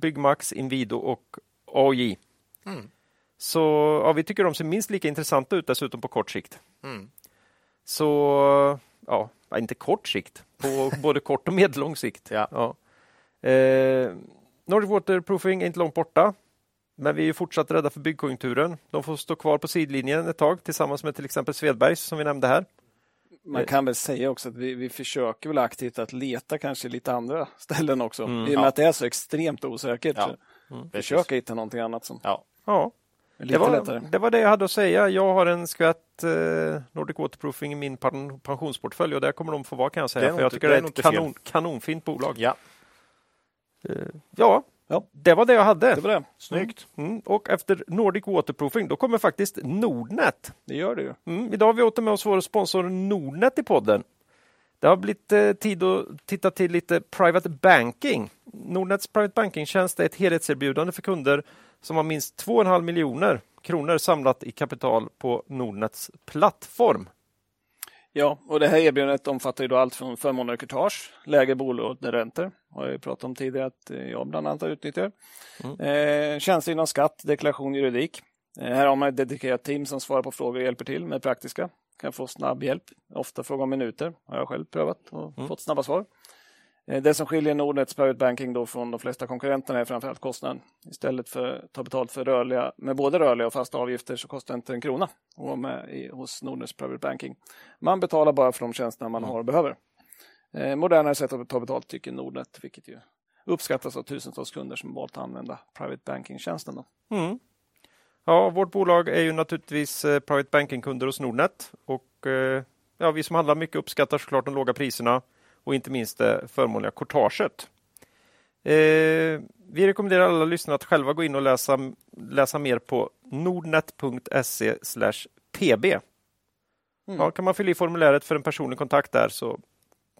Byggmax, Inwido och AJ. Mm. Så ja, vi tycker de ser minst lika intressanta ut dessutom på kort sikt. Mm. Så ja, inte kort sikt, på [LAUGHS] både kort och medellång sikt. Ja. ja. Eh, Nordic Waterproofing är inte långt borta. Men vi är fortsatt rädda för byggkonjunkturen. De får stå kvar på sidlinjen ett tag tillsammans med till exempel Svedbergs som vi nämnde här. Man kan väl säga också att vi, vi försöker väl aktivt att leta kanske lite andra [LAUGHS] ställen också. Mm, I och med ja. att det är så extremt osäkert. Ja. Mm, försöka hitta någonting annat som ja. ja. Det var, det var det jag hade att säga. Jag har en skvätt eh, Nordic Waterproofing i min pensionsportfölj och där kommer de få vara kan jag säga. För jag tycker det är, det är ett kanon, kanonfint bolag. Ja. Eh, ja, Ja. Det var det jag hade. Det var det. Snyggt. Mm. mm. Och efter Nordic Waterproofing, då kommer faktiskt Nordnet. Det gör det ju. Mm. Idag har vi åter med oss vår sponsor Nordnet i podden. Det har blivit eh, tid att titta till lite private banking. Nordnets private banking-tjänst är ett helhetserbjudande för kunder som har minst 2,5 miljoner kronor samlat i kapital på Nordnets plattform. Ja, och det här erbjudandet omfattar ju då allt från förmånliga courtage, lägre bolåneräntor, har jag pratat om tidigare att eh, jag bland annat utnyttjar. Mm. Eh, tjänster inom skatt, deklaration, juridik. Eh, här har man ett dedikerat team som svarar på frågor och hjälper till med praktiska. Kan få snabb hjälp, ofta fråga om minuter, har jag själv prövat och mm. fått snabba svar. Eh, det som skiljer Nordnets Private Banking då från de flesta konkurrenterna är framförallt kostnaden. Istället för att ta betalt för rörliga, med både rörliga och fasta avgifter så kostar det inte en krona att vara med i, hos Nordnets Private Banking. Man betalar bara för de tjänsterna man mm. har och behöver. Eh, modernare sätt att ta betalt tycker Nordnet, vilket ju uppskattas av tusentals kunder som valt att använda Private Banking-tjänsten. Mm. Ja, vårt bolag är ju naturligtvis eh, Private Banking-kunder hos Nordnet och eh, ja, vi som handlar mycket uppskattar såklart de låga priserna och inte minst det förmånliga courtaget. Eh, vi rekommenderar alla lyssnare att själva gå in och läsa, läsa mer på nordnet.se pb. Mm. Ja, kan man fylla i formuläret för en personlig kontakt där så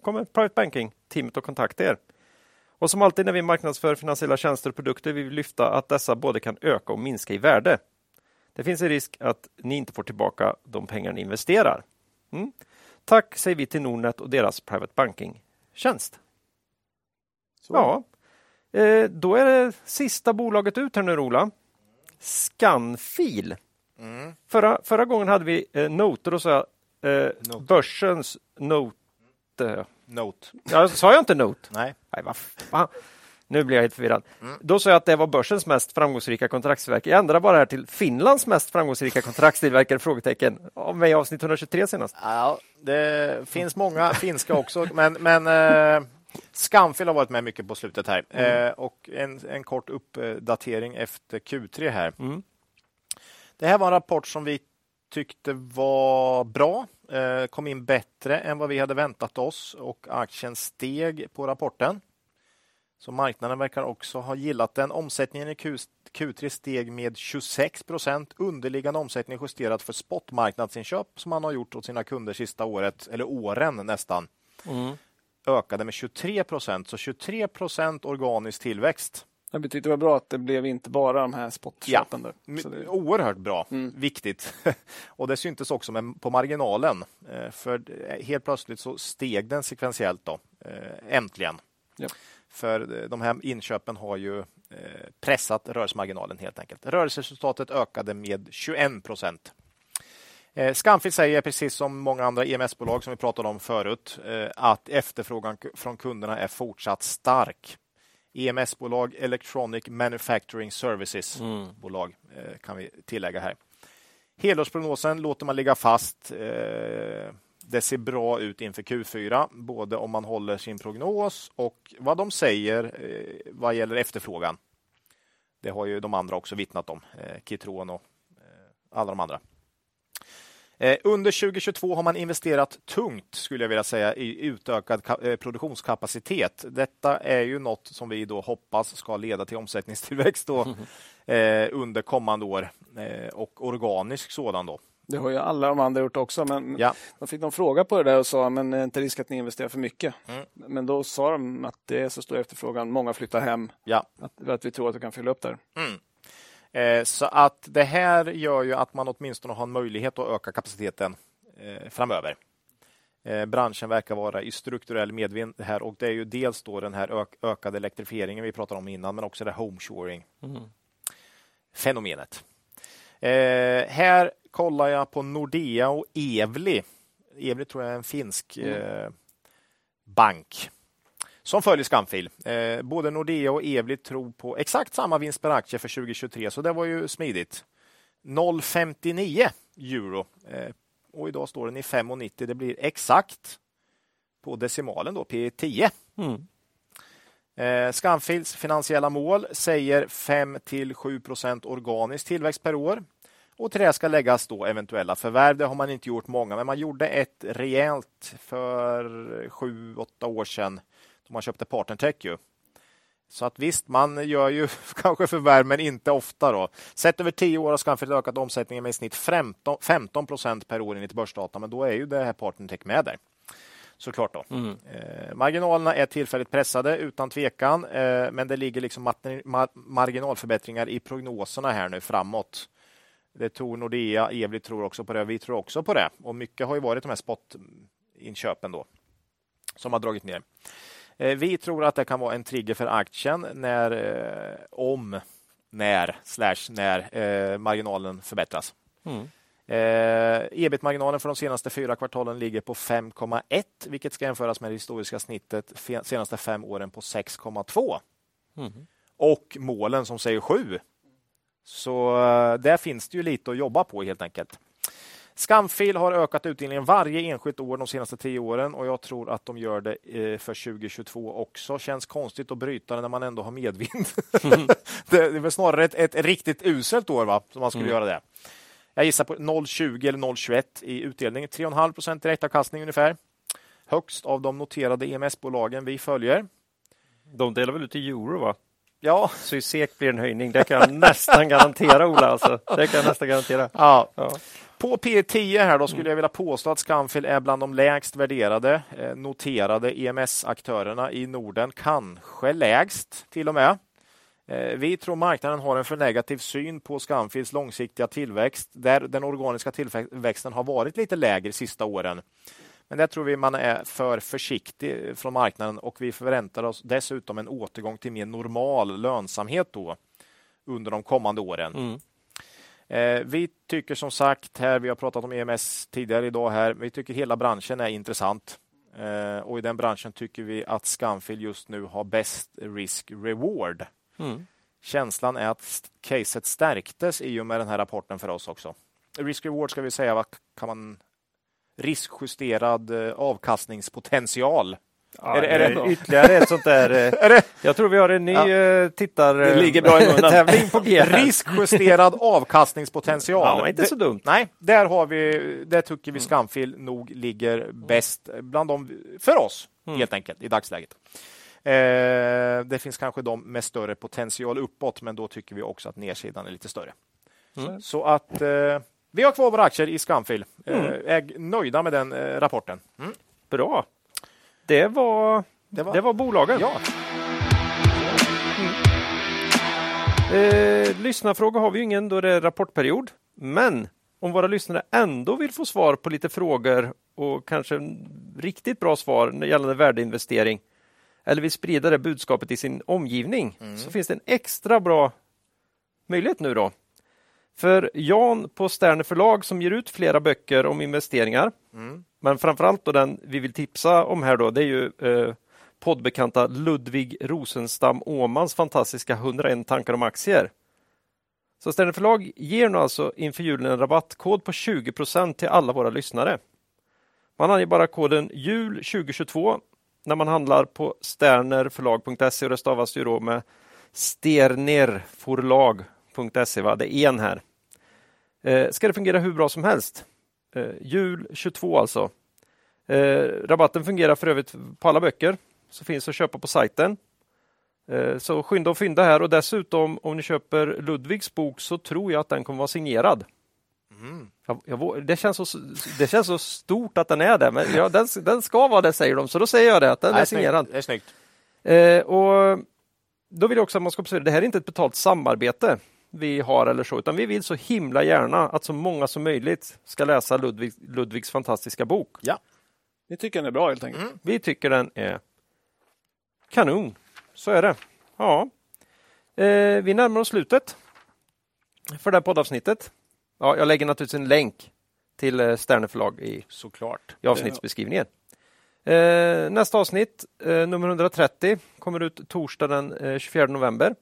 kommer Private Banking-teamet att kontakta er. Och som alltid när vi marknadsför finansiella tjänster och produkter vill vi lyfta att dessa både kan öka och minska i värde. Det finns en risk att ni inte får tillbaka de pengar ni investerar. Mm. Tack säger vi till Nordnet och deras Private Banking-tjänst. Ja, eh, då är det sista bolaget ut här nu, Ola. Scanfil. Mm. Förra, förra gången hade vi eh, noter och så eh, Note. börsens note. Note. Ja, sa jag inte note? Nej. Nej vad fan. Nu blir jag helt förvirrad. Mm. Då sa jag att det var börsens mest framgångsrika kontraktstillverkare. Jag ändrar bara här till Finlands mest framgångsrika kontraktstillverkare? [LAUGHS] Frågetecken. Av mig avsnitt 123 senast. Ja, det finns många finska också, men, men eh, Skamfil har varit med mycket på slutet här. Mm. Eh, och en, en kort uppdatering efter Q3 här. Mm. Det här var en rapport som vi tyckte var bra. Eh, kom in bättre än vad vi hade väntat oss och aktien steg på rapporten. Så marknaden verkar också ha gillat den. Omsättningen i Q, 3 steg med 26 procent. Underliggande omsättning justerat för spotmarknadsinköp som man har gjort åt sina kunder sista året, eller åren nästan. Mm. Ökade med 23 procent, så 23 procent organisk tillväxt. Jag tyckte det var bra att det blev inte bara de här spotköpen. Ja, det... Oerhört bra, mm. viktigt. [LAUGHS] och det syntes också på marginalen. Eh, för helt plötsligt så steg den sekventiellt då, eh, äntligen. Ja. För eh, de här inköpen har ju eh, pressat rörelsemarginalen helt enkelt. Rörelseresultatet ökade med 21 procent. Eh, Scanfil säger, precis som många andra EMS-bolag som vi pratade om förut, eh, att efterfrågan från kunderna är fortsatt stark. EMS-bolag, Electronic Manufacturing Services-bolag, mm. kan vi tillägga här. Helårsprognosen låter man ligga fast det ser bra ut inför Q4, både om man håller sin prognos och vad de säger eh, vad gäller efterfrågan. Det har ju de andra också vittnat om, eh, Kitron och eh, alla de andra. Under 2022 har man investerat tungt, skulle jag vilja säga, i utökad produktionskapacitet. Detta är ju något som vi då hoppas ska leda till omsättningstillväxt då, [LAUGHS] under kommande år och organisk sådan. Då. Det har ju alla de andra gjort också, men ja. de fick någon fråga på det där och sa, men är inte risk att ni investerar för mycket? Mm. Men då sa de att det är så stor efterfrågan, många flyttar hem, ja. att, att vi tror att vi kan fylla upp där. Mm. Eh, så att det här gör ju att man åtminstone har en möjlighet att öka kapaciteten eh, framöver. Eh, branschen verkar vara i strukturell medvind här och det är ju dels då den här ök ökade elektrifieringen vi pratade om innan, men också det homeshoring mm. fenomenet. Eh, här kollar jag på Nordea och Evli. Evli tror jag är en finsk mm. eh, bank som följer Skamfil. Eh, både Nordea och Evli tror på exakt samma vinst per aktie för 2023, så det var ju smidigt. 0,59 euro eh, och idag står den i 5,90. Det blir exakt på decimalen då, P10. Mm. Eh, Scanfils finansiella mål säger 5 till 7 procent organisk tillväxt per år. Och till det ska läggas då eventuella förvärv. Det har man inte gjort många, men man gjorde ett rejält för sju, åtta år sedan då man köpte Partnertech. Ju. Så att visst, man gör ju [LAUGHS] kanske förvärv, men inte ofta. då. Sett över tio år har Scanfil ökat omsättningen med i snitt 15 procent per år enligt börsdata, men då är ju det här Partnertech med där. Såklart. Då. Mm. Eh, marginalerna är tillfälligt pressade utan tvekan, eh, men det ligger liksom marginalförbättringar i prognoserna här nu framåt. Det tror Nordea, Evli tror också på det, vi tror också på det. Och mycket har ju varit de här spotinköpen då som har dragit ner. Eh, vi tror att det kan vara en trigger för aktien när, eh, om, när, slash när eh, marginalen förbättras. Mm. Eh, Ebit-marginalen för de senaste fyra kvartalen ligger på 5,1 vilket ska jämföras med det historiska snittet senaste fem åren på 6,2. Mm. Och målen som säger 7. Så där finns det ju lite att jobba på helt enkelt. Skamfil har ökat utdelningen varje enskilt år de senaste tio åren och jag tror att de gör det eh, för 2022 också. Känns konstigt att bryta det när man ändå har medvind. Mm. [LAUGHS] det är väl snarare ett, ett riktigt uselt år va? som man skulle mm. göra det. Jag gissar på 0,20 eller 0,21 i utdelning. 3,5 procent direktavkastning ungefär. Högst av de noterade EMS-bolagen vi följer. De delar väl ut i euro va? Ja. Så SEK blir en höjning. Det kan jag [LAUGHS] nästan garantera Ola. Alltså. Det kan jag nästan garantera. Ja. ja. På P10 här då skulle jag vilja påstå att Scanfil är bland de lägst värderade eh, noterade EMS-aktörerna i Norden, kanske lägst till och med. Eh, vi tror marknaden har en för negativ syn på Scanfils långsiktiga tillväxt, där den organiska tillväxten har varit lite lägre sista åren. Men där tror vi man är för försiktig från marknaden och vi förväntar oss dessutom en återgång till mer normal lönsamhet då under de kommande åren. Mm. Eh, vi tycker som sagt här, vi har pratat om EMS tidigare idag här, vi tycker hela branschen är intressant. Eh, och i den branschen tycker vi att Scanfil just nu har bäst risk-reward. Mm. Känslan är att caset stärktes i och med den här rapporten för oss också. Risk-reward ska vi säga, vad kan man riskjusterad eh, avkastningspotential Ja, är, det, är det ytterligare ett sånt där... Eh, [LAUGHS] jag tror vi har en ny ja. Eh, tittartävling [LAUGHS] på G. Riskjusterad avkastningspotential. Ja, inte så dumt. nej, där har vi, där tycker vi mm. Skamfil nog ligger bäst bland dem för oss, mm. helt enkelt, i dagsläget. Eh, det finns kanske de med större potential uppåt, men då tycker vi också att nedsidan är lite större. Mm. Så att eh, vi har kvar våra aktier i Skamfil. Eh, mm. är nöjda med den eh, rapporten. Mm. Bra. Det var, det var, det var bolagen. Ja. Mm. Eh, lyssnarfråga har vi ingen då det är rapportperiod. Men om våra lyssnare ändå vill få svar på lite frågor och kanske riktigt bra svar gällande värdeinvestering eller vill sprida det budskapet i sin omgivning mm. så finns det en extra bra möjlighet nu då. För Jan på Sterner förlag som ger ut flera böcker om investeringar mm. Men framförallt då den vi vill tipsa om här då, det är ju eh, poddbekanta Ludvig Rosenstam Åmans fantastiska 101 tankar om aktier. Så Sterner förlag ger nu alltså inför julen en rabattkod på 20% till alla våra lyssnare. Man anger bara koden JUL 2022 när man handlar på sternerförlag.se och det stavas ju då med sternerforlag.se. Det är en här. Eh, ska det fungera hur bra som helst. Eh, jul 22 alltså. Eh, rabatten fungerar för övrigt på alla böcker, så finns att köpa på sajten. Eh, så skynda och fynda här och dessutom om ni köper Ludvigs bok så tror jag att den kommer vara signerad. Mm. Jag, jag, det, känns så, det känns så stort att den är det, men ja, den, den ska vara det säger de, så då säger jag det, att den Nej, är signerad. Det är snyggt. Eh, och då vill jag också att man ska observera, det här är inte ett betalt samarbete vi har eller så, utan vi vill så himla gärna att så många som möjligt ska läsa Ludvig, Ludvigs fantastiska bok. Ja. Vi tycker den är bra helt enkelt. Vi tycker den är kanon. Så är det. Ja. Eh, vi närmar oss slutet för det här poddavsnittet. Ja, jag lägger naturligtvis en länk till eh, Sterne förlag i, Såklart. i avsnittsbeskrivningen. Eh, nästa avsnitt, eh, nummer 130, kommer ut torsdag den eh, 24 november.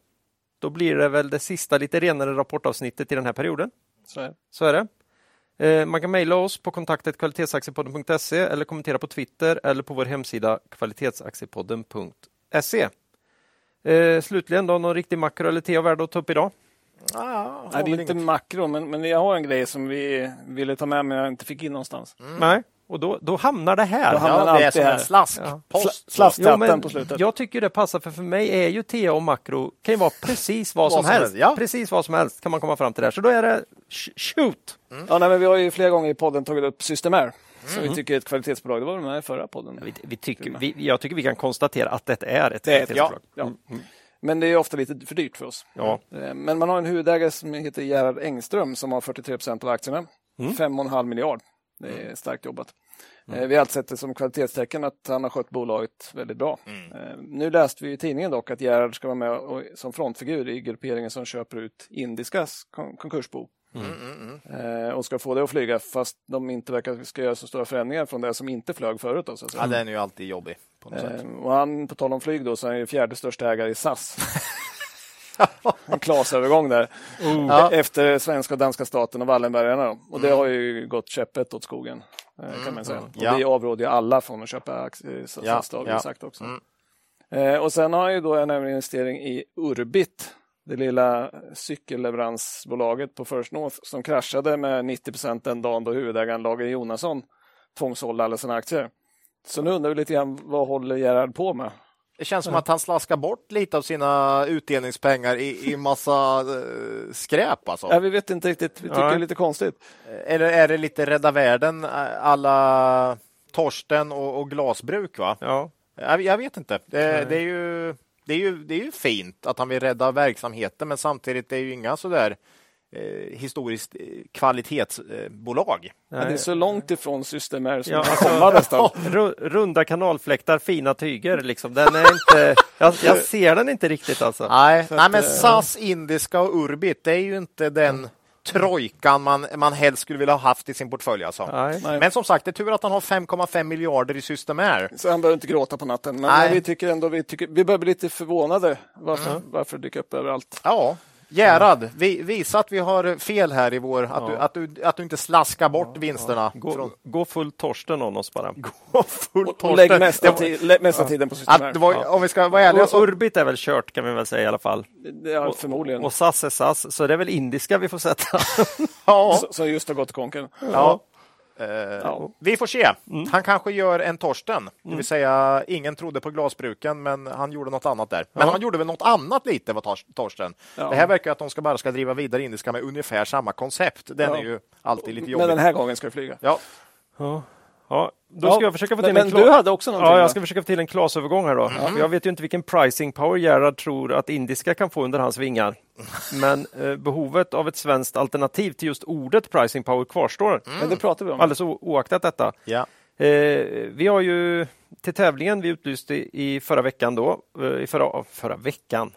Då blir det väl det sista lite renare rapportavsnittet i den här perioden. Så är. Så är det. Eh, Man kan mejla oss på kontaktet kvalitetsaktiepodden.se eller kommentera på Twitter eller på vår hemsida kvalitetsaktiepodden.se. Eh, slutligen då, någon riktig makro eller tea värd att ta upp idag? Ah, Nej, det är inte makro, men, men jag har en grej som vi ville ta med men jag inte fick in någonstans. Nej, och då, då hamnar det här. Då hamnar Ja, det är som här. en slaskpost. Skatten men på slutet. Jag tycker det passar för för mig är ju tea och makro kan ju vara precis vad, Vad som, som helst. helst, ja. Precis vad som helst kan man komma fram till där. Så då är det sh- shoot! Ja, nej, men vi har ju flera gånger i podden tagit upp Systemair, som vi tycker är ett kvalitetsbolag. Det var med i förra podden. Vi, vi tycker, vi, jag tycker vi kan konstatera att det är ett Det är ett- kvalitetsbolag. Ja. Men det är ofta lite för dyrt för oss. Ja. Eh, Men man har en huvudägare som heter Gerhard Engström som har 43 procent av aktierna. 5,5 miljard. Det är starkt jobbat. Eh, Vi har alltid sett det som kvalitetstecken att han har skött bolaget väldigt bra. Eh, Nu läste vi i tidningen dock att Gerhard ska vara med och, som frontfigur i grupperingen som köper ut Indiskas kon- konkursbo. Eh, och ska få det att flyga fast de inte verkar ska göra så stora förändringar från det som inte flög förut. Då, så att säga. Ja, den är ju alltid jobbig. På något sätt. Och han, på tal om flyg då, så är han ju fjärde största ägare i SAS. [LAUGHS] en klasövergång där. Ja. Efter svenska och danska staten och Wallenbergarna. Då. Och det har ju gått käpprätt åt skogen. Eh, Kan man säga. Och Ja. Vi avråder ju alla från att köpa aktier i SAS, Ja, ja. sagt också. Eh, och sen har ju då en investering i Urbit. Det lilla cykelleveransbolaget på First North som kraschade med 90 procent den dagen då huvudägaren Lager Jonasson tvångssålde alla sina aktier. Så nu undrar vi lite grann, vad håller Gerhard på med? Det känns som att han slaskar bort lite av sina utdelningspengar i, i massa eh, skräp. Alltså. Ja, vi vet inte riktigt, vi tycker Nej. det är lite konstigt. Eller är det lite Rädda Världen eh, alla Torsten och, och glasbruk? va? Ja. Jag, jag vet inte. Det, det, är ju, det, är ju, det är ju fint att han vill rädda verksamheten men samtidigt är det ju inga sådär eh, historiskt eh, kvalitetsbolag. Men det är så långt ifrån Systemair som Ja, man alltså- komma [LAUGHS] nästan. Runda kanalfläktar, fina tyger. Liksom. Den är inte, jag, jag ser den inte riktigt alltså. Nej, nej att, men eh, SAS, Indiska och Urbit, det är ju inte den trojkan man, man helst skulle vilja ha haft i sin portfölj. Alltså. Nej. Nej. Men som sagt, det är tur att han har 5,5 miljarder i Systemair. Så han behöver inte gråta på natten. Men, Nej. men vi tycker ändå, vi, tycker, vi börjar bli lite förvånade varför, varför det dyker upp överallt. Ja, Gerhard, vi, visa att vi har fel här i vår, att, du, att, du, att du inte slaskar bort vinsterna. Gå, Från, gå full Torsten om oss bara. [LAUGHS] full Och lägg Torsten. mesta, Det var- ti- lä, mesta tiden på det var, Om vi ska vara ärliga Och så... Urbit är väl kört kan vi väl säga i alla fall. Är förmodligen. Och SAS är SAS, så det är väl indiska vi får sätta. Ja, Så- Som just har gått konken. ja. Ja. Vi får se. Han kanske gör en Torsten, det vill säga ingen trodde på glasbruken, men han gjorde något annat där. Men han gjorde väl något annat lite, var Tors- Torsten. Ja. Det här verkar att de ska bara ska driva vidare indiska med ungefär samma koncept. Den Ja. är ju alltid lite Men jobbig. den här gången ska vi flyga. Ja, Ja. Ja, då Ja, ska jag försöka få till men en du klar... hade också någonting, Ja, jag ska försöka få till en klasövergång här då. För Jag vet ju inte vilken pricing power Gerhard tror att indiska kan få under hans vingar. Men eh, behovet av ett svenskt alternativ till just ordet pricing power kvarstår. Men det pratar vi om. Alldeles oaktat detta. ja. Eh, vi har ju till tävlingen vi utlyste i förra veckan då, eh, i förra, förra veckan,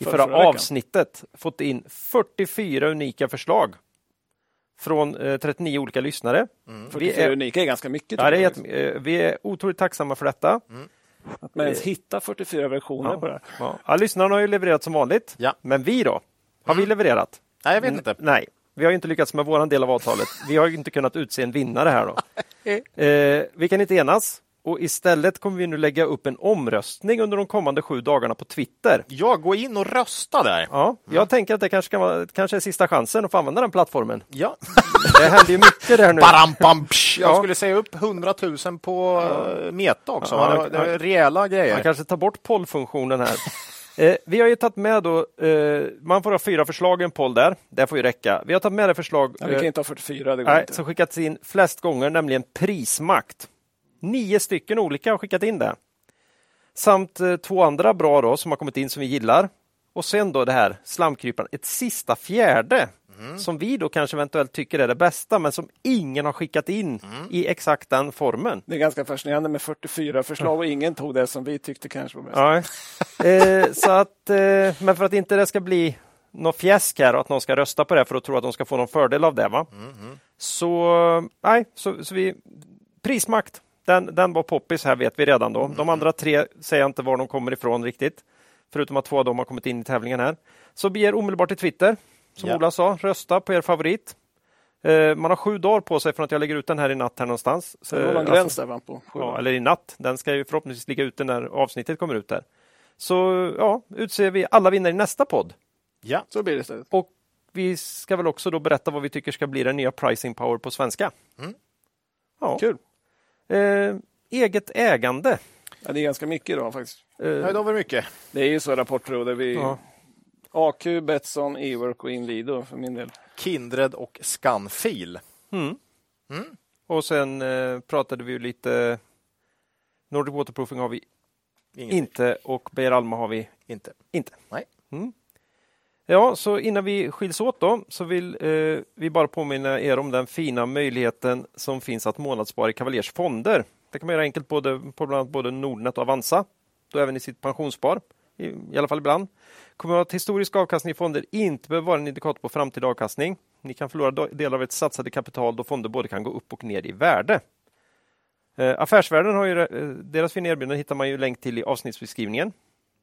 i Förra- förra, förra veckan. avsnittet fått in 44 unika förslag från eh, 39 olika lyssnare. Vi det är, unika är ganska mycket. ja, det är eh, vi är otroligt tacksamma för detta. Att man ens hittar 44 versioner på det här. Ja. Ja, lyssnarna har ju levererat som vanligt, Ja. men vi då? Har vi levererat? Nej, jag vet inte. Nej, vi har ju inte lyckats med vår del av avtalet. Vi har ju inte kunnat utse en vinnare här då. [LAUGHS] Eh, vi kan inte enas och istället kommer vi nu lägga upp en omröstning under de kommande sju dagarna på Twitter. Ja, gå in och rösta där. Ja, jag tänker att det kanske, kan vara, kanske är sista chansen att få använda den plattformen. Ja. [LAUGHS] Det händer ju mycket där nu. Baram, bam. Jag Ja. skulle säga upp 100 000 på eh, Meta också. Ja, det, är rejäla Man grejer. kanske tar bort pollfunktionen här. Eh, vi har ju tagit med då, eh, man får ha fyra förslag i en poll där. Det får ju räcka. Vi har tagit med det förslag Ja, vi kan inte ha 44, det går nej, inte. som skickats in flest gånger, nämligen prismakt. Nio stycken olika har skickat in det. Samt eh, två andra bra då, som har kommit in som vi gillar. Och sen då det här slamkryparen, ett sista fjärde mm. som vi då kanske eventuellt tycker är det bästa, men som ingen har skickat in mm. i exakt den formen. Det är ganska fascinerande med 44 förslag och ingen tog det som vi tyckte kanske var bäst. Ja. eh, så att, eh, men för att inte det ska bli något fjäsk här och att någon ska rösta på det för att tro att de ska få någon fördel av det. Va? Mm. Så, nej, så, så vi, prismakt, den, den var poppis här vet vi redan då. De andra tre säger jag inte var de kommer ifrån riktigt. Förutom att två av dem har kommit in i tävlingen här. Så begär omedelbart till Twitter. Som ja. Ola sa, rösta på er favorit. Eh, man har sju dagar på sig från att jag lägger ut den här i natt här någonstans. Så det var en gräns där på. Ja, eller i natt. Den ska ju förhoppningsvis ligga ute när avsnittet kommer ut där. Så ja, utser vi alla vinnare i nästa podd. Ja, så blir det istället. Och vi ska väl också då berätta vad vi tycker ska bli den nya pricing power på svenska. Mm. Ja. Kul. Eh, eget ägande. Ja, det är ganska mycket idag faktiskt. Eh, ja, idag var det mycket. Det är ju så rapportperioder. Vi... Ja. AQ, Betsson, Ework och Inwido för min del. Kindred och Scanfil. Mm. Mm. Och sen eh, pratade vi lite Nordic Waterproofing har vi Ingenting. inte och Beijer Alma har vi inte. inte. Nej. Mm. Ja, så innan vi skiljs åt då så vill eh, vi bara påminna er om den fina möjligheten som finns att månadsspara i Cavaliers fonder. Det kan man göra enkelt både, på bland annat både Nordnet och Avanza, då även i sitt pensionsspar, i, i alla fall ibland. Kommer att historisk avkastning i fonder inte behöver vara en indikator på framtida avkastning. Ni kan förlora delar av ert satsade kapital då fonder både kan gå upp och ner i värde. Eh, Affärsvärlden har ju, eh, deras fina erbjudande hittar man ju länk till i avsnittsbeskrivningen.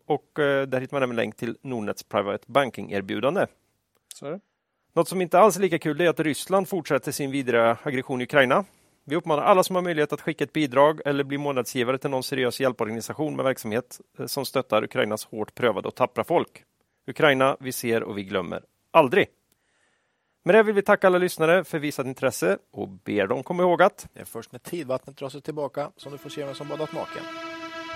Och eh, där hittar man även länk till Nordnets Private Banking-erbjudande. Något som inte alls är lika kul är att Ryssland fortsätter sin vidare aggression i Ukraina. Vi uppmanar alla som har möjlighet att skicka ett bidrag eller bli månadsgivare till någon seriös hjälporganisation med verksamhet eh, som stöttar Ukrainas hårt prövade och tappra folk. Ukraina, vi ser och vi glömmer aldrig. Med det vill vi tacka alla lyssnare för visat intresse och ber dem komma ihåg att det är först när tidvattnet drar sig tillbaka som du får se vem som badat naken.